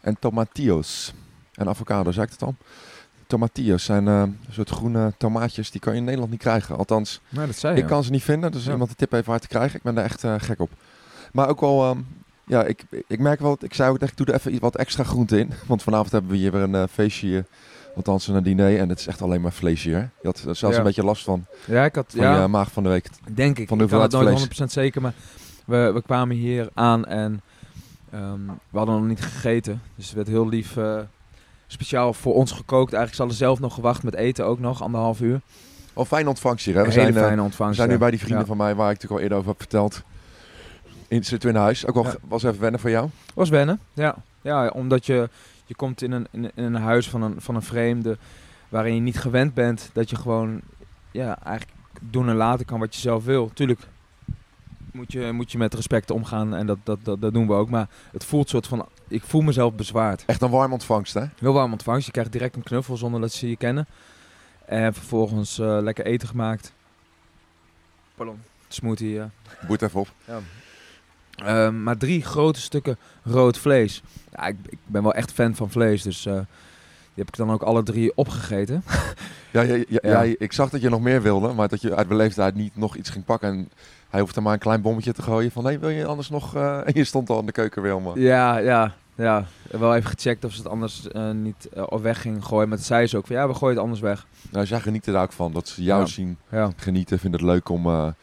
[SPEAKER 2] en tomatillos. En avocado, zei ik het al? Tomatillos zijn een soort groene tomaatjes, die kan je in Nederland niet krijgen. Althans,
[SPEAKER 1] Nou, dat zei
[SPEAKER 2] ik kan ze niet vinden, dus
[SPEAKER 1] Ja.
[SPEAKER 2] iemand de tip heeft waar te krijgen. Ik ben daar echt gek op. Maar ook wel, ehm, ja, ik, ik merk wel, ik zei ook echt, ik doe er even iets- wat extra groente in. Want vanavond hebben we hier weer een feestje, hier, althans een diner. En het is echt alleen maar vleesje hier. Je had zelfs
[SPEAKER 1] Ja.
[SPEAKER 2] een beetje last van,
[SPEAKER 1] Ja, ik had...
[SPEAKER 2] van
[SPEAKER 1] ja,
[SPEAKER 2] je maag van de week.
[SPEAKER 1] Denk ik.
[SPEAKER 2] Van de
[SPEAKER 1] ik kan het nooit 100% zeker, maar we, we kwamen hier aan en ehm, we hadden nog niet gegeten. Dus het werd heel lief eh, speciaal voor ons gekookt. Eigenlijk ze hadden zelf nog gewacht met eten ook nog, anderhalf uur.
[SPEAKER 2] Al fijn ontvangst hier, hè? We zijn, eh,
[SPEAKER 1] fijne
[SPEAKER 2] we
[SPEAKER 1] ontvangst.
[SPEAKER 2] zijn nu bij die vrienden
[SPEAKER 1] Ja.
[SPEAKER 2] van mij, waar ik natuurlijk al eerder over heb verteld. In, zitten we in huis. Ook ge- was even wennen voor jou.
[SPEAKER 1] Was wennen, ja. Ja, omdat je, je komt in een, in, in een huis van een, van een vreemde waarin je niet gewend bent dat je gewoon ja, eigenlijk doen en laten kan wat je zelf wil. Tuurlijk moet je, moet je met respect omgaan en dat, dat, dat, dat doen we ook. Maar het voelt soort van, ik voel mezelf bezwaard.
[SPEAKER 2] Echt een warm ontvangst, hè?
[SPEAKER 1] Heel warm ontvangst. Je krijgt direct een knuffel zonder dat ze je kennen. En vervolgens eh, lekker eten gemaakt. Pardon. Smoothie, ja.
[SPEAKER 2] Boet even op.
[SPEAKER 1] Ehm, maar drie grote stukken rood vlees. Ja, ik, ik ben wel echt fan van vlees, dus eh, die heb ik dan ook alle drie opgegeten.
[SPEAKER 2] Ja, ik zag dat je nog meer wilde, maar dat je uit beleefdheid niet nog iets ging pakken. En hij hoefde maar een klein bommetje te gooien van, hé, wil je anders nog... eh, En je stond al in de keuken weer helemaal.
[SPEAKER 1] Ja, ja, ja. Wel even gecheckt of ze het anders eh, niet eh, op weg gingen gooien. Maar toen zei ze ook van ja, we gooien het anders weg.
[SPEAKER 2] Nou, zij genieten daar ook van, dat ze jou zien
[SPEAKER 1] Ja.
[SPEAKER 2] genieten, vinden het leuk om...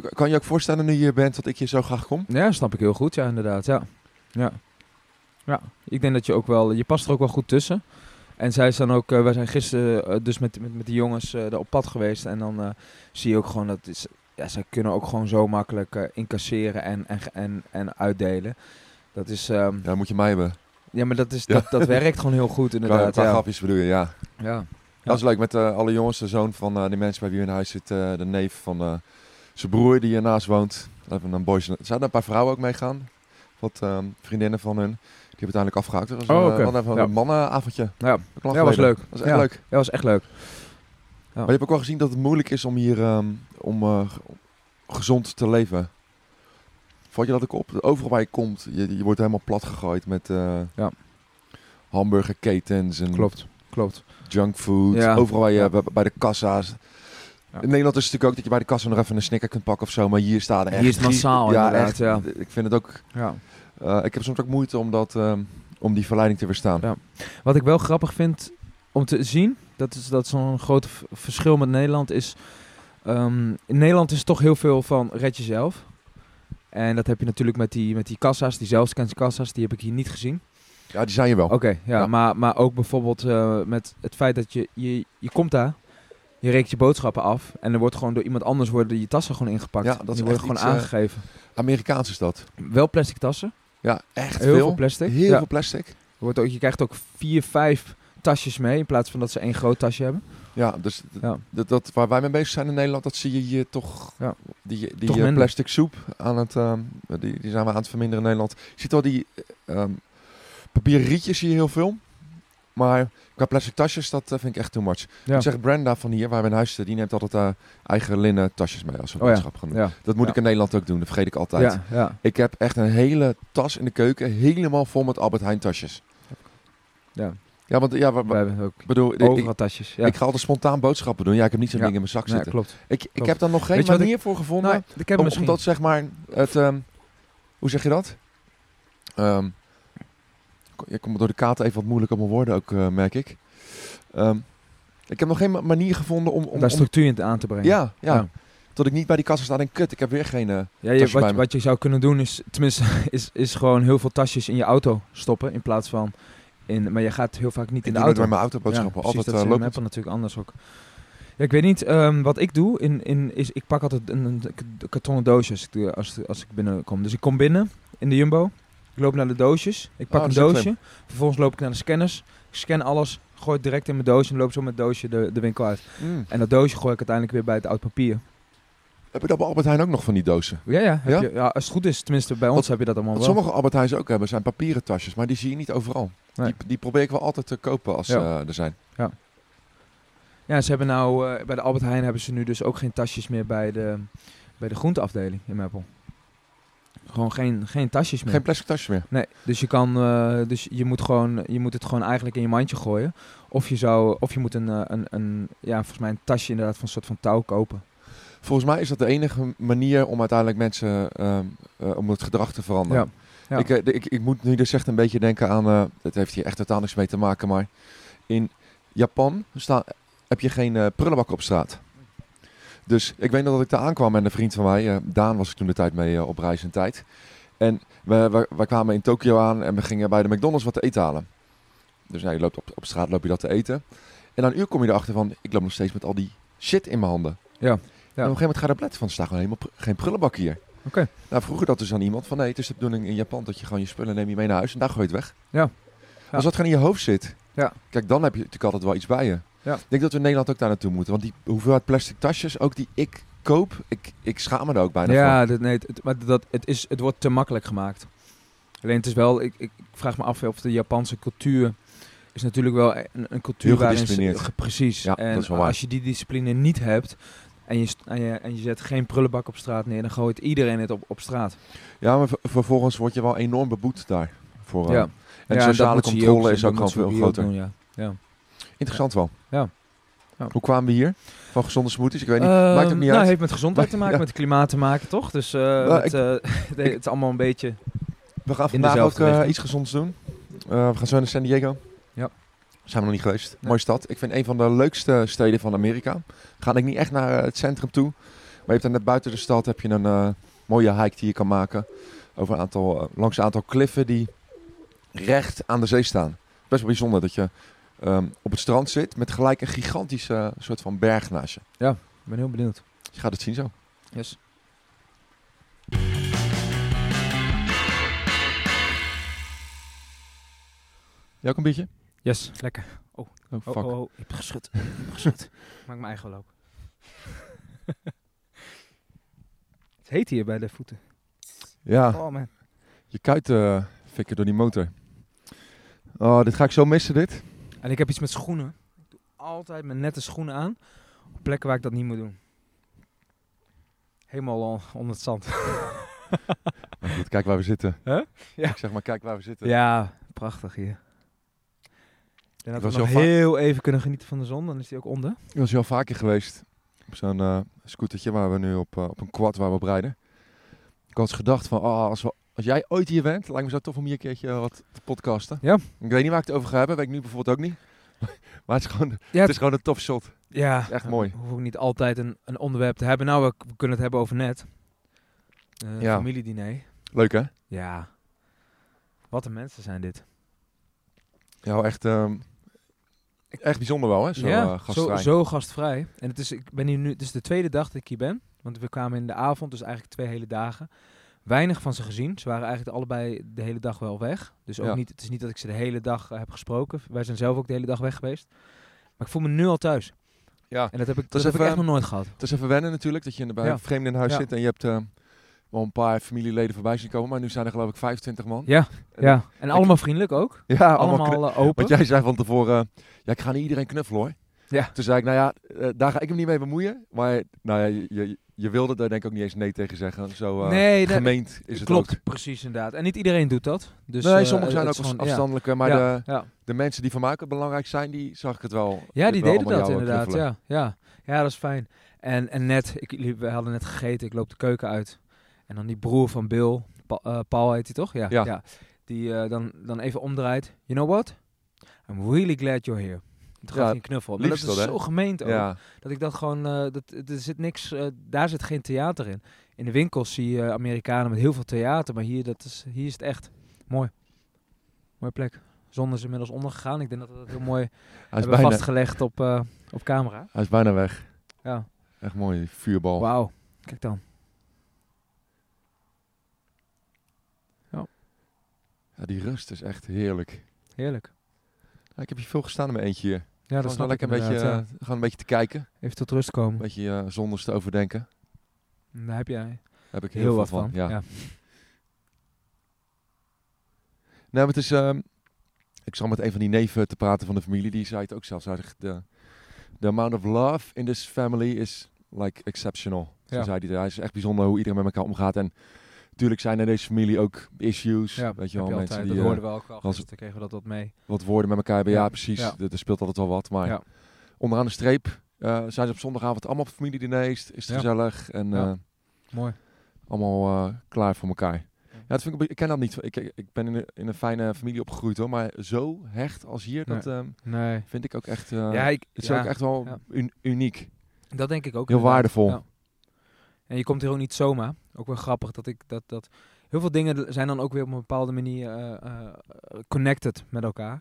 [SPEAKER 2] kan- je je ook voorstellen nu je hier bent dat ik hier zo graag kom?
[SPEAKER 1] ja, snap ik heel goed, ja, inderdaad. Ja. Ja. ja, ik denk dat je ook wel, je past er ook wel goed tussen. En zij is dan ook, eh, wij zijn gisteren eh, dus met, met, met die jongens er op pad geweest. En dan zie je ook gewoon dat is, ja, zij kunnen ook gewoon zo makkelijk incasseren en, en, en, en uitdelen. Dat is, ehm,
[SPEAKER 2] Ja, moet je mij hebben.
[SPEAKER 1] ja, maar dat, is,
[SPEAKER 2] Ja.
[SPEAKER 1] dat, dat werkt gewoon heel goed inderdaad.
[SPEAKER 2] qua
[SPEAKER 1] Ja.
[SPEAKER 2] grapjes bedoel je, ja.
[SPEAKER 1] Ja.
[SPEAKER 2] Dat is leuk met alle jongens, de zoon van die mensen bij wie in huis zit, de neef van zijn broer die hiernaast woont. Even een boys. Er zouden een paar vrouwen ook meegaan. Wat ehm, vriendinnen van hun. Die hebben uiteindelijk afgehaakt. Dat was
[SPEAKER 1] Oh,
[SPEAKER 2] een, eh, even
[SPEAKER 1] Ja.
[SPEAKER 2] een mannenavondje.
[SPEAKER 1] Ja.
[SPEAKER 2] Lang
[SPEAKER 1] Ja, was leuk.
[SPEAKER 2] Dat was echt
[SPEAKER 1] Ja.
[SPEAKER 2] leuk.
[SPEAKER 1] Ja, was echt leuk.
[SPEAKER 2] Maar je hebt ook wel gezien dat het moeilijk is om hier ehm, om, eh, ge- gezond te leven. Valt je dat ook op? Overal waar je komt, je, je wordt helemaal plat gegooid met eh
[SPEAKER 1] Ja.
[SPEAKER 2] hamburgerketens en
[SPEAKER 1] Klopt, klopt.
[SPEAKER 2] junkfood. Overal waar je bij de kassa's.
[SPEAKER 1] Ja.
[SPEAKER 2] In Nederland is het natuurlijk ook dat je bij de kassa nog even een snicker kunt pakken of zo. Maar hier staat er echt...
[SPEAKER 1] Hier is het massaal
[SPEAKER 2] ja,
[SPEAKER 1] inderdaad,
[SPEAKER 2] echt.
[SPEAKER 1] ja.
[SPEAKER 2] Ik vind het ook...
[SPEAKER 1] Ja.
[SPEAKER 2] eh, ik heb soms ook moeite om, dat, ehm, om die verleiding te weerstaan.
[SPEAKER 1] Ja. Wat ik wel grappig vind om te zien, dat is, dat zo'n groot verschil met Nederland, is... ehm, in Nederland is het toch heel veel van red jezelf. En dat heb je natuurlijk met die, met die kassa's, die zelfscanskassa's, die heb ik hier niet gezien.
[SPEAKER 2] Ja, die zijn je wel.
[SPEAKER 1] Oké, ja,
[SPEAKER 2] Ja.
[SPEAKER 1] Maar, maar ook bijvoorbeeld eh, met het feit dat je, je, je komt daar, je rekent je boodschappen af en er wordt gewoon door iemand anders worden je tassen gewoon ingepakt.
[SPEAKER 2] Ja, dat
[SPEAKER 1] die worden gewoon
[SPEAKER 2] iets, eh,
[SPEAKER 1] aangegeven.
[SPEAKER 2] Amerikaans is dat.
[SPEAKER 1] Wel plastic tassen,
[SPEAKER 2] Ja, echt
[SPEAKER 1] heel
[SPEAKER 2] veel.
[SPEAKER 1] veel plastic.
[SPEAKER 2] Heel
[SPEAKER 1] Ja.
[SPEAKER 2] veel plastic.
[SPEAKER 1] Wordt ook, je krijgt ook vier, vijf tasjes mee in plaats van dat ze één groot tasje hebben.
[SPEAKER 2] Ja, dus
[SPEAKER 1] Ja.
[SPEAKER 2] Dat, dat, waar wij mee bezig zijn in Nederland, dat zie je hier toch...
[SPEAKER 1] Ja.
[SPEAKER 2] Die, die
[SPEAKER 1] Toch
[SPEAKER 2] eh, plastic soep aan het... ehm, die, die zijn we aan het verminderen in Nederland. Je ziet wel die ehm, papieren rietjes zie je heel veel. Maar qua plastic tasjes, dat eh, vind ik echt too much.
[SPEAKER 1] Ja.
[SPEAKER 2] Ik zeg Brenda van hier, waar we in huis zitten, die neemt altijd eh, eigen linnen tasjes mee als we
[SPEAKER 1] Oh
[SPEAKER 2] boodschap gaan doen.
[SPEAKER 1] Ja.
[SPEAKER 2] Dat moet
[SPEAKER 1] Ja.
[SPEAKER 2] ik in Nederland ook doen, dat vergeet ik altijd. Ik heb echt een hele tas in de keuken, helemaal vol met Albert Heijn tasjes.
[SPEAKER 1] ja.
[SPEAKER 2] Ja, want ja,
[SPEAKER 1] We hebben ook
[SPEAKER 2] ik bedoel, ik,
[SPEAKER 1] overal tasjes. Ja.
[SPEAKER 2] ik ga altijd spontaan boodschappen doen. Ja, ik heb niet zo'n ding in mijn zak
[SPEAKER 1] Nee,
[SPEAKER 2] zitten.
[SPEAKER 1] klopt.
[SPEAKER 2] Ik, ik
[SPEAKER 1] Klopt.
[SPEAKER 2] heb daar nog geen manier voor gevonden.
[SPEAKER 1] Nou, ik heb
[SPEAKER 2] om,
[SPEAKER 1] misschien...
[SPEAKER 2] Omdat zeg maar het, ehm, hoe zeg je dat? Ehm, je komt door de kaart even wat moeilijk op mijn woorden ook, eh, merk ik. Ehm, ik heb nog geen ma- manier gevonden om, om,
[SPEAKER 1] daar structuur in aan te brengen.
[SPEAKER 2] ja, ja,
[SPEAKER 1] Ja.
[SPEAKER 2] tot ik niet bij die kassa sta en kut, ik heb weer geen. eh,
[SPEAKER 1] Ja, je, wat, wat je zou kunnen doen is, tenminste, is, is gewoon heel veel tasjes in je auto stoppen in plaats van in, maar je gaat heel vaak niet
[SPEAKER 2] ik
[SPEAKER 1] in
[SPEAKER 2] doe
[SPEAKER 1] de auto.
[SPEAKER 2] met mijn autoboodschappen.
[SPEAKER 1] Ja, precies,
[SPEAKER 2] altijd
[SPEAKER 1] dat
[SPEAKER 2] uh, lopend.
[SPEAKER 1] Meppel natuurlijk anders ook. Ja, ik weet niet, ehm, wat ik doe in, in, is, ik pak altijd een, een kartonnen doosje als ik, doe- als, als ik binnenkom. Dus ik kom binnen in de Jumbo, ik loop naar de doosjes, ik pak
[SPEAKER 2] Oh,
[SPEAKER 1] een doosje, vervolgens loop ik naar de scanners, ik scan alles, gooi het direct in mijn doosje en loop zo met het doosje de, de winkel uit.
[SPEAKER 2] Mm.
[SPEAKER 1] En dat doosje gooi ik uiteindelijk weer bij het oud papier.
[SPEAKER 2] Heb je dat bij Albert Heijn ook nog van die dozen?
[SPEAKER 1] Ja, ja, heb
[SPEAKER 2] Ja?
[SPEAKER 1] Je, ja als het goed is, tenminste bij ons
[SPEAKER 2] Wat-
[SPEAKER 1] heb je dat allemaal
[SPEAKER 2] Wat
[SPEAKER 1] wel.
[SPEAKER 2] sommige Albert Heijns ook hebben zijn papieren tasjes, maar die zie je niet overal.
[SPEAKER 1] Nee.
[SPEAKER 2] Die, die probeer ik wel altijd te kopen als
[SPEAKER 1] Ja.
[SPEAKER 2] ze er zijn.
[SPEAKER 1] Ja, ze hebben nou eh, bij de Albert Heijn hebben ze nu dus ook geen tasjes meer bij de, bij de groenteafdeling in Meppel. Gewoon geen, geen tasjes meer.
[SPEAKER 2] Geen plastic tasjes meer.
[SPEAKER 1] Nee, dus je kan, eh, dus je moet gewoon, je moet het gewoon eigenlijk in je mandje gooien. Of je zou, of je moet een, eh, een, een ja, volgens mij een tasje inderdaad van een soort van touw kopen.
[SPEAKER 2] Volgens mij is dat de enige manier om uiteindelijk mensen, ehm, eh, om het gedrag te veranderen.
[SPEAKER 1] Ja. Ja.
[SPEAKER 2] Ik, ik, ik moet nu dus echt een beetje denken aan, het heeft hier echt totaal niks mee te maken, maar in Japan sta, heb je geen eh, prullenbak op straat. Dus ik weet nog dat ik daar aankwam en een vriend van mij, eh, Daan was ik toen de tijd mee eh, op reis en tijd. En we, we, wij kwamen in Tokio aan en we gingen bij de McDonald's wat te eten halen. Dus ja, je loopt op, op straat loop je dat te eten. En na een uur kom je erachter van, ik loop nog steeds met al die shit in mijn handen.
[SPEAKER 1] Ja.
[SPEAKER 2] En op een gegeven moment ga je er letten van, er staat gewoon helemaal geen prullenbak hier.
[SPEAKER 1] Oké.
[SPEAKER 2] Nou, vroeger dat dus aan iemand van, nee, het is de bedoeling in Japan dat je gewoon je spullen neem je mee naar huis en daar gooi je het weg.
[SPEAKER 1] Ja. Ja.
[SPEAKER 2] Als dat gewoon in je hoofd zit,
[SPEAKER 1] Ja.
[SPEAKER 2] kijk, dan heb je natuurlijk altijd wel iets bij je.
[SPEAKER 1] Ja.
[SPEAKER 2] Ik denk dat we in Nederland ook daar naartoe moeten, want die hoeveelheid plastic tasjes, ook die ik koop, ik, ik schaam me er ook bijna
[SPEAKER 1] Ja,
[SPEAKER 2] van.
[SPEAKER 1] dat, nee, het, maar dat, het, is, het wordt te makkelijk gemaakt. Alleen het is wel, ik, ik vraag me af of de Japanse cultuur is natuurlijk wel een, een cultuur waarin ze- precies.
[SPEAKER 2] Ja,
[SPEAKER 1] en
[SPEAKER 2] dat is wel waar.
[SPEAKER 1] als je die discipline niet hebt en je, en je, en je zet geen prullenbak op straat neer, dan gooit iedereen het op, op straat.
[SPEAKER 2] Ja, maar ver- vervolgens word je wel enorm beboet daar. Voor, eh,
[SPEAKER 1] ja.
[SPEAKER 2] En de
[SPEAKER 1] Ja,
[SPEAKER 2] sociale controle
[SPEAKER 1] ook-
[SPEAKER 2] is ook gewoon
[SPEAKER 1] ze
[SPEAKER 2] veel
[SPEAKER 1] ook
[SPEAKER 2] groter.
[SPEAKER 1] doen, ja. Ja.
[SPEAKER 2] Interessant wel.
[SPEAKER 1] Ja. Ja.
[SPEAKER 2] Hoe kwamen we hier? Van gezonde smoothies? Ik weet niet. Maakt ook
[SPEAKER 1] Ehm,
[SPEAKER 2] niet
[SPEAKER 1] nou,
[SPEAKER 2] uit.
[SPEAKER 1] heeft met gezondheid te maken,
[SPEAKER 2] Ja.
[SPEAKER 1] met klimaat te maken, toch? Dus eh,
[SPEAKER 2] Nou,
[SPEAKER 1] met, eh, het is allemaal een beetje...
[SPEAKER 2] We gaan vandaag ook eh, iets gezonds doen. Eh, we gaan zo naar San Diego.
[SPEAKER 1] Ja.
[SPEAKER 2] Zijn we nog niet geweest.
[SPEAKER 1] Nee.
[SPEAKER 2] Mooie stad. Ik vind een van de leukste steden van Amerika. Ga ik niet echt naar het centrum toe. Maar je hebt dan net buiten de stad heb je een mooie hike die je kan maken. Over een aantal, langs een aantal kliffen die recht aan de zee staan. Best wel bijzonder dat je ehm, op het strand zit met gelijk een gigantische eh, soort van berg naast je.
[SPEAKER 1] Ik ben heel benieuwd.
[SPEAKER 2] Je gaat het zien zo.
[SPEAKER 1] Yes.
[SPEAKER 2] Jij ook een beetje?
[SPEAKER 1] Yes, lekker.
[SPEAKER 2] Oh,
[SPEAKER 1] Oh,
[SPEAKER 2] fuck.
[SPEAKER 1] oh, oh, ik heb geschud. Ik heb geschud. Maak mijn eigen loop. het heet hier bij de voeten.
[SPEAKER 2] Ja.
[SPEAKER 1] Oh man.
[SPEAKER 2] Je kuit eh, fikken door die motor. Oh, dit ga ik zo missen, dit.
[SPEAKER 1] En ik heb iets met schoenen. Ik doe altijd mijn nette schoenen aan. Op plekken waar ik dat niet moet doen. Helemaal on- onder het zand.
[SPEAKER 2] Maar goed, kijk waar we zitten.
[SPEAKER 1] Huh? Ja.
[SPEAKER 2] Ik zeg maar, kijk waar we zitten.
[SPEAKER 1] Ja, prachtig hier. Denk dat we nog
[SPEAKER 2] heel
[SPEAKER 1] even kunnen genieten van de zon. Dan is die ook onder.
[SPEAKER 2] Ik was al vaker geweest. Op zo'n eh scootertje waar we nu op, eh, op een quad waar we op rijden. Ik had eens gedacht van, oh, als, we, als jij ooit hier bent, lijkt me zo tof om hier een keertje wat te podcasten.
[SPEAKER 1] Ja.
[SPEAKER 2] Ik weet niet waar ik het over ga hebben, weet ik nu bijvoorbeeld ook niet. maar het is gewoon,
[SPEAKER 1] Ja,
[SPEAKER 2] het is gewoon een tof shot.
[SPEAKER 1] Ja,
[SPEAKER 2] echt
[SPEAKER 1] we
[SPEAKER 2] mooi.
[SPEAKER 1] hoeven ook niet altijd een, een onderwerp te hebben. Nou, we, we kunnen het hebben over net. Eh
[SPEAKER 2] Ja.
[SPEAKER 1] Familiediner.
[SPEAKER 2] Leuk hè?
[SPEAKER 1] Ja. Wat een mensen zijn dit.
[SPEAKER 2] Ja, echt, ehm, echt bijzonder wel hè, zo
[SPEAKER 1] ja,
[SPEAKER 2] eh, gastvrij.
[SPEAKER 1] Zo, zo gastvrij. En het is, ik ben hier nu, het is de tweede dag dat ik hier ben. Want we kwamen in de avond, dus eigenlijk twee hele dagen. Weinig van ze gezien. Ze waren eigenlijk allebei de hele dag wel weg. Dus ook
[SPEAKER 2] Ja.
[SPEAKER 1] niet, het is niet dat ik ze de hele dag eh, heb gesproken. Wij zijn zelf ook de hele dag weg geweest. Maar ik voel me nu al thuis.
[SPEAKER 2] Ja,
[SPEAKER 1] En dat heb ik, dat heb ik
[SPEAKER 2] even-
[SPEAKER 1] echt nog nooit gehad.
[SPEAKER 2] het is even wennen natuurlijk, dat je bij
[SPEAKER 1] Ja.
[SPEAKER 2] vreemden in huis
[SPEAKER 1] Ja.
[SPEAKER 2] zit en je hebt eh, wel een paar familieleden voorbij zien komen. Maar nu zijn er geloof ik 25 man.
[SPEAKER 1] Ja,
[SPEAKER 2] En-
[SPEAKER 1] ja. En allemaal vriendelijk ook.
[SPEAKER 2] Ja, allemaal
[SPEAKER 1] eh, open.
[SPEAKER 2] Want jij zei van tevoren, ja, ik ga niet iedereen knuffelen hoor.
[SPEAKER 1] Ja.
[SPEAKER 2] Toen zei ik, nou ja, daar ga ik hem niet mee bemoeien. Maar nou ja, je, je, je wilde daar denk ik ook niet eens nee tegen zeggen. Zo eh,
[SPEAKER 1] Nee, dat-
[SPEAKER 2] gemeend is het
[SPEAKER 1] Klopt,
[SPEAKER 2] ook.
[SPEAKER 1] precies inderdaad. En niet iedereen doet dat. Dus,
[SPEAKER 2] nee,
[SPEAKER 1] eh,
[SPEAKER 2] sommigen zijn ook
[SPEAKER 1] is
[SPEAKER 2] afs-
[SPEAKER 1] gewoon- ja.
[SPEAKER 2] afstandelijke, maar de, de mensen die voor mij ook belangrijk zijn, die zag ik het wel.
[SPEAKER 1] ja, die
[SPEAKER 2] wel
[SPEAKER 1] deden dat inderdaad.
[SPEAKER 2] knuffelen.
[SPEAKER 1] Ja, ja. ja, dat is fijn. En, en net, ik, we hadden net gegeten, ik loop de keuken uit. En dan die broer van Bill, Pa- eh, Paul heet hij toch? Ja.
[SPEAKER 2] Ja.
[SPEAKER 1] Die dan, dan even omdraait. You know what? I'm really glad you're here. Toen gaf
[SPEAKER 2] Ja,
[SPEAKER 1] hij een knuffel. Maar dat is
[SPEAKER 2] hè?
[SPEAKER 1] zo gemeend ook.
[SPEAKER 2] Ja,
[SPEAKER 1] Dat ik dat gewoon, eh, dat, er zit niks, eh, daar zit geen theater in. In de winkels zie je Amerikanen met heel veel theater, maar hier, dat is, hier is het echt mooi. Mooie plek. Zon is inmiddels ondergegaan. Ik denk dat we dat heel mooi
[SPEAKER 2] hij is,
[SPEAKER 1] hebben
[SPEAKER 2] bijna,
[SPEAKER 1] vastgelegd op, eh, op camera.
[SPEAKER 2] hij is bijna weg.
[SPEAKER 1] Ja.
[SPEAKER 2] Echt mooi, vuurbal.
[SPEAKER 1] Wauw. Kijk dan.
[SPEAKER 2] Ja, die rust is echt heerlijk.
[SPEAKER 1] Heerlijk.
[SPEAKER 2] Ja, ik heb hier veel gestaan in mijn eentje hier.
[SPEAKER 1] Ja, dat snap ik
[SPEAKER 2] lekker een beetje,
[SPEAKER 1] inderdaad,
[SPEAKER 2] eh, een beetje te kijken.
[SPEAKER 1] Even tot rust komen.
[SPEAKER 2] Een beetje eh, zonder te overdenken.
[SPEAKER 1] Daar heb jij
[SPEAKER 2] Daar heb ik
[SPEAKER 1] heel,
[SPEAKER 2] heel,
[SPEAKER 1] wat van.
[SPEAKER 2] van. Ja.
[SPEAKER 1] Ja.
[SPEAKER 2] Nou, het is. ehm, ik zat met een van die neven te praten van de familie. Die zei het ook zelf. Zei zich, de the amount of love in this family is like exceptional. Zo
[SPEAKER 1] Ja.
[SPEAKER 2] zei hij. Hij is echt bijzonder hoe iedereen met elkaar omgaat. En Tuurlijk zijn er in deze familie ook issues.
[SPEAKER 1] Ja,
[SPEAKER 2] weet je wel,
[SPEAKER 1] je
[SPEAKER 2] mensen
[SPEAKER 1] altijd.
[SPEAKER 2] die
[SPEAKER 1] dat
[SPEAKER 2] eh,
[SPEAKER 1] hoorden we ook al. Gisteren kregen we dat wat mee.
[SPEAKER 2] wat woorden met elkaar hebben. Ja,
[SPEAKER 1] Ja,
[SPEAKER 2] precies. Er, speelt altijd wel wat. Maar
[SPEAKER 1] Ja.
[SPEAKER 2] onderaan de streep eh, zijn ze op zondagavond allemaal op familiediners. Is het gezellig en eh,
[SPEAKER 1] Mooi.
[SPEAKER 2] allemaal eh, klaar voor elkaar. Ja, dat vind ik, ik ken dat niet. Ik, ik, ben in een, in een fijne familie opgegroeid hoor. Maar zo hecht als hier, dat ehm,
[SPEAKER 1] Nee.
[SPEAKER 2] vind ik ook echt... eh,
[SPEAKER 1] ja, ik,
[SPEAKER 2] het is
[SPEAKER 1] ja,
[SPEAKER 2] ook echt wel
[SPEAKER 1] ja.
[SPEAKER 2] un- uniek.
[SPEAKER 1] dat denk ik ook.
[SPEAKER 2] Heel
[SPEAKER 1] inderdaad.
[SPEAKER 2] waardevol.
[SPEAKER 1] En je komt hier ook niet zomaar. Ook wel grappig dat ik dat, dat heel veel dingen zijn dan ook weer op een bepaalde manier eh, eh, connected met elkaar.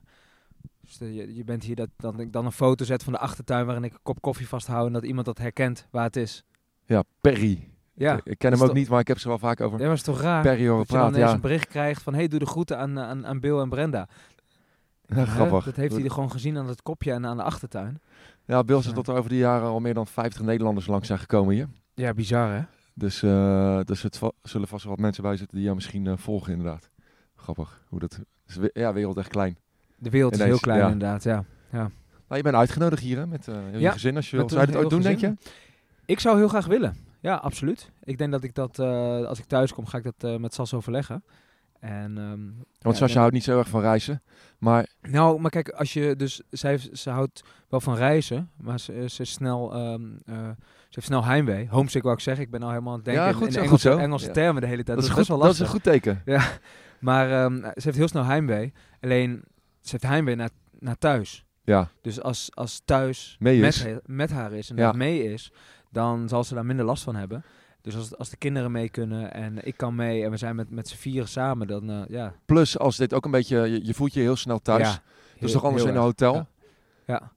[SPEAKER 1] Dus de- je, je bent hier dat dan ik dan een foto zet van de achtertuin waarin ik een kop koffie vasthoud en dat iemand dat herkent waar het is.
[SPEAKER 2] Ja, Perry.
[SPEAKER 1] Ja,
[SPEAKER 2] Ik, ik ken
[SPEAKER 1] is
[SPEAKER 2] hem ook
[SPEAKER 1] toch-
[SPEAKER 2] niet, maar ik heb ze wel vaak over
[SPEAKER 1] ja maar is toch raar?
[SPEAKER 2] Perry horen
[SPEAKER 1] dat je dan
[SPEAKER 2] praten.
[SPEAKER 1] ineens
[SPEAKER 2] Ja,
[SPEAKER 1] een bericht krijgt van hey doe de groeten aan, aan, aan Bill en Brenda.
[SPEAKER 2] Ja, grappig.
[SPEAKER 1] Dat heeft hij er gewoon gezien aan het kopje en aan de achtertuin.
[SPEAKER 2] Ja, Bill zegt
[SPEAKER 1] Ja.
[SPEAKER 2] dat er over die jaren al meer dan 50 Nederlanders langs zijn gekomen hier.
[SPEAKER 1] Ja, bizar hè?
[SPEAKER 2] Dus, eh dus het va- zullen vast wel wat mensen bij zitten die jou misschien eh, volgen inderdaad. Grappig. Hoe dat, is we- ja, wereld echt klein.
[SPEAKER 1] De wereld is heel klein
[SPEAKER 2] ja.
[SPEAKER 1] inderdaad, ja.
[SPEAKER 2] Nou, je bent uitgenodigd hier hè, met heel je
[SPEAKER 1] Ja,
[SPEAKER 2] gezin als je Zou je het
[SPEAKER 1] heel
[SPEAKER 2] doen, denk je?
[SPEAKER 1] Ik zou heel graag willen. Ja, absoluut. Ik denk dat ik dat, als ik thuis kom, ga ik dat met Sas overleggen. En, ehm,
[SPEAKER 2] Want
[SPEAKER 1] Ja,
[SPEAKER 2] Sascha houdt niet zo erg van reizen. Maar
[SPEAKER 1] nou, maar kijk, als je dus, zij, ze houdt wel van reizen, maar ze, ze is snel, ehm, eh, ze heeft snel heimwee. Homesick wou ik zeggen, ik ben al helemaal aan het denken
[SPEAKER 2] Ja,
[SPEAKER 1] in-
[SPEAKER 2] goed
[SPEAKER 1] in,
[SPEAKER 2] zo,
[SPEAKER 1] Engelse,
[SPEAKER 2] goed zo.
[SPEAKER 1] Engelse
[SPEAKER 2] Ja.
[SPEAKER 1] termen de hele tijd.
[SPEAKER 2] dat, is goed,
[SPEAKER 1] wel
[SPEAKER 2] dat is
[SPEAKER 1] lastig.
[SPEAKER 2] een goed teken.
[SPEAKER 1] Maar ehm, ze heeft heel snel heimwee. Alleen, ze heeft heimwee naar, naar thuis.
[SPEAKER 2] Ja,
[SPEAKER 1] Dus als, als thuis met, met haar is en
[SPEAKER 2] Ja.
[SPEAKER 1] dat mee is, dan zal ze daar minder last van hebben. Dus als, als de kinderen mee kunnen en ik kan mee en we zijn met, met z'n vieren samen, dan eh, ja.
[SPEAKER 2] plus als dit ook een beetje, je, je voelt je heel snel thuis.
[SPEAKER 1] Ja, heel-
[SPEAKER 2] toch anders in een hotel?
[SPEAKER 1] Ja. Ja,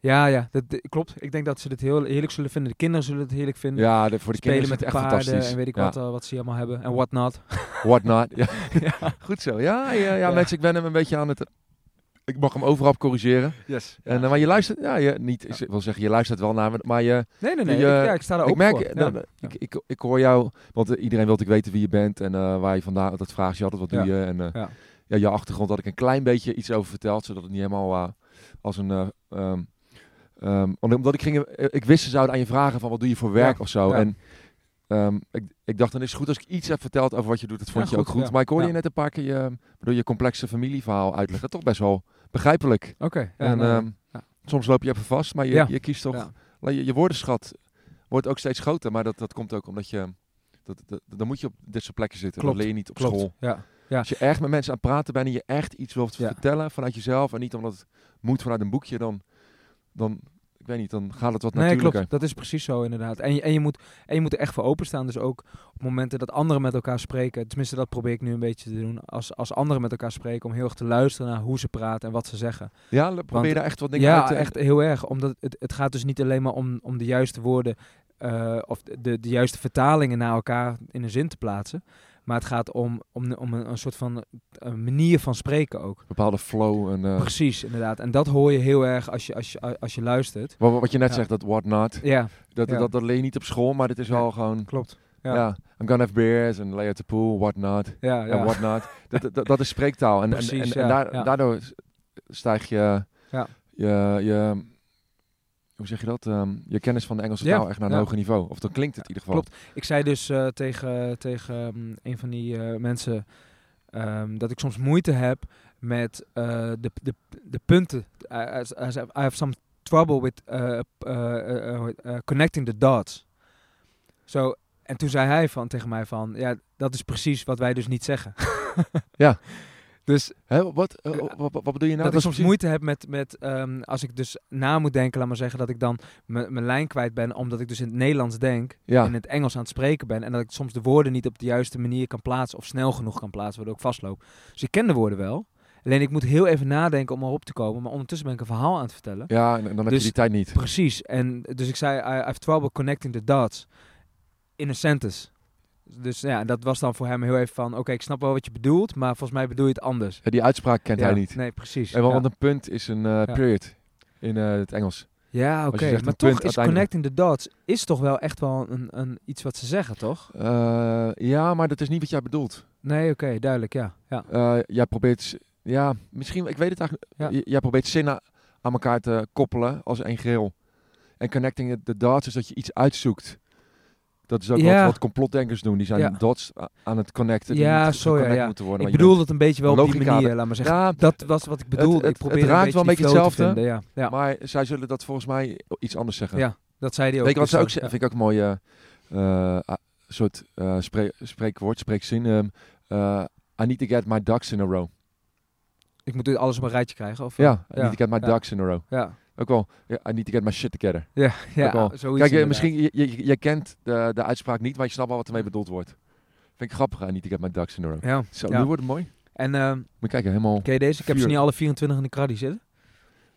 [SPEAKER 1] ja, ja dat, dat klopt. Ik denk dat ze dit heel heerlijk zullen vinden. De kinderen zullen het heerlijk vinden.
[SPEAKER 2] Ja, de, voor de
[SPEAKER 1] Spelen
[SPEAKER 2] kinderen
[SPEAKER 1] met
[SPEAKER 2] is
[SPEAKER 1] de
[SPEAKER 2] het echt
[SPEAKER 1] paarden
[SPEAKER 2] fantastisch.
[SPEAKER 1] en weet ik
[SPEAKER 2] Ja.
[SPEAKER 1] wat, eh, wat ze allemaal hebben. En what not.
[SPEAKER 2] What not. Ja.
[SPEAKER 1] ja.
[SPEAKER 2] Goed zo. Ja, ja, ja,
[SPEAKER 1] Ja.
[SPEAKER 2] mensen, ik ben hem een beetje aan het... Ik mag hem overal corrigeren.
[SPEAKER 1] Yes.
[SPEAKER 2] En, eh, maar je luistert... Ja, je, niet, ik wil zeggen, je luistert wel naar me. Maar je,
[SPEAKER 1] nee, nee, nee.
[SPEAKER 2] je-
[SPEAKER 1] ik, ja, ik sta
[SPEAKER 2] ik
[SPEAKER 1] ook
[SPEAKER 2] merk...
[SPEAKER 1] voor.
[SPEAKER 2] dat-
[SPEAKER 1] Ja.
[SPEAKER 2] ik, ik, ik hoor jou... Want eh, iedereen wil natuurlijk weten wie je bent. En eh, waar je vandaan... Dat vraagt je altijd, wat doe je? En eh,
[SPEAKER 1] Ja.
[SPEAKER 2] je achtergrond had ik een klein beetje iets over verteld. Zodat het niet helemaal eh, als een... eh, ehm, omdat ik ging... eh, Ik wist ze zouden aan je vragen van wat doe je voor werk of zo. En ehm, ik, ik dacht, dan is het goed als ik iets heb verteld over wat je doet. Dat vond
[SPEAKER 1] Ja,
[SPEAKER 2] je ook
[SPEAKER 1] goed, ja.
[SPEAKER 2] Maar ik hoorde
[SPEAKER 1] Ja.
[SPEAKER 2] je net een paar keer je, bedoel, je complexe familieverhaal uitleggen. Toch best wel begrijpelijk.
[SPEAKER 1] Oké. Ja,
[SPEAKER 2] en
[SPEAKER 1] nou,
[SPEAKER 2] ehm,
[SPEAKER 1] ja.
[SPEAKER 2] soms loop je even vast, maar je,
[SPEAKER 1] Ja.
[SPEAKER 2] je kiest toch...
[SPEAKER 1] Ja.
[SPEAKER 2] Je, je woordenschat wordt ook steeds groter. Maar dat, dat komt ook omdat je... Dat, dat, dan moet je op dit soort plekken zitten.
[SPEAKER 1] Klopt,
[SPEAKER 2] Dat leer je niet op
[SPEAKER 1] Klopt.
[SPEAKER 2] school.
[SPEAKER 1] Ja.
[SPEAKER 2] Als je echt met mensen aan het praten bent en je echt iets wilt
[SPEAKER 1] Ja.
[SPEAKER 2] vertellen vanuit jezelf... en niet omdat het moet vanuit een boekje, dan... dan ik weet niet, dan gaat het wat
[SPEAKER 1] Nee,
[SPEAKER 2] natuurlijker.
[SPEAKER 1] klopt. Dat is precies zo inderdaad. En je, en, je moet, en je moet er echt voor openstaan. Dus ook op momenten dat anderen met elkaar spreken. Tenminste, dat probeer ik nu een beetje te doen. Als, als anderen met elkaar spreken, om heel erg te luisteren naar hoe ze praten en wat ze zeggen.
[SPEAKER 2] Ja, probeer
[SPEAKER 1] Want-
[SPEAKER 2] daar echt wat dingen uit
[SPEAKER 1] Ja,
[SPEAKER 2] te...
[SPEAKER 1] echt heel erg. Omdat het, het gaat dus niet alleen maar om, om de juiste woorden eh, of de, de juiste vertalingen naar elkaar in een zin te plaatsen. Maar het gaat om, om, om een, een soort van eh, manier van spreken ook.
[SPEAKER 2] bepaalde flow en... eh,
[SPEAKER 1] Precies, inderdaad. En dat hoor je heel erg als je, als je, als je luistert.
[SPEAKER 2] wat, wat je net
[SPEAKER 1] Ja.
[SPEAKER 2] zegt, dat what not.
[SPEAKER 1] Ja,
[SPEAKER 2] Dat,
[SPEAKER 1] Ja.
[SPEAKER 2] dat, dat leer je niet op school, maar dit is wel gewoon...
[SPEAKER 1] klopt.
[SPEAKER 2] Ja.
[SPEAKER 1] Ja.
[SPEAKER 2] I'm gonna have beers and lay at the pool, what not.
[SPEAKER 1] Ja,
[SPEAKER 2] En
[SPEAKER 1] ja.
[SPEAKER 2] what not. dat, dat, dat is spreektaal. En, en,
[SPEAKER 1] Precies,
[SPEAKER 2] en, en daardoor stijg je,
[SPEAKER 1] Ja.
[SPEAKER 2] je, je... Hoe zeg je dat? Ehm, je kennis van de Engelse
[SPEAKER 1] Ja,
[SPEAKER 2] taal echt naar een
[SPEAKER 1] ja.
[SPEAKER 2] hoger niveau. Of dan klinkt het in ieder geval.
[SPEAKER 1] Klopt. Ik zei dus eh, tegen, tegen ehm, een van die eh, mensen ehm, dat ik soms moeite heb met eh, de, de, de punten. I, I, I have some trouble with connecting the dots. Zo, en toen zei hij van, tegen mij van, ja, dat is precies wat wij dus niet zeggen.
[SPEAKER 2] Ja.
[SPEAKER 1] Dus
[SPEAKER 2] Hè, wat, eh, wat, wat, wat bedoel je nou?
[SPEAKER 1] dat ik soms moeite heb met, met ehm, als ik dus na moet denken, laat maar zeggen, dat ik dan mijn lijn kwijt ben, omdat ik dus in het Nederlands denk
[SPEAKER 2] Ja.
[SPEAKER 1] in het Engels aan het spreken ben. En dat ik soms de woorden niet op de juiste manier kan plaatsen of snel genoeg kan plaatsen, waardoor ik vastloop. Dus ik ken de woorden wel. Alleen ik moet heel even nadenken om erop te komen. Maar ondertussen ben ik een verhaal aan het vertellen.
[SPEAKER 2] Ja, en, en dan heb
[SPEAKER 1] Dus-
[SPEAKER 2] je die tijd niet.
[SPEAKER 1] Precies. En dus ik zei, I, I have trouble connecting the dots in a sentence. Dus ja, dat was dan voor hem heel even van, oké, ik snap wel wat je bedoelt, maar volgens mij bedoel je het anders.
[SPEAKER 2] Ja, die uitspraak kent
[SPEAKER 1] Ja,
[SPEAKER 2] hij niet.
[SPEAKER 1] Nee, precies.
[SPEAKER 2] En want een punt is een eh, period in eh, het Engels.
[SPEAKER 1] Ja, oké. Maar toch is
[SPEAKER 2] uiteindelijk.
[SPEAKER 1] connecting the dots is toch wel echt wel een, een, iets wat ze zeggen, toch?
[SPEAKER 2] Eh, ja, maar dat is niet wat jij bedoelt.
[SPEAKER 1] Nee, oké, duidelijk, ja. ja.
[SPEAKER 2] Jij probeert, ja, misschien, ik weet het eigenlijk.
[SPEAKER 1] Ja.
[SPEAKER 2] Jij probeert zinnen aan elkaar te koppelen als één geheel. En connecting the dots is dat je iets uitzoekt. Dat is ook
[SPEAKER 1] Ja.
[SPEAKER 2] wat, wat complotdenkers doen. Die zijn
[SPEAKER 1] Ja.
[SPEAKER 2] dots aan het connecten. die
[SPEAKER 1] Ja, zo ja,
[SPEAKER 2] moeten worden.
[SPEAKER 1] Ik bedoel het een beetje wel op die manier, laat maar zeggen.
[SPEAKER 2] Ja,
[SPEAKER 1] dat was wat ik bedoelde.
[SPEAKER 2] het-
[SPEAKER 1] ik probeer
[SPEAKER 2] het raakt wel een beetje
[SPEAKER 1] die
[SPEAKER 2] hetzelfde,
[SPEAKER 1] vinden, Ja, ja.
[SPEAKER 2] Maar zij zullen dat volgens mij iets anders zeggen.
[SPEAKER 1] ja, dat zei hij ook.
[SPEAKER 2] Weet je wat
[SPEAKER 1] dus
[SPEAKER 2] ze ook
[SPEAKER 1] dat-
[SPEAKER 2] zeggen? Vind ik ook een mooie eh, ah, soort eh, spree- spreekwoord, spreekzin. ehm, eh, I need to get my ducks in a row.
[SPEAKER 1] Ik moet alles op een rijtje krijgen? Of,
[SPEAKER 2] Ja, I need to get my ducks in a row.
[SPEAKER 1] Ja,
[SPEAKER 2] Ook wel, I need to get my shit together.
[SPEAKER 1] ja, ja zoiets
[SPEAKER 2] Kijk, je,
[SPEAKER 1] inderdaad.
[SPEAKER 2] misschien, je, je, je kent de, de uitspraak niet, maar je snapt wel wat ermee bedoeld wordt. Vind ik grappig, I need to get my ducks in a row.
[SPEAKER 1] Ja,
[SPEAKER 2] Zo,
[SPEAKER 1] ja.
[SPEAKER 2] nu wordt het mooi.
[SPEAKER 1] En
[SPEAKER 2] Moet je kijken, helemaal...
[SPEAKER 1] ken je deze? Ik heb ze niet alle 24 in de kraddy zitten.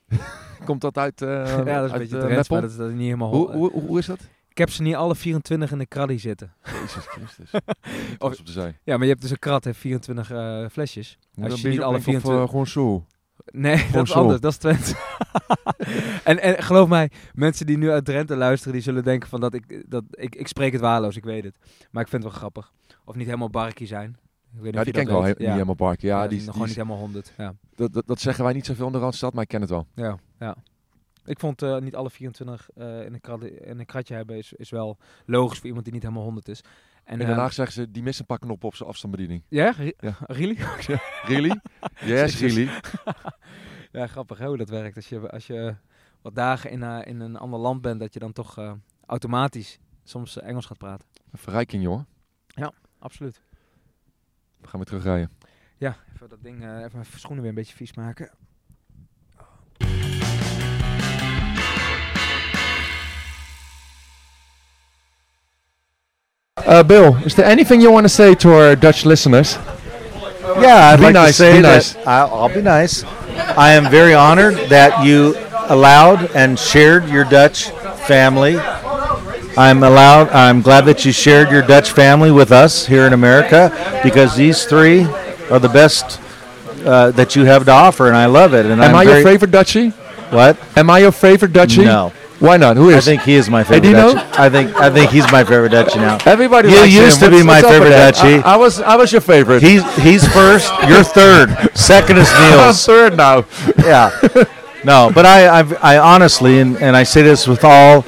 [SPEAKER 2] Komt dat uit, eh
[SPEAKER 1] ja, dat is een
[SPEAKER 2] uit,
[SPEAKER 1] beetje
[SPEAKER 2] eh,
[SPEAKER 1] maar dat is dat is niet helemaal...
[SPEAKER 2] hoe, hoe, hoe, is dat?
[SPEAKER 1] Ik heb ze niet alle 24 in de kraddy zitten.
[SPEAKER 2] Jezus Christus. Trots op de zij.
[SPEAKER 1] Ja, maar je hebt dus een krat, heeft 24 eh, flesjes. Als je niet alle
[SPEAKER 2] opdrinken of,
[SPEAKER 1] 24...
[SPEAKER 2] eh, gewoon zo.
[SPEAKER 1] Nee, dat is
[SPEAKER 2] zo.
[SPEAKER 1] anders. Dat is Twente. en, en geloof mij, mensen die nu uit Drenthe luisteren, die zullen denken van dat ik, dat ik, ik spreek het waarloos, ik weet het. Maar ik vind het wel grappig. Of niet helemaal barkie zijn. Ik weet niet
[SPEAKER 2] Ja,
[SPEAKER 1] of
[SPEAKER 2] die ken ik wel, he- niet helemaal barken. Ja,
[SPEAKER 1] Ja,
[SPEAKER 2] die,
[SPEAKER 1] nog
[SPEAKER 2] die,
[SPEAKER 1] gewoon niet helemaal 100. Ja,
[SPEAKER 2] dat, dat, dat zeggen wij niet zoveel in de Randstad, maar ik ken het wel.
[SPEAKER 1] ja, ja. Ik vond eh, niet alle 24 eh, in, een krat, in een kratje hebben is, is wel logisch voor iemand die niet helemaal 100 is. En,
[SPEAKER 2] En
[SPEAKER 1] eh,
[SPEAKER 2] daarna zeggen ze, die missen een paar knoppen op zijn afstandsbediening.
[SPEAKER 1] Ja? Re-
[SPEAKER 2] Ja.
[SPEAKER 1] Really?
[SPEAKER 2] Really? Yes, really.
[SPEAKER 1] Ja, grappig hè, hoe dat werkt. Als je, als je wat dagen in, eh, in een ander land bent, dat je dan toch eh, automatisch soms eh, Engels gaat praten.
[SPEAKER 2] Verrijking, jongen.
[SPEAKER 1] Absoluut.
[SPEAKER 2] We gaan weer terugrijden.
[SPEAKER 1] Ja, even dat ding, eh, even mijn schoenen weer een beetje vies maken.
[SPEAKER 2] Uh, Bill, is there anything you want to say to our Dutch listeners?
[SPEAKER 5] Yeah, I'd
[SPEAKER 2] Be
[SPEAKER 5] like to say
[SPEAKER 2] be
[SPEAKER 5] that
[SPEAKER 2] nice.
[SPEAKER 5] I'll, I'll be nice. I am very honored that you allowed and shared your Dutch family. I'm allowed. I'm glad that you shared your Dutch family with us here in America because these three are the best uh, that you have to offer, and I love it. And
[SPEAKER 2] Am
[SPEAKER 5] I'm
[SPEAKER 2] I your favorite Dutchie?
[SPEAKER 5] What?
[SPEAKER 2] Am I your favorite Dutchie?
[SPEAKER 5] No,
[SPEAKER 2] Why not? Who
[SPEAKER 5] I think he is my favorite.
[SPEAKER 2] Dino?
[SPEAKER 5] Dutchie. I think I think he's my favorite Dutchie now.
[SPEAKER 2] Everybody
[SPEAKER 5] You used
[SPEAKER 2] him.
[SPEAKER 5] to be
[SPEAKER 2] What's-
[SPEAKER 5] my
[SPEAKER 2] what's
[SPEAKER 5] favorite? Dutchie.
[SPEAKER 2] I, I was I was your favorite.
[SPEAKER 5] He's he's first. You're third. Second is
[SPEAKER 2] I'm third now.
[SPEAKER 5] yeah. No, but I, I've, I honestly, and, and I say this with all,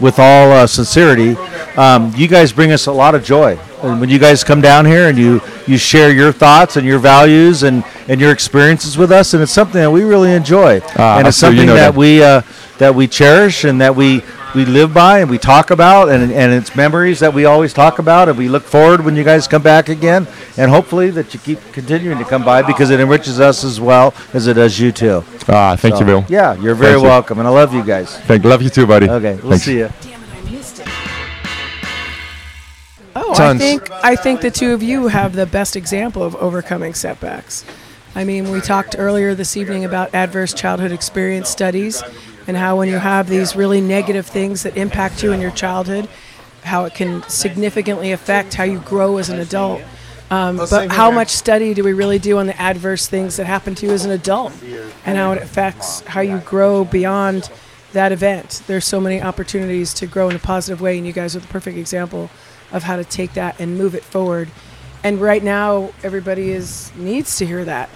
[SPEAKER 5] with all uh, sincerity, um, you guys bring us a lot of joy. And when you guys come down here and you, you share your thoughts and your values and, and your experiences with us, and it's something that we really enjoy.
[SPEAKER 2] Ah,
[SPEAKER 5] and it's
[SPEAKER 2] so you
[SPEAKER 5] something
[SPEAKER 2] know
[SPEAKER 5] that
[SPEAKER 2] that.
[SPEAKER 5] we uh, that we cherish and that we we live by and we talk about and, and it's memories that we always talk about and we look forward when you guys come back again and hopefully that you keep continuing to come by because it enriches us as well as it does you too.
[SPEAKER 2] Ah, thank
[SPEAKER 5] So,
[SPEAKER 2] you, Bill.
[SPEAKER 5] Yeah, you're very
[SPEAKER 2] Thank you.
[SPEAKER 5] welcome, and I love you guys.
[SPEAKER 2] Thank. Love you too, buddy.
[SPEAKER 5] Okay, we'll
[SPEAKER 2] Thanks.
[SPEAKER 5] see you.
[SPEAKER 6] Oh, I think I think the two of you have the best example of overcoming setbacks. I mean, we talked earlier this evening about adverse childhood experience studies and how when you have these really negative things that impact you in your childhood, how it can significantly affect how you grow as an adult. Um, but how much study do we really do on the adverse things that happen to you as an adult and how it affects how you grow beyond that event? There's so many opportunities to grow in a positive way, and you guys are the perfect example of how to take that and move it forward. And right now, everybody is needs to hear that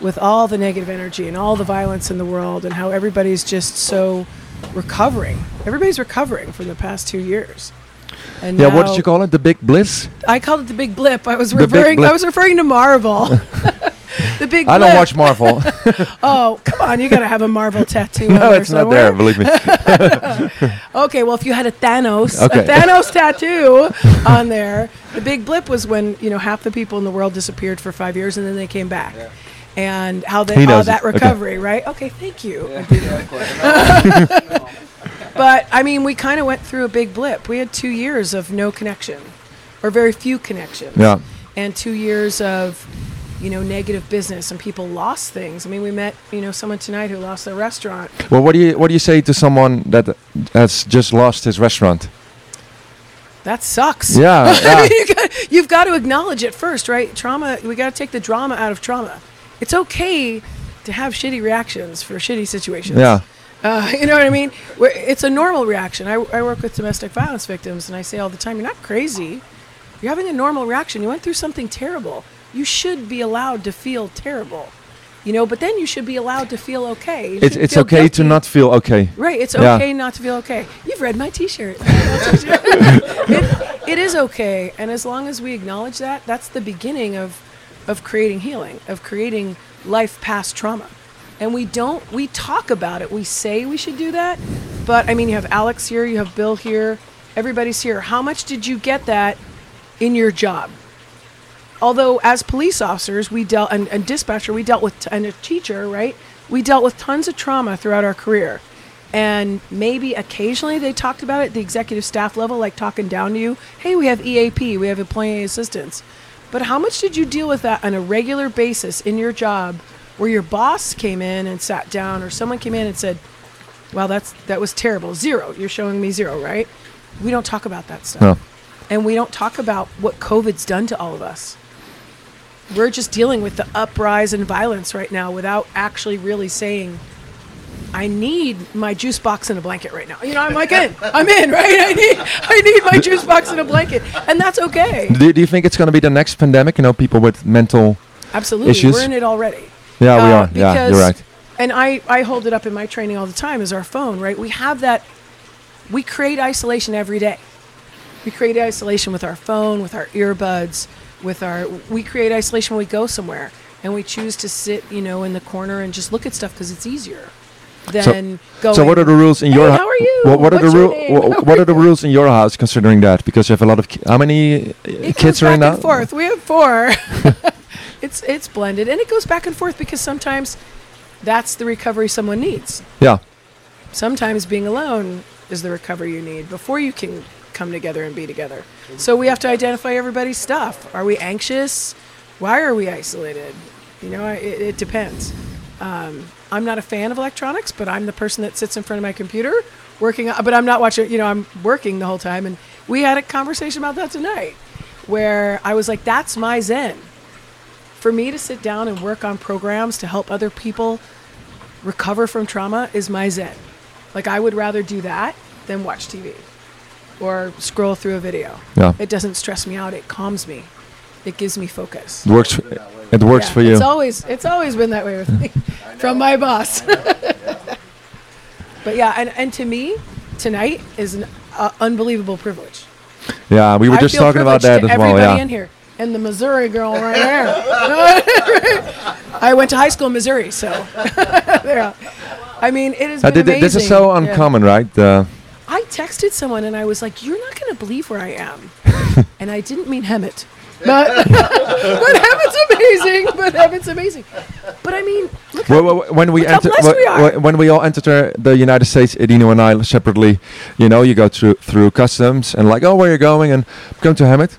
[SPEAKER 6] with all the negative energy and all the violence in the world, and how everybody's just so recovering. Everybody's recovering from the past two years. And
[SPEAKER 2] Yeah, what did you call it? The big bliss?
[SPEAKER 6] I called it the big blip. I was
[SPEAKER 2] The
[SPEAKER 6] referring. I was referring to Marvel. the big.
[SPEAKER 2] I don't watch Marvel.
[SPEAKER 6] Oh, come on! You gotta have a Marvel tattoo. on
[SPEAKER 2] no, it's not there. Believe me.
[SPEAKER 6] Okay, well, if you had a Thanos,
[SPEAKER 2] Okay.
[SPEAKER 6] a Thanos tattoo on there, the big blip was when you know half the people in the world disappeared for five years and then they came back, and how they
[SPEAKER 2] He
[SPEAKER 6] that
[SPEAKER 2] it. Okay.
[SPEAKER 6] recovery, right? Okay, thank you. but I mean, we kind of went through a big blip. We had two years of no connection, or very few connections
[SPEAKER 2] Yeah.
[SPEAKER 6] and two years of you know negative business and people lost things i mean we met you know someone tonight who lost their restaurant
[SPEAKER 2] Well, what do you what do you say to someone that has just lost his restaurant?
[SPEAKER 6] that sucks
[SPEAKER 2] Yeah, yeah.
[SPEAKER 6] you got, you've got to acknowledge it first right trauma we got to take the drama out of trauma it's okay to have shitty reactions for shitty situations
[SPEAKER 2] Yeah.
[SPEAKER 6] uh, you know what i mean it's a normal reaction I, I work with domestic violence victims and i say all the time you're not crazy you're having a normal reaction you went through something terrible you should be allowed to feel terrible you know but then you should be allowed to feel okay
[SPEAKER 2] It's it's
[SPEAKER 6] feel
[SPEAKER 2] okay to not feel okay.
[SPEAKER 6] Right, it's
[SPEAKER 2] Yeah.
[SPEAKER 6] okay not to feel okay. You've read my T-shirt. it, is okay, and as long as we acknowledge that, that's the beginning of of creating healing, of creating life past trauma. And we don't we talk about it. We say we should do that, but I mean, you have Alex here, you have Bill here, everybody's here. How much did you get that in your job? although as police officers we dealt and, and dispatcher we dealt with t- and a teacher right we dealt with tons of trauma throughout our career and maybe occasionally they talked about it at the executive staff level like talking down to you hey we have eap we have employee assistance but how much did you deal with that on a regular basis in your job where your boss came in and sat down or someone came in and said well that's that was terrible zero you're showing me zero right we don't talk about that stuff
[SPEAKER 2] No.
[SPEAKER 6] and we don't talk about what COVID's done to all of us. We're just dealing with the uprise in violence right now without actually really saying, I need my juice box and a blanket right now. You know, I'm like in. I'm in, right? I need I need my juice box and a blanket. And that's okay.
[SPEAKER 2] Do, do you think it's going to be the next pandemic? You know, people with mental.
[SPEAKER 6] Absolutely.
[SPEAKER 2] Issues?
[SPEAKER 6] We're in it already.
[SPEAKER 2] Yeah, we
[SPEAKER 6] Uh,
[SPEAKER 2] are. Yeah, you're
[SPEAKER 6] because-
[SPEAKER 2] right.
[SPEAKER 6] And I, I hold it up in my training all the time is our phone, right? We have that, we create isolation every day. We create isolation with our phone, with our earbuds, with our, we create isolation when we go somewhere and we choose to sit, you know, in the corner and just look at stuff because it's easier than going.
[SPEAKER 2] So what are the rules in
[SPEAKER 6] "Hey,
[SPEAKER 2] your
[SPEAKER 6] how are you?
[SPEAKER 2] What, what are the
[SPEAKER 6] What's your
[SPEAKER 2] rules? What, what
[SPEAKER 6] are
[SPEAKER 2] the rules in your house considering that? Because you have a lot of ki- how many uh,
[SPEAKER 6] it
[SPEAKER 2] kids are in that?
[SPEAKER 6] and forth. We have four. it's it's blended and it goes back and forth because sometimes that's the recovery someone needs.
[SPEAKER 2] Yeah.
[SPEAKER 6] Sometimes being alone is the recovery you need before you can come together and be together. So we have to identify everybody's stuff. Are we anxious? Why are we isolated? You know, it, it depends. Um, I'm not a fan of electronics, but I'm the person that sits in front of my computer working. But I'm not watching. You know, I'm working the whole time. And we had a conversation about that tonight, where I was like, "That's my zen." For me to sit down and work on programs to help other people recover from trauma is my zen. Like I would rather do that than watch TV or scroll through a video.
[SPEAKER 2] Yeah.
[SPEAKER 6] It doesn't stress me out. It calms me. It gives me focus.
[SPEAKER 2] It works. It works
[SPEAKER 6] Yeah,
[SPEAKER 2] for you.
[SPEAKER 6] It's always it's always been that way with me from my boss. but yeah, and, and to me, tonight is an uh, unbelievable privilege.
[SPEAKER 2] Yeah, we were
[SPEAKER 6] I
[SPEAKER 2] just talking about that
[SPEAKER 6] privileged
[SPEAKER 2] as
[SPEAKER 6] to
[SPEAKER 2] well. Yeah.
[SPEAKER 6] in here, and the Missouri girl right there. I went to high school in Missouri, so yeah. I mean, it has
[SPEAKER 2] Uh,
[SPEAKER 6] been
[SPEAKER 2] thi- thi- this is
[SPEAKER 6] amazing.
[SPEAKER 2] so
[SPEAKER 6] Yeah.
[SPEAKER 2] uncommon, right? Uh,
[SPEAKER 6] I texted someone and I was like, "You're not going to believe where I am," and I didn't mean Hemet, but but Hemet's amazing. But Hemet's amazing. But I mean, look
[SPEAKER 2] well,
[SPEAKER 6] how,
[SPEAKER 2] well, when we
[SPEAKER 6] look how
[SPEAKER 2] enter,
[SPEAKER 6] blessed we are.
[SPEAKER 2] when we all enter the United States, Edino and I separately, you know, you go through through customs and like, oh, where are you're going, and come to Hammett.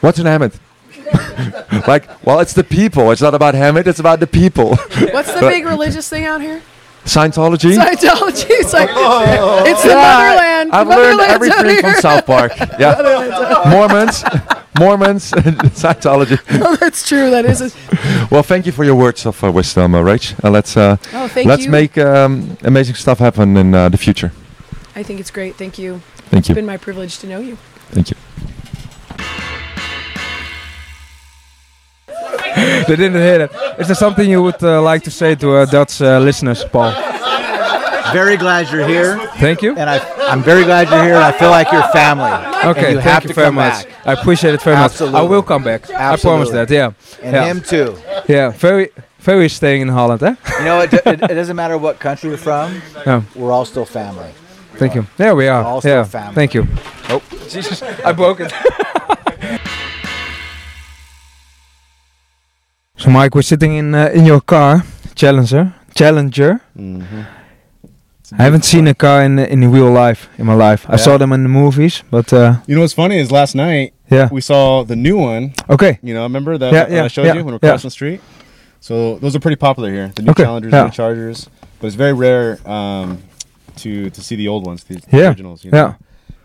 [SPEAKER 2] What's in Hammett? like, well, it's the people. It's not about Hammett. It's about the people.
[SPEAKER 6] what's the big religious thing out here?
[SPEAKER 2] Scientology.
[SPEAKER 6] Scientology. It's like oh. it's the motherland.
[SPEAKER 2] I've
[SPEAKER 6] the
[SPEAKER 2] learned
[SPEAKER 6] motherland's
[SPEAKER 2] everything from South Park. Yeah, Mormons, Mormons, and Scientology.
[SPEAKER 6] Oh, that's true. That is. A,
[SPEAKER 2] Well, thank you for your words of uh, wisdom, uh, Rach. Uh, let's uh,
[SPEAKER 6] oh, thank
[SPEAKER 2] let's
[SPEAKER 6] you.
[SPEAKER 2] make um, amazing stuff happen in uh, the future.
[SPEAKER 6] I think it's great. Thank you.
[SPEAKER 2] Thank
[SPEAKER 6] It's
[SPEAKER 2] you.
[SPEAKER 6] It's been my privilege to know you.
[SPEAKER 2] Thank you.
[SPEAKER 1] They didn't hear it. Is there something you would uh, like to say to our Dutch uh, listeners, Paul?
[SPEAKER 5] Very glad you're here,
[SPEAKER 1] Thank you.
[SPEAKER 5] and I, I'm very glad you're here, and I feel like you're family.
[SPEAKER 1] Okay,
[SPEAKER 5] you
[SPEAKER 1] thank you very much.
[SPEAKER 5] back.
[SPEAKER 1] I appreciate it very much. I will come back. I promise that. Yeah.
[SPEAKER 5] And
[SPEAKER 1] yeah.
[SPEAKER 5] him too.
[SPEAKER 1] Yeah. Very, very staying in Holland, eh?
[SPEAKER 5] You know, it, it, it doesn't matter what country you're from.
[SPEAKER 1] Yeah.
[SPEAKER 5] We're all still family.
[SPEAKER 1] Thank you. There we are.
[SPEAKER 5] All still
[SPEAKER 1] yeah.
[SPEAKER 5] family.
[SPEAKER 1] Thank you. Oh, Jesus! I broke it. so, Mike, we're sitting in uh, in your car, Challenger. Challenger. I haven't seen a car in in real life in my life. I saw them in the movies, but uh,
[SPEAKER 7] You know what's funny is last night
[SPEAKER 1] yeah.
[SPEAKER 7] we saw the new one.
[SPEAKER 1] Okay.
[SPEAKER 7] You know, remember that
[SPEAKER 1] Yeah, yeah,
[SPEAKER 7] I showed
[SPEAKER 1] yeah,
[SPEAKER 7] you when we were
[SPEAKER 1] yeah.
[SPEAKER 7] crossing the street? So those are pretty popular here. The new
[SPEAKER 1] Okay,
[SPEAKER 7] Challengers,
[SPEAKER 1] yeah.
[SPEAKER 7] new Chargers, but it's very rare um, to to see the old ones, the, the
[SPEAKER 1] Yeah,
[SPEAKER 7] originals. You know?
[SPEAKER 1] yeah.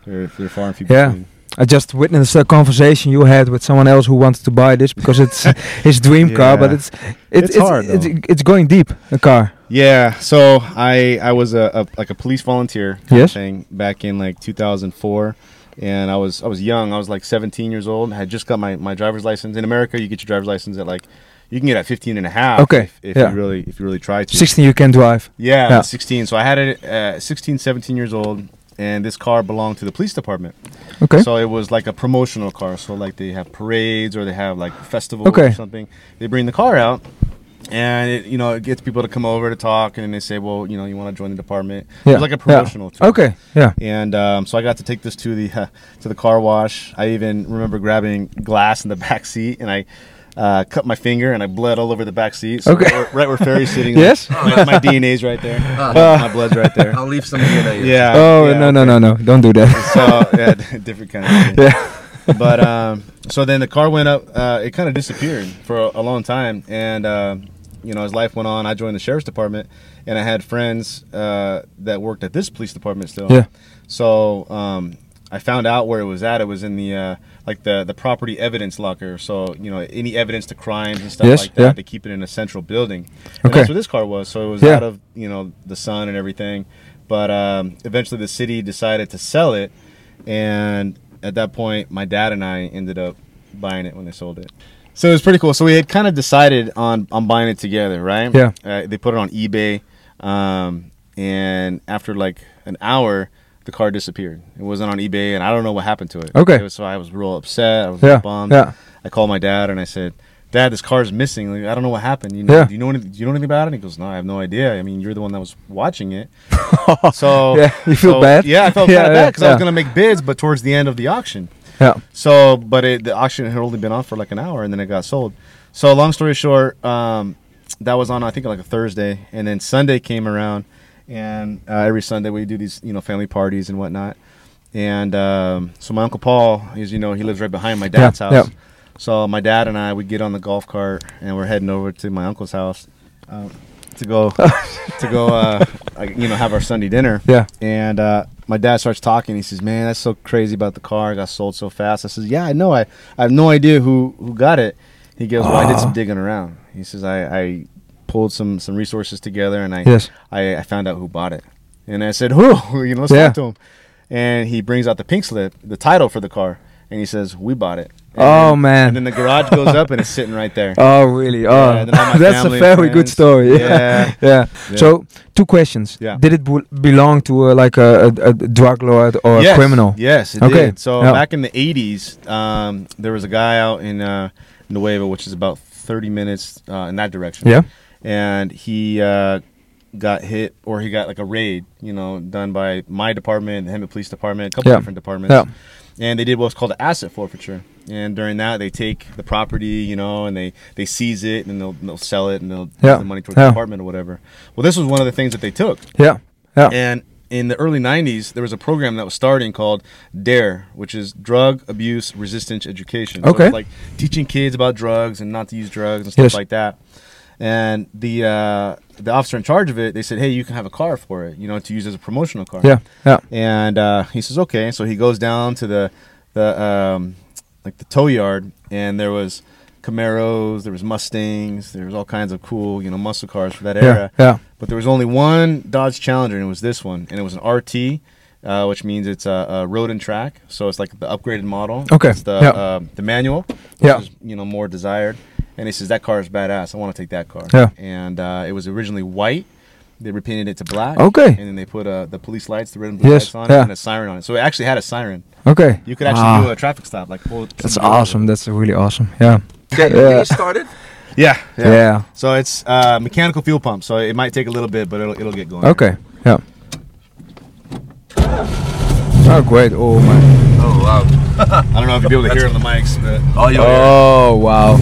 [SPEAKER 7] they're, they're far and few
[SPEAKER 1] Yeah.
[SPEAKER 7] between.
[SPEAKER 1] I just witnessed a conversation you had with someone else who wanted to buy this because it's his dream car, but it's it,
[SPEAKER 7] It's hard,
[SPEAKER 1] It's,
[SPEAKER 7] though.
[SPEAKER 1] it's going deep. A car.
[SPEAKER 7] Yeah, so I I was a, a like a police volunteer kind
[SPEAKER 1] Yes.
[SPEAKER 7] of thing back in like 2004, and I was I was young. I was like 17 years old. I had just got my, my driver's license. In America, you get your driver's license at like you can get at 15 and a half.
[SPEAKER 1] Okay,
[SPEAKER 7] if, if
[SPEAKER 1] yeah.
[SPEAKER 7] you really if you really try to.
[SPEAKER 1] 16 you can drive.
[SPEAKER 7] Yeah,
[SPEAKER 1] Yeah.
[SPEAKER 7] 16. So I had it at 16, 17 years old, and this car belonged to the police department.
[SPEAKER 1] Okay.
[SPEAKER 7] So it was like a promotional car. So like they have parades or they have like festivals
[SPEAKER 1] Okay.
[SPEAKER 7] or something. They bring the car out, and it, you know it gets people to come over to talk, and then they say, well, you know, you want to join the department.
[SPEAKER 1] Yeah.
[SPEAKER 7] It was like a
[SPEAKER 1] yeah.
[SPEAKER 7] promotional. tour.
[SPEAKER 1] Okay. Yeah.
[SPEAKER 7] And um, so I got to take this to the to the car wash. I even remember grabbing glass in the back seat, and I uh, cut my finger and I bled all over the back seat. So
[SPEAKER 1] Okay.
[SPEAKER 7] right, where- right where Ferry's sitting.
[SPEAKER 1] Yes?
[SPEAKER 7] my, my DNA's right there. my blood's right there.
[SPEAKER 2] I'll leave some DNA.
[SPEAKER 7] Yeah.
[SPEAKER 1] Oh
[SPEAKER 7] yeah,
[SPEAKER 1] no no no no! Don't do that.
[SPEAKER 7] so yeah, different kind of thing.
[SPEAKER 1] yeah.
[SPEAKER 7] But um, so then the car went up. Uh, it kind of disappeared for a, a long time, and uh, you know as life went on, I joined the sheriff's department, and I had friends uh, that worked at this police department still.
[SPEAKER 1] Yeah.
[SPEAKER 7] So um, I found out where it was at. It was in the uh, like the the property evidence locker. So you know any evidence to crimes and stuff
[SPEAKER 1] Yes,
[SPEAKER 7] like that,
[SPEAKER 1] yeah.
[SPEAKER 7] they keep it in a central building. And
[SPEAKER 1] Okay.
[SPEAKER 7] that's where this car was. So it was
[SPEAKER 1] Yeah.
[SPEAKER 7] out of you know the sun and everything. But um, eventually the city decided to sell it, and at that point, my dad and I ended up buying it when they sold it. So it was pretty cool. So we had kind of decided on on buying it together, right?
[SPEAKER 1] Yeah.
[SPEAKER 7] Uh, they put it on eBay, um, and after like an hour, the car disappeared. It wasn't on eBay, and I don't know what happened to it.
[SPEAKER 1] Okay.
[SPEAKER 7] It was- so I was real upset. I was
[SPEAKER 1] Yeah,
[SPEAKER 7] bummed.
[SPEAKER 1] yeah.
[SPEAKER 7] I called my dad and I said, "Dad, this car's missing. Like, I don't know what happened. You know,
[SPEAKER 1] Yeah.
[SPEAKER 7] do you know anything? Do you know anything about it?" And he goes, "No, I have no idea. I mean, you're the one that was watching it." so
[SPEAKER 1] Yeah, you feel
[SPEAKER 7] so-
[SPEAKER 1] bad?
[SPEAKER 7] Yeah, I felt
[SPEAKER 1] Yeah,
[SPEAKER 7] kind of bad because I was gonna make bids, but towards the end of the auction.
[SPEAKER 1] Yeah.
[SPEAKER 7] So, but it, the auction had only been on for like an hour, and then it got sold. So, long story short, um, that was on I think like a Thursday, and then Sunday came around, and uh, every Sunday we do these you know family parties and whatnot. And um, so my uncle Paul, is you know he lives right behind my dad's
[SPEAKER 1] Yeah,
[SPEAKER 7] house.
[SPEAKER 1] yeah.
[SPEAKER 7] So my dad and I we get on the golf cart and we're heading over to my uncle's house uh, to go to go uh, you know have our Sunday dinner.
[SPEAKER 1] Yeah.
[SPEAKER 7] And uh, my dad starts talking. He says, "Man, that's so crazy about the car. It got sold so fast." I says, "Yeah, I know. I, I have no idea who who got it." He goes, "Well, I did some ah. digging around." He says, "I, I pulled some some resources together and I
[SPEAKER 1] Yes.
[SPEAKER 7] I, I found out who bought it." And I said, "Who?" You know, let's
[SPEAKER 1] Yeah.
[SPEAKER 7] talk to him. And he brings out the pink slip, the title for the car, and he says, "We bought it." And
[SPEAKER 1] Oh,
[SPEAKER 7] then-
[SPEAKER 1] man.
[SPEAKER 7] And then the garage goes up and it's sitting right there.
[SPEAKER 1] Oh really? Oh,
[SPEAKER 7] Yeah, then all my
[SPEAKER 1] that's a very good story.
[SPEAKER 7] Yeah.
[SPEAKER 1] yeah.
[SPEAKER 7] Yeah.
[SPEAKER 1] So two questions.
[SPEAKER 7] Yeah.
[SPEAKER 1] Did it bel- belong to uh, like a, a, a drug lord or a criminal?
[SPEAKER 7] Yes, it
[SPEAKER 1] Okay,
[SPEAKER 7] did. So
[SPEAKER 1] yeah.
[SPEAKER 7] back in the '80s, um, there was a guy out in uh, Nueva, which is about 30 minutes uh, in that direction.
[SPEAKER 1] Yeah.
[SPEAKER 7] and he uh, got hit, or he got like a raid, you know, done by my department, the Hemet Police Department, a couple different departments.
[SPEAKER 1] Yeah.
[SPEAKER 7] And they did what's called an asset forfeiture. And during that, they take the property, you know, and they, they seize it, and they'll, they'll sell it, and they'll
[SPEAKER 1] Yeah.
[SPEAKER 7] the money towards
[SPEAKER 1] Yeah.
[SPEAKER 7] the apartment or whatever. Well, this was one of the things that they took.
[SPEAKER 1] Yeah. Yeah.
[SPEAKER 7] And in the early 90s, there was a program that was starting called DARE, which is Drug Abuse Resistance Education.
[SPEAKER 1] Okay.
[SPEAKER 7] it's like teaching kids about drugs and not to use drugs and stuff
[SPEAKER 1] Yes.
[SPEAKER 7] like that. And the uh, the officer in charge of it, they said, "Hey, you can have a car for it, you know, to use as a promotional car."
[SPEAKER 1] Yeah. Yeah.
[SPEAKER 7] And uh, he says, "Okay." So he goes down to the the um, like the tow yard, and there was Camaros, there was Mustangs, there was all kinds of cool, you know, muscle cars for that era.
[SPEAKER 1] Yeah.
[SPEAKER 7] But there was only one Dodge Challenger, and it was this one, and it was an RT, uh, which means it's a, a road and track. So it's like the upgraded model.
[SPEAKER 1] Okay,
[SPEAKER 7] It's the
[SPEAKER 1] yeah.
[SPEAKER 7] uh, the manual, which
[SPEAKER 1] Yeah.
[SPEAKER 7] is you know more desired. And he says that car is badass. I want to take that car.
[SPEAKER 1] Yeah.
[SPEAKER 7] And uh, it was originally white. They repainted it to black.
[SPEAKER 1] Okay.
[SPEAKER 7] And then they put uh, the police lights, the red and blue
[SPEAKER 1] Yes,
[SPEAKER 7] lights on
[SPEAKER 1] yeah.
[SPEAKER 7] it, and a siren on it. So it actually had a siren.
[SPEAKER 1] Okay.
[SPEAKER 7] You could actually
[SPEAKER 1] Ah,
[SPEAKER 7] do a traffic stop, like pull
[SPEAKER 1] That's awesome. That's really awesome. Yeah.
[SPEAKER 2] Get
[SPEAKER 1] Yeah.
[SPEAKER 2] you started?
[SPEAKER 7] Yeah,
[SPEAKER 1] Yeah.
[SPEAKER 7] So it's uh, mechanical fuel pump. So it might take a little bit, but it'll, it'll get going.
[SPEAKER 1] Okay. Yeah. Oh, great. Oh my.
[SPEAKER 2] Oh, wow.
[SPEAKER 7] I don't know if you'll be able to hear it on the mics, but
[SPEAKER 2] Oh, yo,
[SPEAKER 1] Oh wow.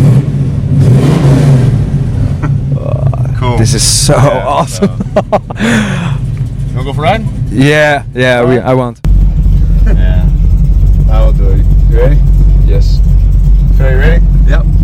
[SPEAKER 7] cool.
[SPEAKER 1] This is so
[SPEAKER 7] Yeah,
[SPEAKER 1] awesome.
[SPEAKER 7] You wanna go for a ride?
[SPEAKER 1] Yeah. Yeah. We, I want.
[SPEAKER 7] Yeah. I will do it. You ready?
[SPEAKER 2] Yes.
[SPEAKER 7] Okay, you ready?
[SPEAKER 2] Yep.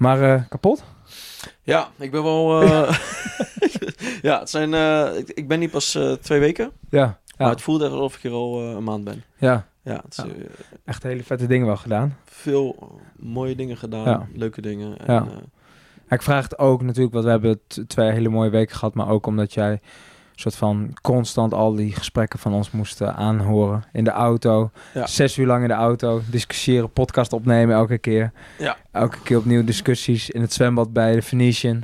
[SPEAKER 1] Maar eh, kapot?
[SPEAKER 8] Ja, ik ben wel... eh, ja, het zijn... eh, ik, ik ben niet pas twee weken.
[SPEAKER 1] Ja,
[SPEAKER 8] Maar
[SPEAKER 1] ja,
[SPEAKER 8] het voelt echt alsof ik hier al een maand ben.
[SPEAKER 1] ja.
[SPEAKER 8] Ja, het is
[SPEAKER 1] Ja. echt hele vette dingen wel gedaan.
[SPEAKER 8] veel mooie dingen gedaan.
[SPEAKER 1] Ja.
[SPEAKER 8] Leuke dingen. En,
[SPEAKER 1] Ja. ik vraag het ook natuurlijk, want we hebben twee hele mooie weken gehad, maar ook omdat jij soort van constant al die gesprekken van ons moest eh, aanhoren in de auto.
[SPEAKER 8] Ja.
[SPEAKER 1] Zes uur lang in de auto, discussiëren, podcast opnemen elke keer.
[SPEAKER 8] Ja.
[SPEAKER 1] Elke keer opnieuw discussies in het zwembad bij de Venetian.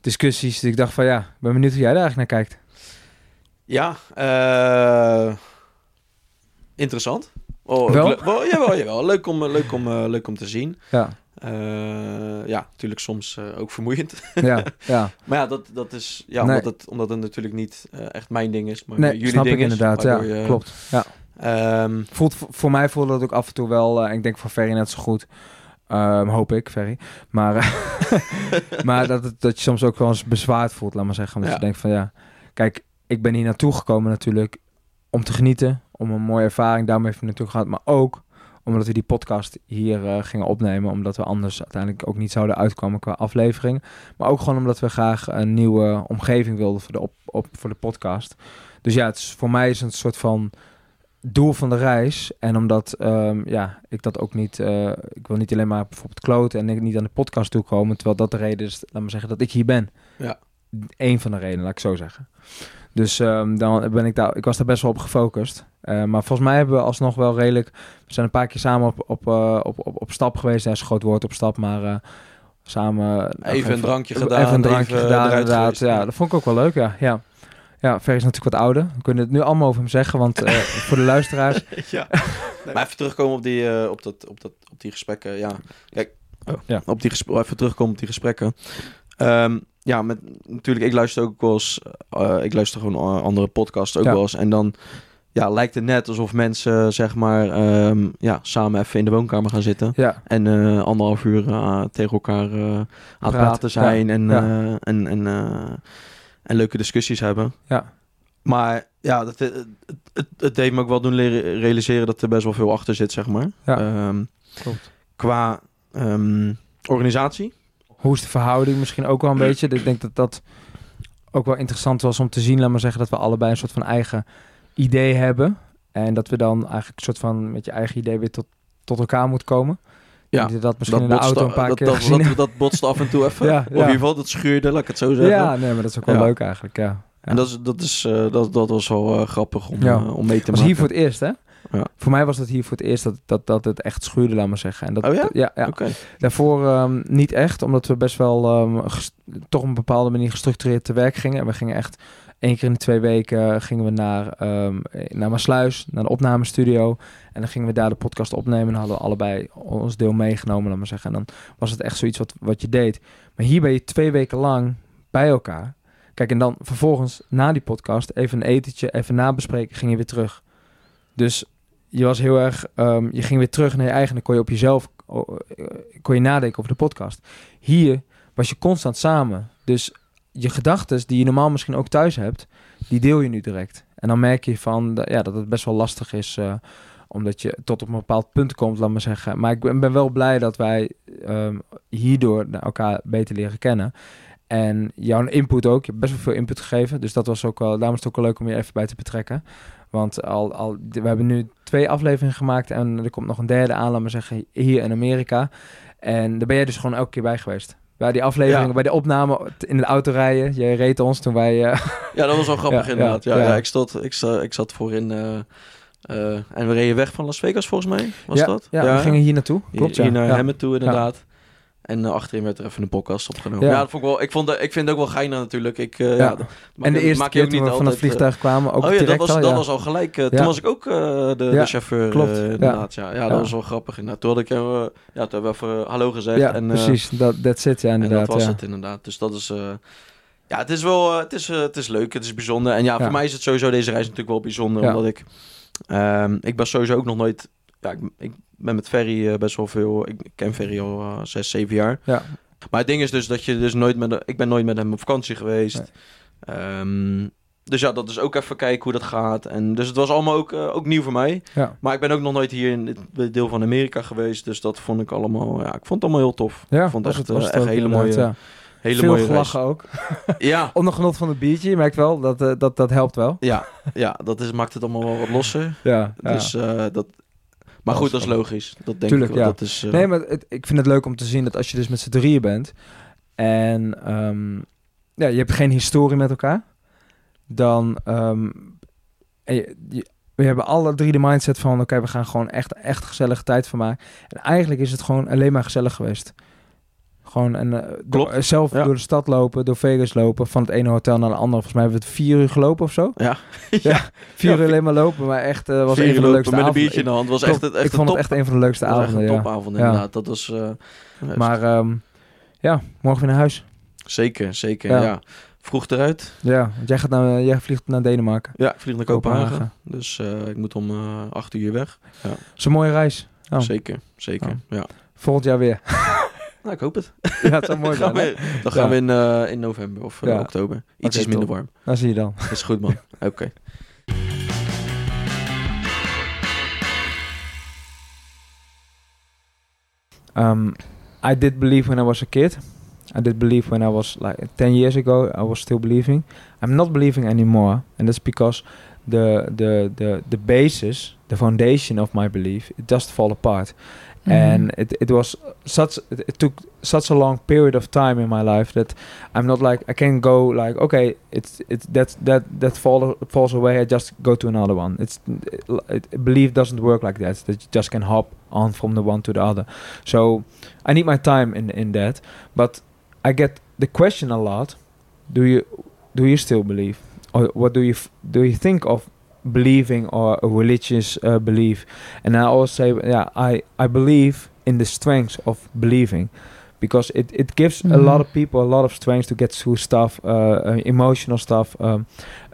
[SPEAKER 1] Discussies, dus ik dacht van ja, ben benieuwd hoe jij daar eigenlijk naar kijkt.
[SPEAKER 8] Ja, eh, interessant. Oh,
[SPEAKER 1] Wel?
[SPEAKER 8] le- wel, jawel, jawel. Leuk om, eh, leuk, om, eh, leuk om te zien.
[SPEAKER 1] Ja,
[SPEAKER 8] Eh, ja, natuurlijk soms eh, ook vermoeiend.
[SPEAKER 1] ja, ja.
[SPEAKER 8] maar ja, dat, dat is ja,
[SPEAKER 1] Nee.
[SPEAKER 8] omdat, het, omdat het natuurlijk niet eh, echt mijn ding is, maar
[SPEAKER 1] Nee,
[SPEAKER 8] jullie
[SPEAKER 1] snap
[SPEAKER 8] ding
[SPEAKER 1] ik
[SPEAKER 8] is.
[SPEAKER 1] inderdaad. Ja,
[SPEAKER 8] je-
[SPEAKER 1] klopt. Ja.
[SPEAKER 8] Ehm,
[SPEAKER 1] Voelt, voor mij voelde dat ook af en toe wel, ik denk voor Ferry net zo goed. Ehm, hoop ik, Ferry. Maar, maar dat, dat je soms ook wel eens bezwaard voelt, laat maar zeggen. Omdat
[SPEAKER 8] Ja.
[SPEAKER 1] je denkt van ja, kijk, ik ben hier naartoe gekomen natuurlijk om te genieten. Om een mooie ervaring daarmee even naartoe gehad. Maar ook omdat we die podcast hier eh, gingen opnemen. Omdat we anders uiteindelijk ook niet zouden uitkomen qua aflevering. Maar ook gewoon omdat we graag een nieuwe omgeving wilden voor de, op, op, voor de podcast. Dus ja, het is, voor mij is het een soort van doel van de reis. En omdat ehm, ja, ik dat ook niet... eh, ik wil niet alleen maar bijvoorbeeld kloten en ik niet aan de podcast toe komen. Terwijl dat de reden is, laat maar zeggen, dat ik hier ben.
[SPEAKER 8] Ja.
[SPEAKER 1] Eén van de redenen, laat ik zo zeggen. Dus ehm, dan ben ik daar... Ik was daar best wel op gefocust. Eh, maar volgens mij hebben we alsnog wel redelijk... We zijn een paar keer samen op, op, eh, op, op, op stap geweest. Ja, is een groot woord op stap, maar... eh, samen...
[SPEAKER 8] Even een drankje gedaan,
[SPEAKER 1] Even een drankje
[SPEAKER 8] even
[SPEAKER 1] gedaan, inderdaad.
[SPEAKER 8] geweest,
[SPEAKER 1] ja, dat vond ik ook wel leuk, ja. Ja, ja Ferry is natuurlijk wat ouder. We kunnen het nu allemaal over hem zeggen, want voor de luisteraars...
[SPEAKER 8] ja. Maar even terugkomen op die, op dat, op dat, op die gesprekken. Ja, kijk, oh,
[SPEAKER 1] Ja.
[SPEAKER 8] op die gesprekken, even terugkomen op die gesprekken. Eelijk, ja, met, natuurlijk, ik luister ook wel eens, eh, ik luister gewoon andere podcasts ook
[SPEAKER 1] Ja.
[SPEAKER 8] wel eens. En dan ja, lijkt het net alsof mensen, zeg maar, ehm, ja, samen even in de woonkamer gaan zitten.
[SPEAKER 1] Ja,
[SPEAKER 8] En eh, anderhalf uur eh, tegen elkaar aan het praten zijn en, en, en, en leuke discussies hebben.
[SPEAKER 1] ja,
[SPEAKER 8] Maar ja, dat, het, het, het, deed me ook wel doen leren realiseren dat er best wel veel achter zit, zeg maar.
[SPEAKER 1] Ja.
[SPEAKER 8] Ehm,
[SPEAKER 1] klopt.
[SPEAKER 8] qua ehm, organisatie.
[SPEAKER 1] Hoe is de verhouding misschien ook wel een beetje? Ik denk dat dat ook wel interessant was om te zien. Laat maar zeggen dat we allebei een soort van eigen idee hebben. En dat we dan eigenlijk een soort van met je eigen idee weer tot, tot elkaar moet komen.
[SPEAKER 8] Ja,
[SPEAKER 1] denk dat misschien in de auto een paar
[SPEAKER 8] dat,
[SPEAKER 1] keer
[SPEAKER 8] dat,
[SPEAKER 1] gezien
[SPEAKER 8] dat, dat botste af en toe even.
[SPEAKER 1] Ja,
[SPEAKER 8] Of in ieder geval, dat schuurde, laat ik het zo zeggen.
[SPEAKER 1] Ja, nee, maar dat is ook wel
[SPEAKER 8] Ja.
[SPEAKER 1] leuk eigenlijk, ja.
[SPEAKER 8] En dat, is, dat, is, eh, dat, dat was wel eh, grappig om,
[SPEAKER 1] Ja.
[SPEAKER 8] eh, om mee te
[SPEAKER 1] was
[SPEAKER 8] maken.
[SPEAKER 1] hier voor het eerst, hè?
[SPEAKER 8] Ja.
[SPEAKER 1] Voor mij was het hier voor het eerst dat, dat, dat het echt schuurde, laat maar zeggen. En dat,
[SPEAKER 8] Oh ja?
[SPEAKER 1] ja. Daarvoor ehm, niet echt, omdat we best wel ehm, toch op een bepaalde manier gestructureerd te werk gingen. En we gingen echt één keer in de twee weken gingen we naar, ehm naar Maasluis, naar de opnamestudio. En dan gingen we daar de podcast opnemen. En hadden we allebei ons deel meegenomen, laat maar zeggen. En dan was het echt zoiets wat, wat je deed. Maar hier ben je twee weken lang bij elkaar. Kijk, en dan vervolgens na die podcast even een etentje, even nabespreken, ging je weer terug. Dus je was heel erg, ehm, je ging weer terug naar je eigen, kon je op jezelf, eh, kon je nadenken over de podcast. Hier was je constant samen. Dus je gedachten die je normaal misschien ook thuis hebt, die deel je nu direct. En dan merk je van, ja, dat het best wel lastig is, eh, omdat je tot op een bepaald punt komt, laat maar zeggen. Maar ik ben, wel blij dat wij ehm, hierdoor elkaar beter leren kennen. En jouw input ook. Je hebt best wel veel input gegeven. Dus dat was ook wel, daarom is het ook wel leuk om je even bij te betrekken. Want al, al, we hebben nu twee afleveringen gemaakt en er komt nog een derde aan, laat maar zeggen, hier in Amerika. En daar ben jij dus gewoon elke keer bij geweest. Bij die afleveringen,
[SPEAKER 8] Ja.
[SPEAKER 1] bij de opname in de auto rijden. Jij reed ons toen wij... eh,
[SPEAKER 8] Ja, dat was wel grappig
[SPEAKER 1] Ja,
[SPEAKER 8] inderdaad. Ja,
[SPEAKER 1] ja,
[SPEAKER 8] ik, stond, ik, sta, ik zat voorin eh, eh, en we reden weg van Las Vegas volgens mij. Was dat?
[SPEAKER 1] Ja, we gingen hier naartoe. Klopt,
[SPEAKER 8] hier,
[SPEAKER 1] ja.
[SPEAKER 8] hier naar. Hemmet toe inderdaad. En eh, achterin werd er even een podcast opgenomen.
[SPEAKER 1] Ja.
[SPEAKER 8] Ja, dat vond ik wel. Ik, vond, ik vind het ook wel geinig natuurlijk. Ik, eh,
[SPEAKER 1] Ja.
[SPEAKER 8] dat
[SPEAKER 1] En de eerste keer toen we van het
[SPEAKER 8] eh,
[SPEAKER 1] vliegtuig kwamen, ook
[SPEAKER 8] oh ja, dat
[SPEAKER 1] direct
[SPEAKER 8] was,
[SPEAKER 1] al,
[SPEAKER 8] dat was al gelijk.
[SPEAKER 1] Ja.
[SPEAKER 8] Toen was ik ook eh, de, chauffeur.
[SPEAKER 1] klopt. Ja.
[SPEAKER 8] inderdaad, ja. Ja, dat was wel grappig. Inderdaad. Toen had ik ja, toen hebben we even hallo gezegd.
[SPEAKER 1] Ja,
[SPEAKER 8] en,
[SPEAKER 1] precies. Dat that's it, ja,
[SPEAKER 8] en
[SPEAKER 1] inderdaad.
[SPEAKER 8] dat was
[SPEAKER 1] ja.
[SPEAKER 8] het inderdaad. Dus dat is... ja, het is wel... het, is, het is leuk, het is bijzonder. En ja, voor mij is het sowieso deze reis natuurlijk wel bijzonder. Omdat ik... ehm, ik ben sowieso ook nog nooit... Ja, ik, ik ben met Ferry eh, best wel veel... Ik ken Ferry al eh, zes, zeven jaar.
[SPEAKER 1] Ja.
[SPEAKER 8] Maar het ding is dus dat je dus nooit met... Ik ben nooit met hem op vakantie geweest.
[SPEAKER 1] Nee.
[SPEAKER 8] Ehm, dus ja, dat is ook even kijken hoe dat gaat. En dus het was allemaal ook, eh, ook nieuw voor mij.
[SPEAKER 1] Ja.
[SPEAKER 8] Maar ik ben ook nog nooit hier in dit deel van Amerika geweest. Dus dat vond ik allemaal, ja, ik vond het allemaal heel tof.
[SPEAKER 1] Ja,
[SPEAKER 8] ik vond het
[SPEAKER 1] was
[SPEAKER 8] echt,
[SPEAKER 1] was het
[SPEAKER 8] echt
[SPEAKER 1] ook
[SPEAKER 8] hele mooie,
[SPEAKER 1] ja.
[SPEAKER 8] hele
[SPEAKER 1] Veel
[SPEAKER 8] mooie reis.
[SPEAKER 1] gelachen ook.
[SPEAKER 8] Ja,
[SPEAKER 1] Onder genot van het biertje. Je merkt wel, dat, dat, dat helpt wel.
[SPEAKER 8] ja, ja, dat is, maakt het allemaal wel wat losser.
[SPEAKER 1] Ja,
[SPEAKER 8] Dus dat... Maar goed, dat is logisch. Dat denk
[SPEAKER 1] Tuurlijk,
[SPEAKER 8] ik wel.
[SPEAKER 1] ja.
[SPEAKER 8] Dat is, eh,
[SPEAKER 1] Nee, maar het- ik vind het leuk om te zien dat als je dus met z'n drieën bent en ehm, ja, je hebt geen historie met elkaar, dan ehm, en je- je- we hebben alle drie de mindset van oké, we gaan gewoon echt, echt gezellige tijd van maken. En eigenlijk is het gewoon alleen maar gezellig geweest. Gewoon en eh, door- zelf
[SPEAKER 8] ja.
[SPEAKER 1] door de stad lopen, door Vegas lopen, van het ene hotel naar het andere. Volgens mij hebben we het vier uur gelopen of zo.
[SPEAKER 8] Ja.
[SPEAKER 1] Ja, vier uur alleen maar lopen, maar echt eh, was een van de leukste
[SPEAKER 8] met een
[SPEAKER 1] avonden.
[SPEAKER 8] biertje in de hand. was
[SPEAKER 1] Klopt.
[SPEAKER 8] echt, het- echt
[SPEAKER 1] ik vond het
[SPEAKER 8] top.
[SPEAKER 1] echt een van de leukste
[SPEAKER 8] Dat was echt
[SPEAKER 1] avonden.
[SPEAKER 8] een topavond inderdaad. Dat was... eh.
[SPEAKER 1] Maar ehm, ja, morgen weer naar huis.
[SPEAKER 8] zeker, zeker,
[SPEAKER 1] Ja.
[SPEAKER 8] Vroeg eruit.
[SPEAKER 1] Ja, want jij, gaat naar, jij vliegt naar Denemarken.
[SPEAKER 8] Ja, ik vlieg naar Kopenhagen.
[SPEAKER 1] Kopenhagen.
[SPEAKER 8] Dus ik moet om acht uur weg. Ja,
[SPEAKER 1] Dat is een mooie reis. Oh.
[SPEAKER 8] zeker, zeker.
[SPEAKER 1] Oh.
[SPEAKER 8] Ja.
[SPEAKER 1] Volgend jaar weer.
[SPEAKER 8] Nou, ik hoop het.
[SPEAKER 1] ja, het zou mooi
[SPEAKER 8] Dan gaan
[SPEAKER 1] zijn.
[SPEAKER 8] we, dan gaan we in, eh, in november of eh, oktober. Iets is minder
[SPEAKER 1] top.
[SPEAKER 8] warm.
[SPEAKER 1] Dan zie je dan.
[SPEAKER 8] Is goed, man. Oké.
[SPEAKER 1] Um, I did believe when I was a kid. I did believe when I was like 10 years ago. I was still believing. I'm not believing anymore. And that's because the, the, the, the basis, the foundation of my belief, it just fall apart. Mm-hmm. and it, it was such it, took such a long period of time in my life that I'm not like I can go like okay it's it's that that that fall, falls away I just go to another one. It's it, belief doesn't work like that that you just can hop on from the one to the other. So I need my time in in that but I get the question a lot do you do you still believe? Or what do you do you think of believing or a religious uh, belief. And I always say yeah I I believe in the strength of believing because it, it gives a lot
[SPEAKER 9] Mhm.
[SPEAKER 1] of people a lot of strength to get through stuff uh, uh, emotional stuff. Um,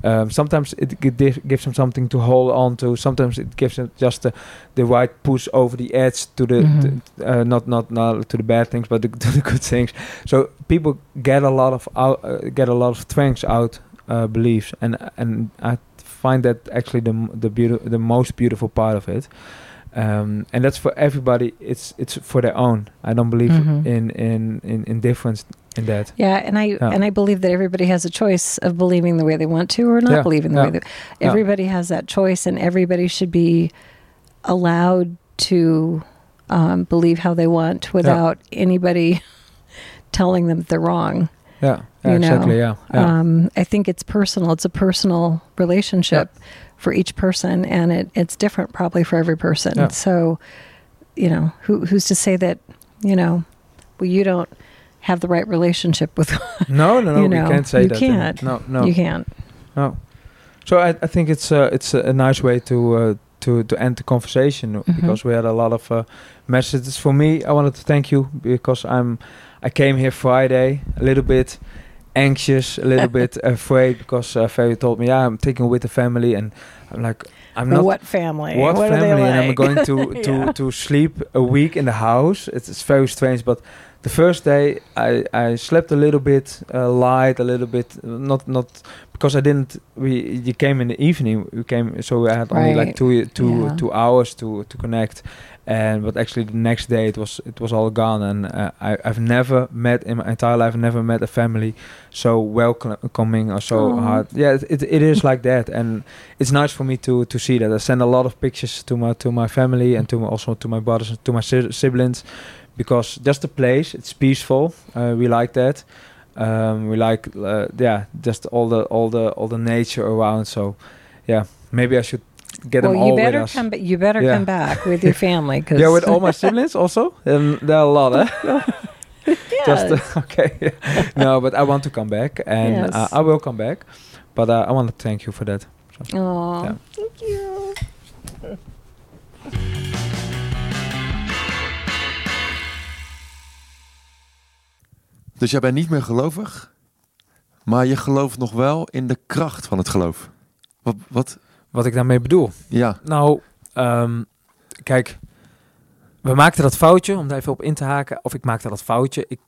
[SPEAKER 1] um, sometimes it gi- gives them something to hold on to. Sometimes it gives them just the, the right push over the edge to the,
[SPEAKER 9] Mhm.
[SPEAKER 1] the uh, not not not to the bad things but the, to the good things. So people get a lot of out, uh, get a lot of strengths out uh, beliefs. And and I find that actually the the beautiful the most beautiful part of it um, and that's for everybody it's it's for their own I don't believe
[SPEAKER 9] Mhm.
[SPEAKER 1] in, in in in difference in that
[SPEAKER 9] Yeah, and I
[SPEAKER 1] Yeah.
[SPEAKER 9] and I believe that everybody has a choice of believing the way they want to or not
[SPEAKER 1] Yeah,
[SPEAKER 9] believing the
[SPEAKER 1] yeah,
[SPEAKER 9] way they. Everybody has that choice, and everybody should be allowed to um, believe how they want without anybody telling them they're wrong.
[SPEAKER 1] Yeah, yeah
[SPEAKER 9] You
[SPEAKER 1] exactly yeah, yeah.
[SPEAKER 9] Um, I think it's personal. It's a personal relationship for each person, and it, it's different probably for every person.
[SPEAKER 1] Yeah.
[SPEAKER 9] So, you know, who who's to say that you know, well, you don't have the right relationship with
[SPEAKER 1] no no no
[SPEAKER 9] you
[SPEAKER 1] we
[SPEAKER 9] know,
[SPEAKER 1] can't say
[SPEAKER 9] you
[SPEAKER 1] that
[SPEAKER 9] can't.
[SPEAKER 1] no no
[SPEAKER 9] you can't.
[SPEAKER 1] No. So I, I think it's uh, it's a, a nice way to uh, to to end the conversation
[SPEAKER 9] Mhm.
[SPEAKER 1] because we had a lot of uh, messages. For me, I wanted to thank you because I'm I came here Friday a little bit anxious, a little bit afraid because uh, Ferry told me, yeah, I'm taking with the family, and I'm like, I'm not
[SPEAKER 9] what family?
[SPEAKER 1] what,
[SPEAKER 9] they
[SPEAKER 1] family and I'm going to to,
[SPEAKER 9] Yeah.
[SPEAKER 1] to sleep a week in the house. It's, it's very strange, but the first day I, I slept a little bit uh, light, a little bit not not because I didn't. We you came in the evening. We came so I had only like
[SPEAKER 9] Right.
[SPEAKER 1] two two
[SPEAKER 9] Yeah.
[SPEAKER 1] two hours to to connect. And but actually the next day it was it was all gone. And uh, I I've never met in my entire life never met a family so welcoming or so
[SPEAKER 9] Aw.
[SPEAKER 1] hard. Yeah it, it, it is like that. And it's nice for me to to see that. I send a lot of pictures to my to my family and to my, also to my brothers and to my si- siblings because just the place it's peaceful. Uh, we like that. Um, we like uh, yeah just all the all the all the nature around. So yeah maybe I should get
[SPEAKER 9] well,
[SPEAKER 1] them all
[SPEAKER 9] you
[SPEAKER 1] with
[SPEAKER 9] better
[SPEAKER 1] us
[SPEAKER 9] come. Ba- you better
[SPEAKER 1] Yeah.
[SPEAKER 9] come back with your family because
[SPEAKER 1] yeah with all my siblings also um, there are a lot eh? just
[SPEAKER 9] Yes.
[SPEAKER 1] uh, okay no but I want to come back and
[SPEAKER 9] Yes.
[SPEAKER 1] uh, I will come back but uh, I want to thank you for that So,
[SPEAKER 9] Aw,
[SPEAKER 1] Yeah.
[SPEAKER 9] thank you.
[SPEAKER 2] Dus jij bent niet meer gelovig, maar je gelooft nog wel in de kracht van het geloof. Wat, wat
[SPEAKER 1] wat ik daarmee bedoel
[SPEAKER 2] ja,
[SPEAKER 1] Nou, ehm, kijk, we maakten dat foutje, om daar even op in te haken. Of ik maakte dat foutje ik,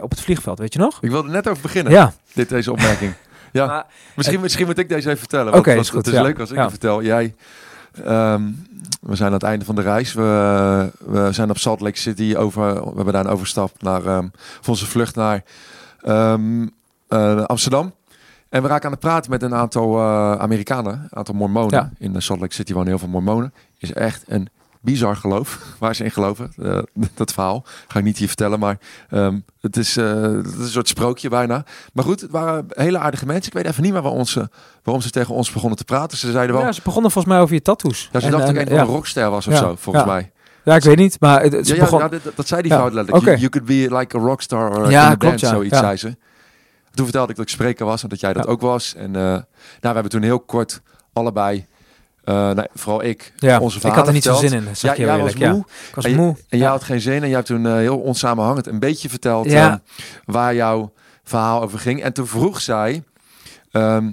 [SPEAKER 1] op het vliegveld, weet je nog?
[SPEAKER 2] ik wilde net over beginnen,
[SPEAKER 1] Ja,
[SPEAKER 2] dit, deze opmerking. Ja,
[SPEAKER 1] Maar,
[SPEAKER 2] misschien, misschien moet ik deze even vertellen.
[SPEAKER 1] Oké, is goed,
[SPEAKER 2] het is
[SPEAKER 1] ja.
[SPEAKER 2] leuk als ik
[SPEAKER 1] Ja.
[SPEAKER 2] het vertel. Jij, ehm, we zijn aan het einde van de reis. We, we zijn op Salt Lake City over. We hebben daar een overstap naar ehm, voor onze vlucht naar eh, Amsterdam. En we raken aan het praten met een aantal eh, Amerikanen, een aantal Mormonen.
[SPEAKER 1] Ja.
[SPEAKER 2] In Salt Lake City wonen heel veel Mormonen. Is echt een bizar geloof waar ze in geloven. Eh, dat verhaal ga ik niet hier vertellen, maar ehm, het, is, eh, het is een soort sprookje bijna. Maar goed, het waren hele aardige mensen. Ik weet even niet meer waarom ze, waarom ze tegen ons begonnen te praten. Ze zeiden wel,
[SPEAKER 1] ja, ze begonnen volgens mij over je tattoos.
[SPEAKER 2] ja, ze
[SPEAKER 1] En-
[SPEAKER 2] dachten
[SPEAKER 1] en-
[SPEAKER 2] ook een
[SPEAKER 1] ja.
[SPEAKER 2] rockster was of
[SPEAKER 1] Ja.
[SPEAKER 2] zo, volgens
[SPEAKER 1] Ja.
[SPEAKER 2] mij.
[SPEAKER 1] Ja, ik weet niet, maar het,
[SPEAKER 2] Ja, ja,
[SPEAKER 1] begon...
[SPEAKER 2] ja, dat, dat zei die
[SPEAKER 1] Ja,
[SPEAKER 2] vrouw letterlijk. You, you could be like a rockstar or
[SPEAKER 1] Ja,
[SPEAKER 2] in a
[SPEAKER 1] klopt, ja.
[SPEAKER 2] zoiets
[SPEAKER 1] Ja.
[SPEAKER 2] zei ze. Toen vertelde ik dat ik spreker was en dat jij dat
[SPEAKER 1] Ja.
[SPEAKER 2] ook was. En eh, nou, we hebben toen heel kort allebei, eh, nee, vooral ik,
[SPEAKER 1] ja,
[SPEAKER 2] onze
[SPEAKER 1] ik had er niet zo zin in, zeg
[SPEAKER 2] Ja,
[SPEAKER 1] je
[SPEAKER 2] jij was moe.
[SPEAKER 1] Ja. Ik was
[SPEAKER 2] en,
[SPEAKER 1] moe.
[SPEAKER 2] en jij
[SPEAKER 1] Ja.
[SPEAKER 2] had geen zin en jij hebt toen eh, heel onsamenhangend een beetje verteld
[SPEAKER 1] Ja.
[SPEAKER 2] waar jouw verhaal over ging. En toen vroeg zij, ehm,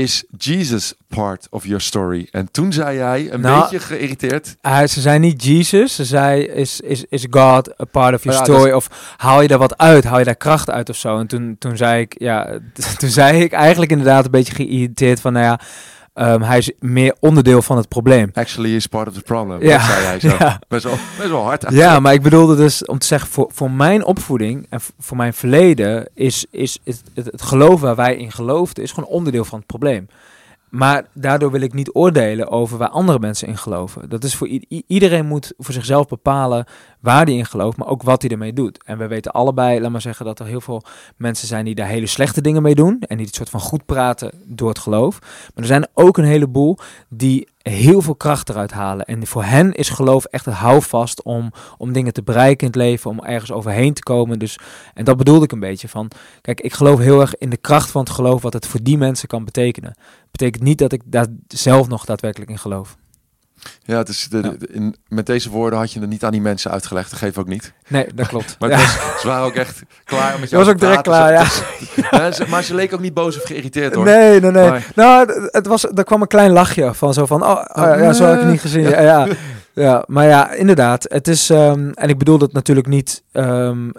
[SPEAKER 2] is Jesus part of your story? En toen zei jij, een
[SPEAKER 1] Nou,
[SPEAKER 2] beetje geïrriteerd,
[SPEAKER 1] Hij- ze zei niet Jesus, ze zei is, is, is God a part of your
[SPEAKER 2] ja,
[SPEAKER 1] story? Of haal je daar wat uit, haal je daar kracht uit of zo? En toen, toen zei ik, ja, toen zei ik eigenlijk inderdaad een beetje geïrriteerd van, nou ja, ehm, hij is meer onderdeel van het probleem.
[SPEAKER 2] actually is part of the problem.
[SPEAKER 1] Ja.
[SPEAKER 2] Dat zei jij zo.
[SPEAKER 1] Ja.
[SPEAKER 2] Best, wel, best wel hard.
[SPEAKER 1] Ja, maar ik bedoelde dus om te zeggen, voor, voor mijn opvoeding en voor mijn verleden is, is het, het, het geloof waar wij in geloofden, is gewoon onderdeel van het probleem. Maar daardoor wil ik niet oordelen over waar andere mensen in geloven. Dat is voor iedereen moet voor zichzelf bepalen waar hij in gelooft, maar ook wat hij ermee doet. En we weten allebei, laat maar zeggen, dat er heel veel mensen zijn die daar hele slechte dingen mee doen. En die het soort van goed praten door het geloof. Maar er zijn ook een heleboel die heel veel kracht eruit halen. En voor hen is geloof echt het houvast om, om dingen te bereiken in het leven, om ergens overheen te komen. Dus, en dat bedoelde ik een beetje van, kijk, ik geloof heel erg in de kracht van het geloof, wat het voor die mensen kan betekenen. Betekent niet dat ik daar zelf nog daadwerkelijk in geloof.
[SPEAKER 2] Ja, het is de, de- in, met deze woorden had je het niet aan die mensen uitgelegd. Dat geef ook niet.
[SPEAKER 1] Nee, dat klopt.
[SPEAKER 2] Maar
[SPEAKER 1] Ja.
[SPEAKER 2] was, ze waren ook echt klaar met jou
[SPEAKER 1] was ook direct klaar,
[SPEAKER 2] Ja, maar ze leek ook niet boos of geïrriteerd hoor.
[SPEAKER 1] Nee, nee, nee.
[SPEAKER 2] Maar-
[SPEAKER 1] Nou, het- was, er kwam een klein lachje van zo van, oh, oh, ja, ja, zo had ik het niet gezien. Ja, ja, ja. maar ja, inderdaad. Het is, ehm, en ik bedoel het natuurlijk niet ehm,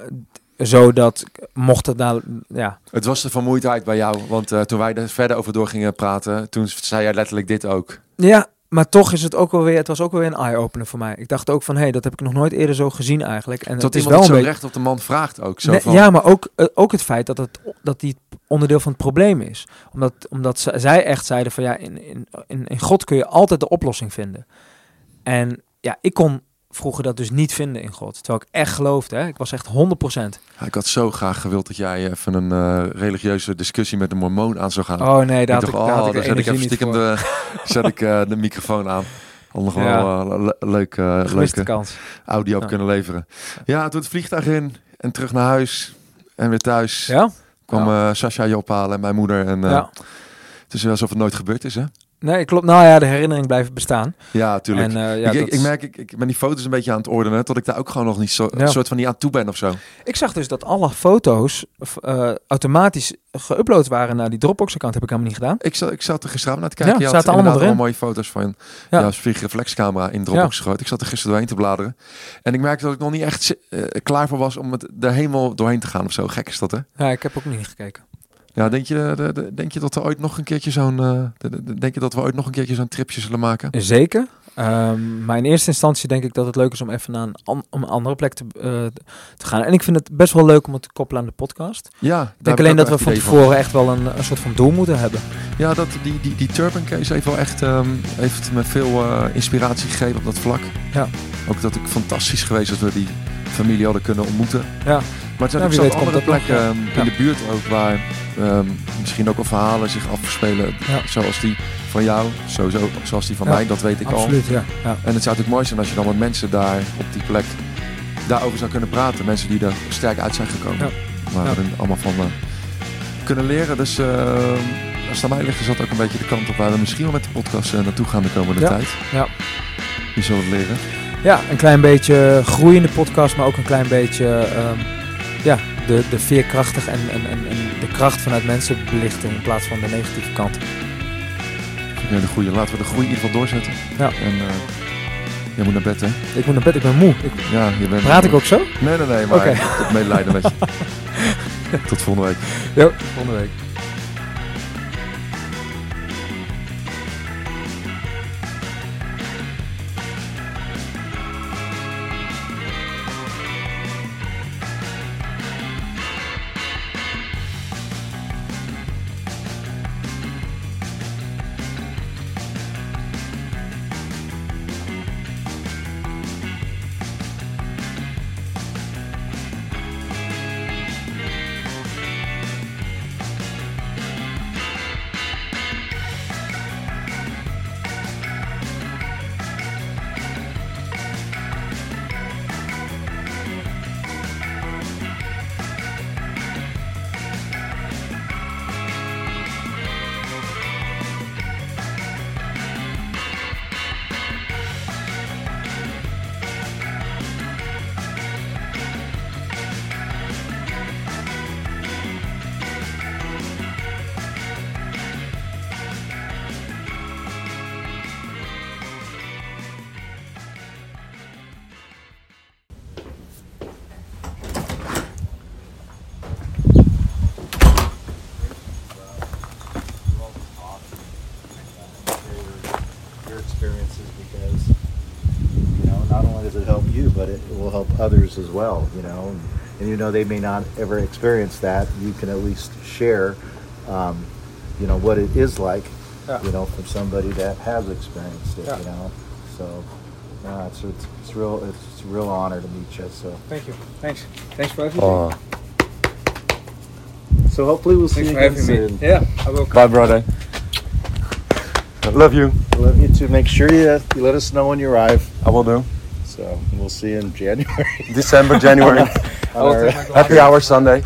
[SPEAKER 1] zo dat, mocht het nou, ja,
[SPEAKER 2] Het was de vermoeidheid bij jou. Want eh, toen wij er verder over door gingen praten, toen zei jij letterlijk dit ook.
[SPEAKER 1] Ja, maar toch is het ook wel weer, het was ook wel weer een eye-opener voor mij. Ik dacht ook van, hé, hey, dat heb ik nog nooit eerder zo gezien eigenlijk. En
[SPEAKER 2] Dat
[SPEAKER 1] is wel
[SPEAKER 2] het zo
[SPEAKER 1] beetje...
[SPEAKER 2] recht op de man vraagt ook. Zo
[SPEAKER 1] Nee,
[SPEAKER 2] van,
[SPEAKER 1] Ja, maar ook, eh, ook het feit dat, het, dat die onderdeel van het probleem is. Omdat, omdat zij echt zeiden van, ja, in, in, in, in God kun je altijd de oplossing vinden. En ja, ik kon vroeger dat dus niet vinden in God. Terwijl ik echt geloofde, hè. Ik was echt 100%.
[SPEAKER 2] Ja, ik had zo graag gewild dat jij even een eh, religieuze discussie met een mormoon aan zou gaan.
[SPEAKER 1] Oh nee, daar had ik,
[SPEAKER 2] dacht,
[SPEAKER 1] had
[SPEAKER 2] oh,
[SPEAKER 1] ik de
[SPEAKER 2] dan zet ik even stiekem de, zet ik, eh, de microfoon aan. Om nog
[SPEAKER 1] Ja.
[SPEAKER 2] wel le- leuk, eh,
[SPEAKER 1] Gemiste
[SPEAKER 2] leuke
[SPEAKER 1] kans.
[SPEAKER 2] audio
[SPEAKER 1] Ja.
[SPEAKER 2] kunnen leveren. Ja, toen het vliegtuig in en terug naar huis en weer thuis.
[SPEAKER 1] Ja?
[SPEAKER 2] kwam Sascha je ophalen en mijn moeder. En,
[SPEAKER 1] Ja.
[SPEAKER 2] Het is alsof het nooit gebeurd is, hè?
[SPEAKER 1] Nee, klopt. Nou ja, de herinnering blijft bestaan.
[SPEAKER 2] Ja, tuurlijk.
[SPEAKER 1] En, eh, ja,
[SPEAKER 2] ik, merk, ik, ik ben die foto's een beetje aan het ordenen, tot ik daar ook gewoon nog niet zo,
[SPEAKER 1] Ja.
[SPEAKER 2] soort van niet aan toe ben of zo.
[SPEAKER 1] Ik zag dus dat alle foto's eh, automatisch geüpload waren naar die Dropbox-account. Heb ik helemaal niet gedaan.
[SPEAKER 2] Ik zat, ik zat er gisteravond naar te kijken.
[SPEAKER 1] Ja,
[SPEAKER 2] je
[SPEAKER 1] zaten allemaal erin.
[SPEAKER 2] mooie foto's van
[SPEAKER 1] Ja.
[SPEAKER 2] jouw in Dropbox gegooid. Ik zat er gisteren doorheen te bladeren. En ik merkte dat ik nog niet echt eh, klaar voor was om het er helemaal doorheen te gaan of zo. Gek is dat, hè?
[SPEAKER 1] Ja, ik heb ook niet gekeken.
[SPEAKER 2] Ja, denk je, de- denk je dat we ooit nog een keertje zo'n, eh, de- de- de- denk je dat we ooit nog een keertje zo'n tripje zullen maken?
[SPEAKER 1] Zeker. Ehm, maar in eerste instantie denk ik dat het leuk is om even naar een, an- om een andere plek te, eh, te gaan. En ik vind het best wel leuk om het te koppelen aan de podcast.
[SPEAKER 2] Ja,
[SPEAKER 1] Ik denk alleen dat we van tevoren echt wel een, een soort van doel moeten hebben.
[SPEAKER 2] Ja, dat, die, die, die Turban Case heeft wel echt ehm, heeft me veel eh, inspiratie gegeven op dat vlak.
[SPEAKER 1] Ja.
[SPEAKER 2] Ook dat ik fantastisch geweest dat we die familie hadden kunnen ontmoeten.
[SPEAKER 1] Ja.
[SPEAKER 2] Maar het zijn ook
[SPEAKER 1] komt
[SPEAKER 2] andere plekken
[SPEAKER 1] Ja.
[SPEAKER 2] in de buurt ook waar ehm, misschien ook wel verhalen zich afspelen.
[SPEAKER 1] Ja.
[SPEAKER 2] Zoals die van jou, sowieso zoals die van mij, dat weet ik al.
[SPEAKER 1] Absoluut, ja. ja.
[SPEAKER 2] En het zou natuurlijk mooi zijn als je dan met mensen daar op die plek daarover zou kunnen praten. Mensen die er sterk uit zijn gekomen. Waar we allemaal van eh, kunnen leren. Dus eh, als het aan mij ligt is dat ook een beetje de kant op waar we misschien wel met de podcast eh, naartoe gaan de komende
[SPEAKER 1] Ja.
[SPEAKER 2] tijd.
[SPEAKER 1] Ja.
[SPEAKER 2] Wie zal het leren?
[SPEAKER 1] Ja, een klein beetje groei in de podcast, maar ook een klein beetje ehm, ja, de, de veerkrachtig en, en, en, en de kracht vanuit mensen belichten in plaats van de negatieve kant.
[SPEAKER 2] Ja, de goede. Laten we de groei in ieder geval doorzetten.
[SPEAKER 1] Ja.
[SPEAKER 2] En uh, jij moet naar bed, hè?
[SPEAKER 1] Ik moet naar bed, ik ben moe. Ik,
[SPEAKER 2] Ja, je bent...
[SPEAKER 1] praat ik ook zo?
[SPEAKER 2] Nee, nee, nee. Maar heb medelijden met je. Tot volgende week.
[SPEAKER 1] Jo, volgende week.
[SPEAKER 5] Others as well. You know, and, and you know they may not ever experience that. You can at least share, um, you know, what it is like.
[SPEAKER 1] Yeah.
[SPEAKER 5] You know, from somebody that has experienced it.
[SPEAKER 1] Yeah.
[SPEAKER 5] You know, so. Uh, it's, it's, it's real it's it's, a real honor to meet you. So
[SPEAKER 1] Thank you. Thanks. Thanks for everything.
[SPEAKER 2] Oh,
[SPEAKER 5] so hopefully we'll see
[SPEAKER 1] Thanks
[SPEAKER 5] you again
[SPEAKER 1] having me.
[SPEAKER 5] soon.
[SPEAKER 1] Yeah, I will. Come.
[SPEAKER 2] bye, brother. I love you.
[SPEAKER 5] I Love you too. Make sure you, you let us know when you arrive.
[SPEAKER 2] I will do.
[SPEAKER 5] So we'll see you in January.
[SPEAKER 2] December, January.
[SPEAKER 5] On our-
[SPEAKER 2] Happy hour Sunday.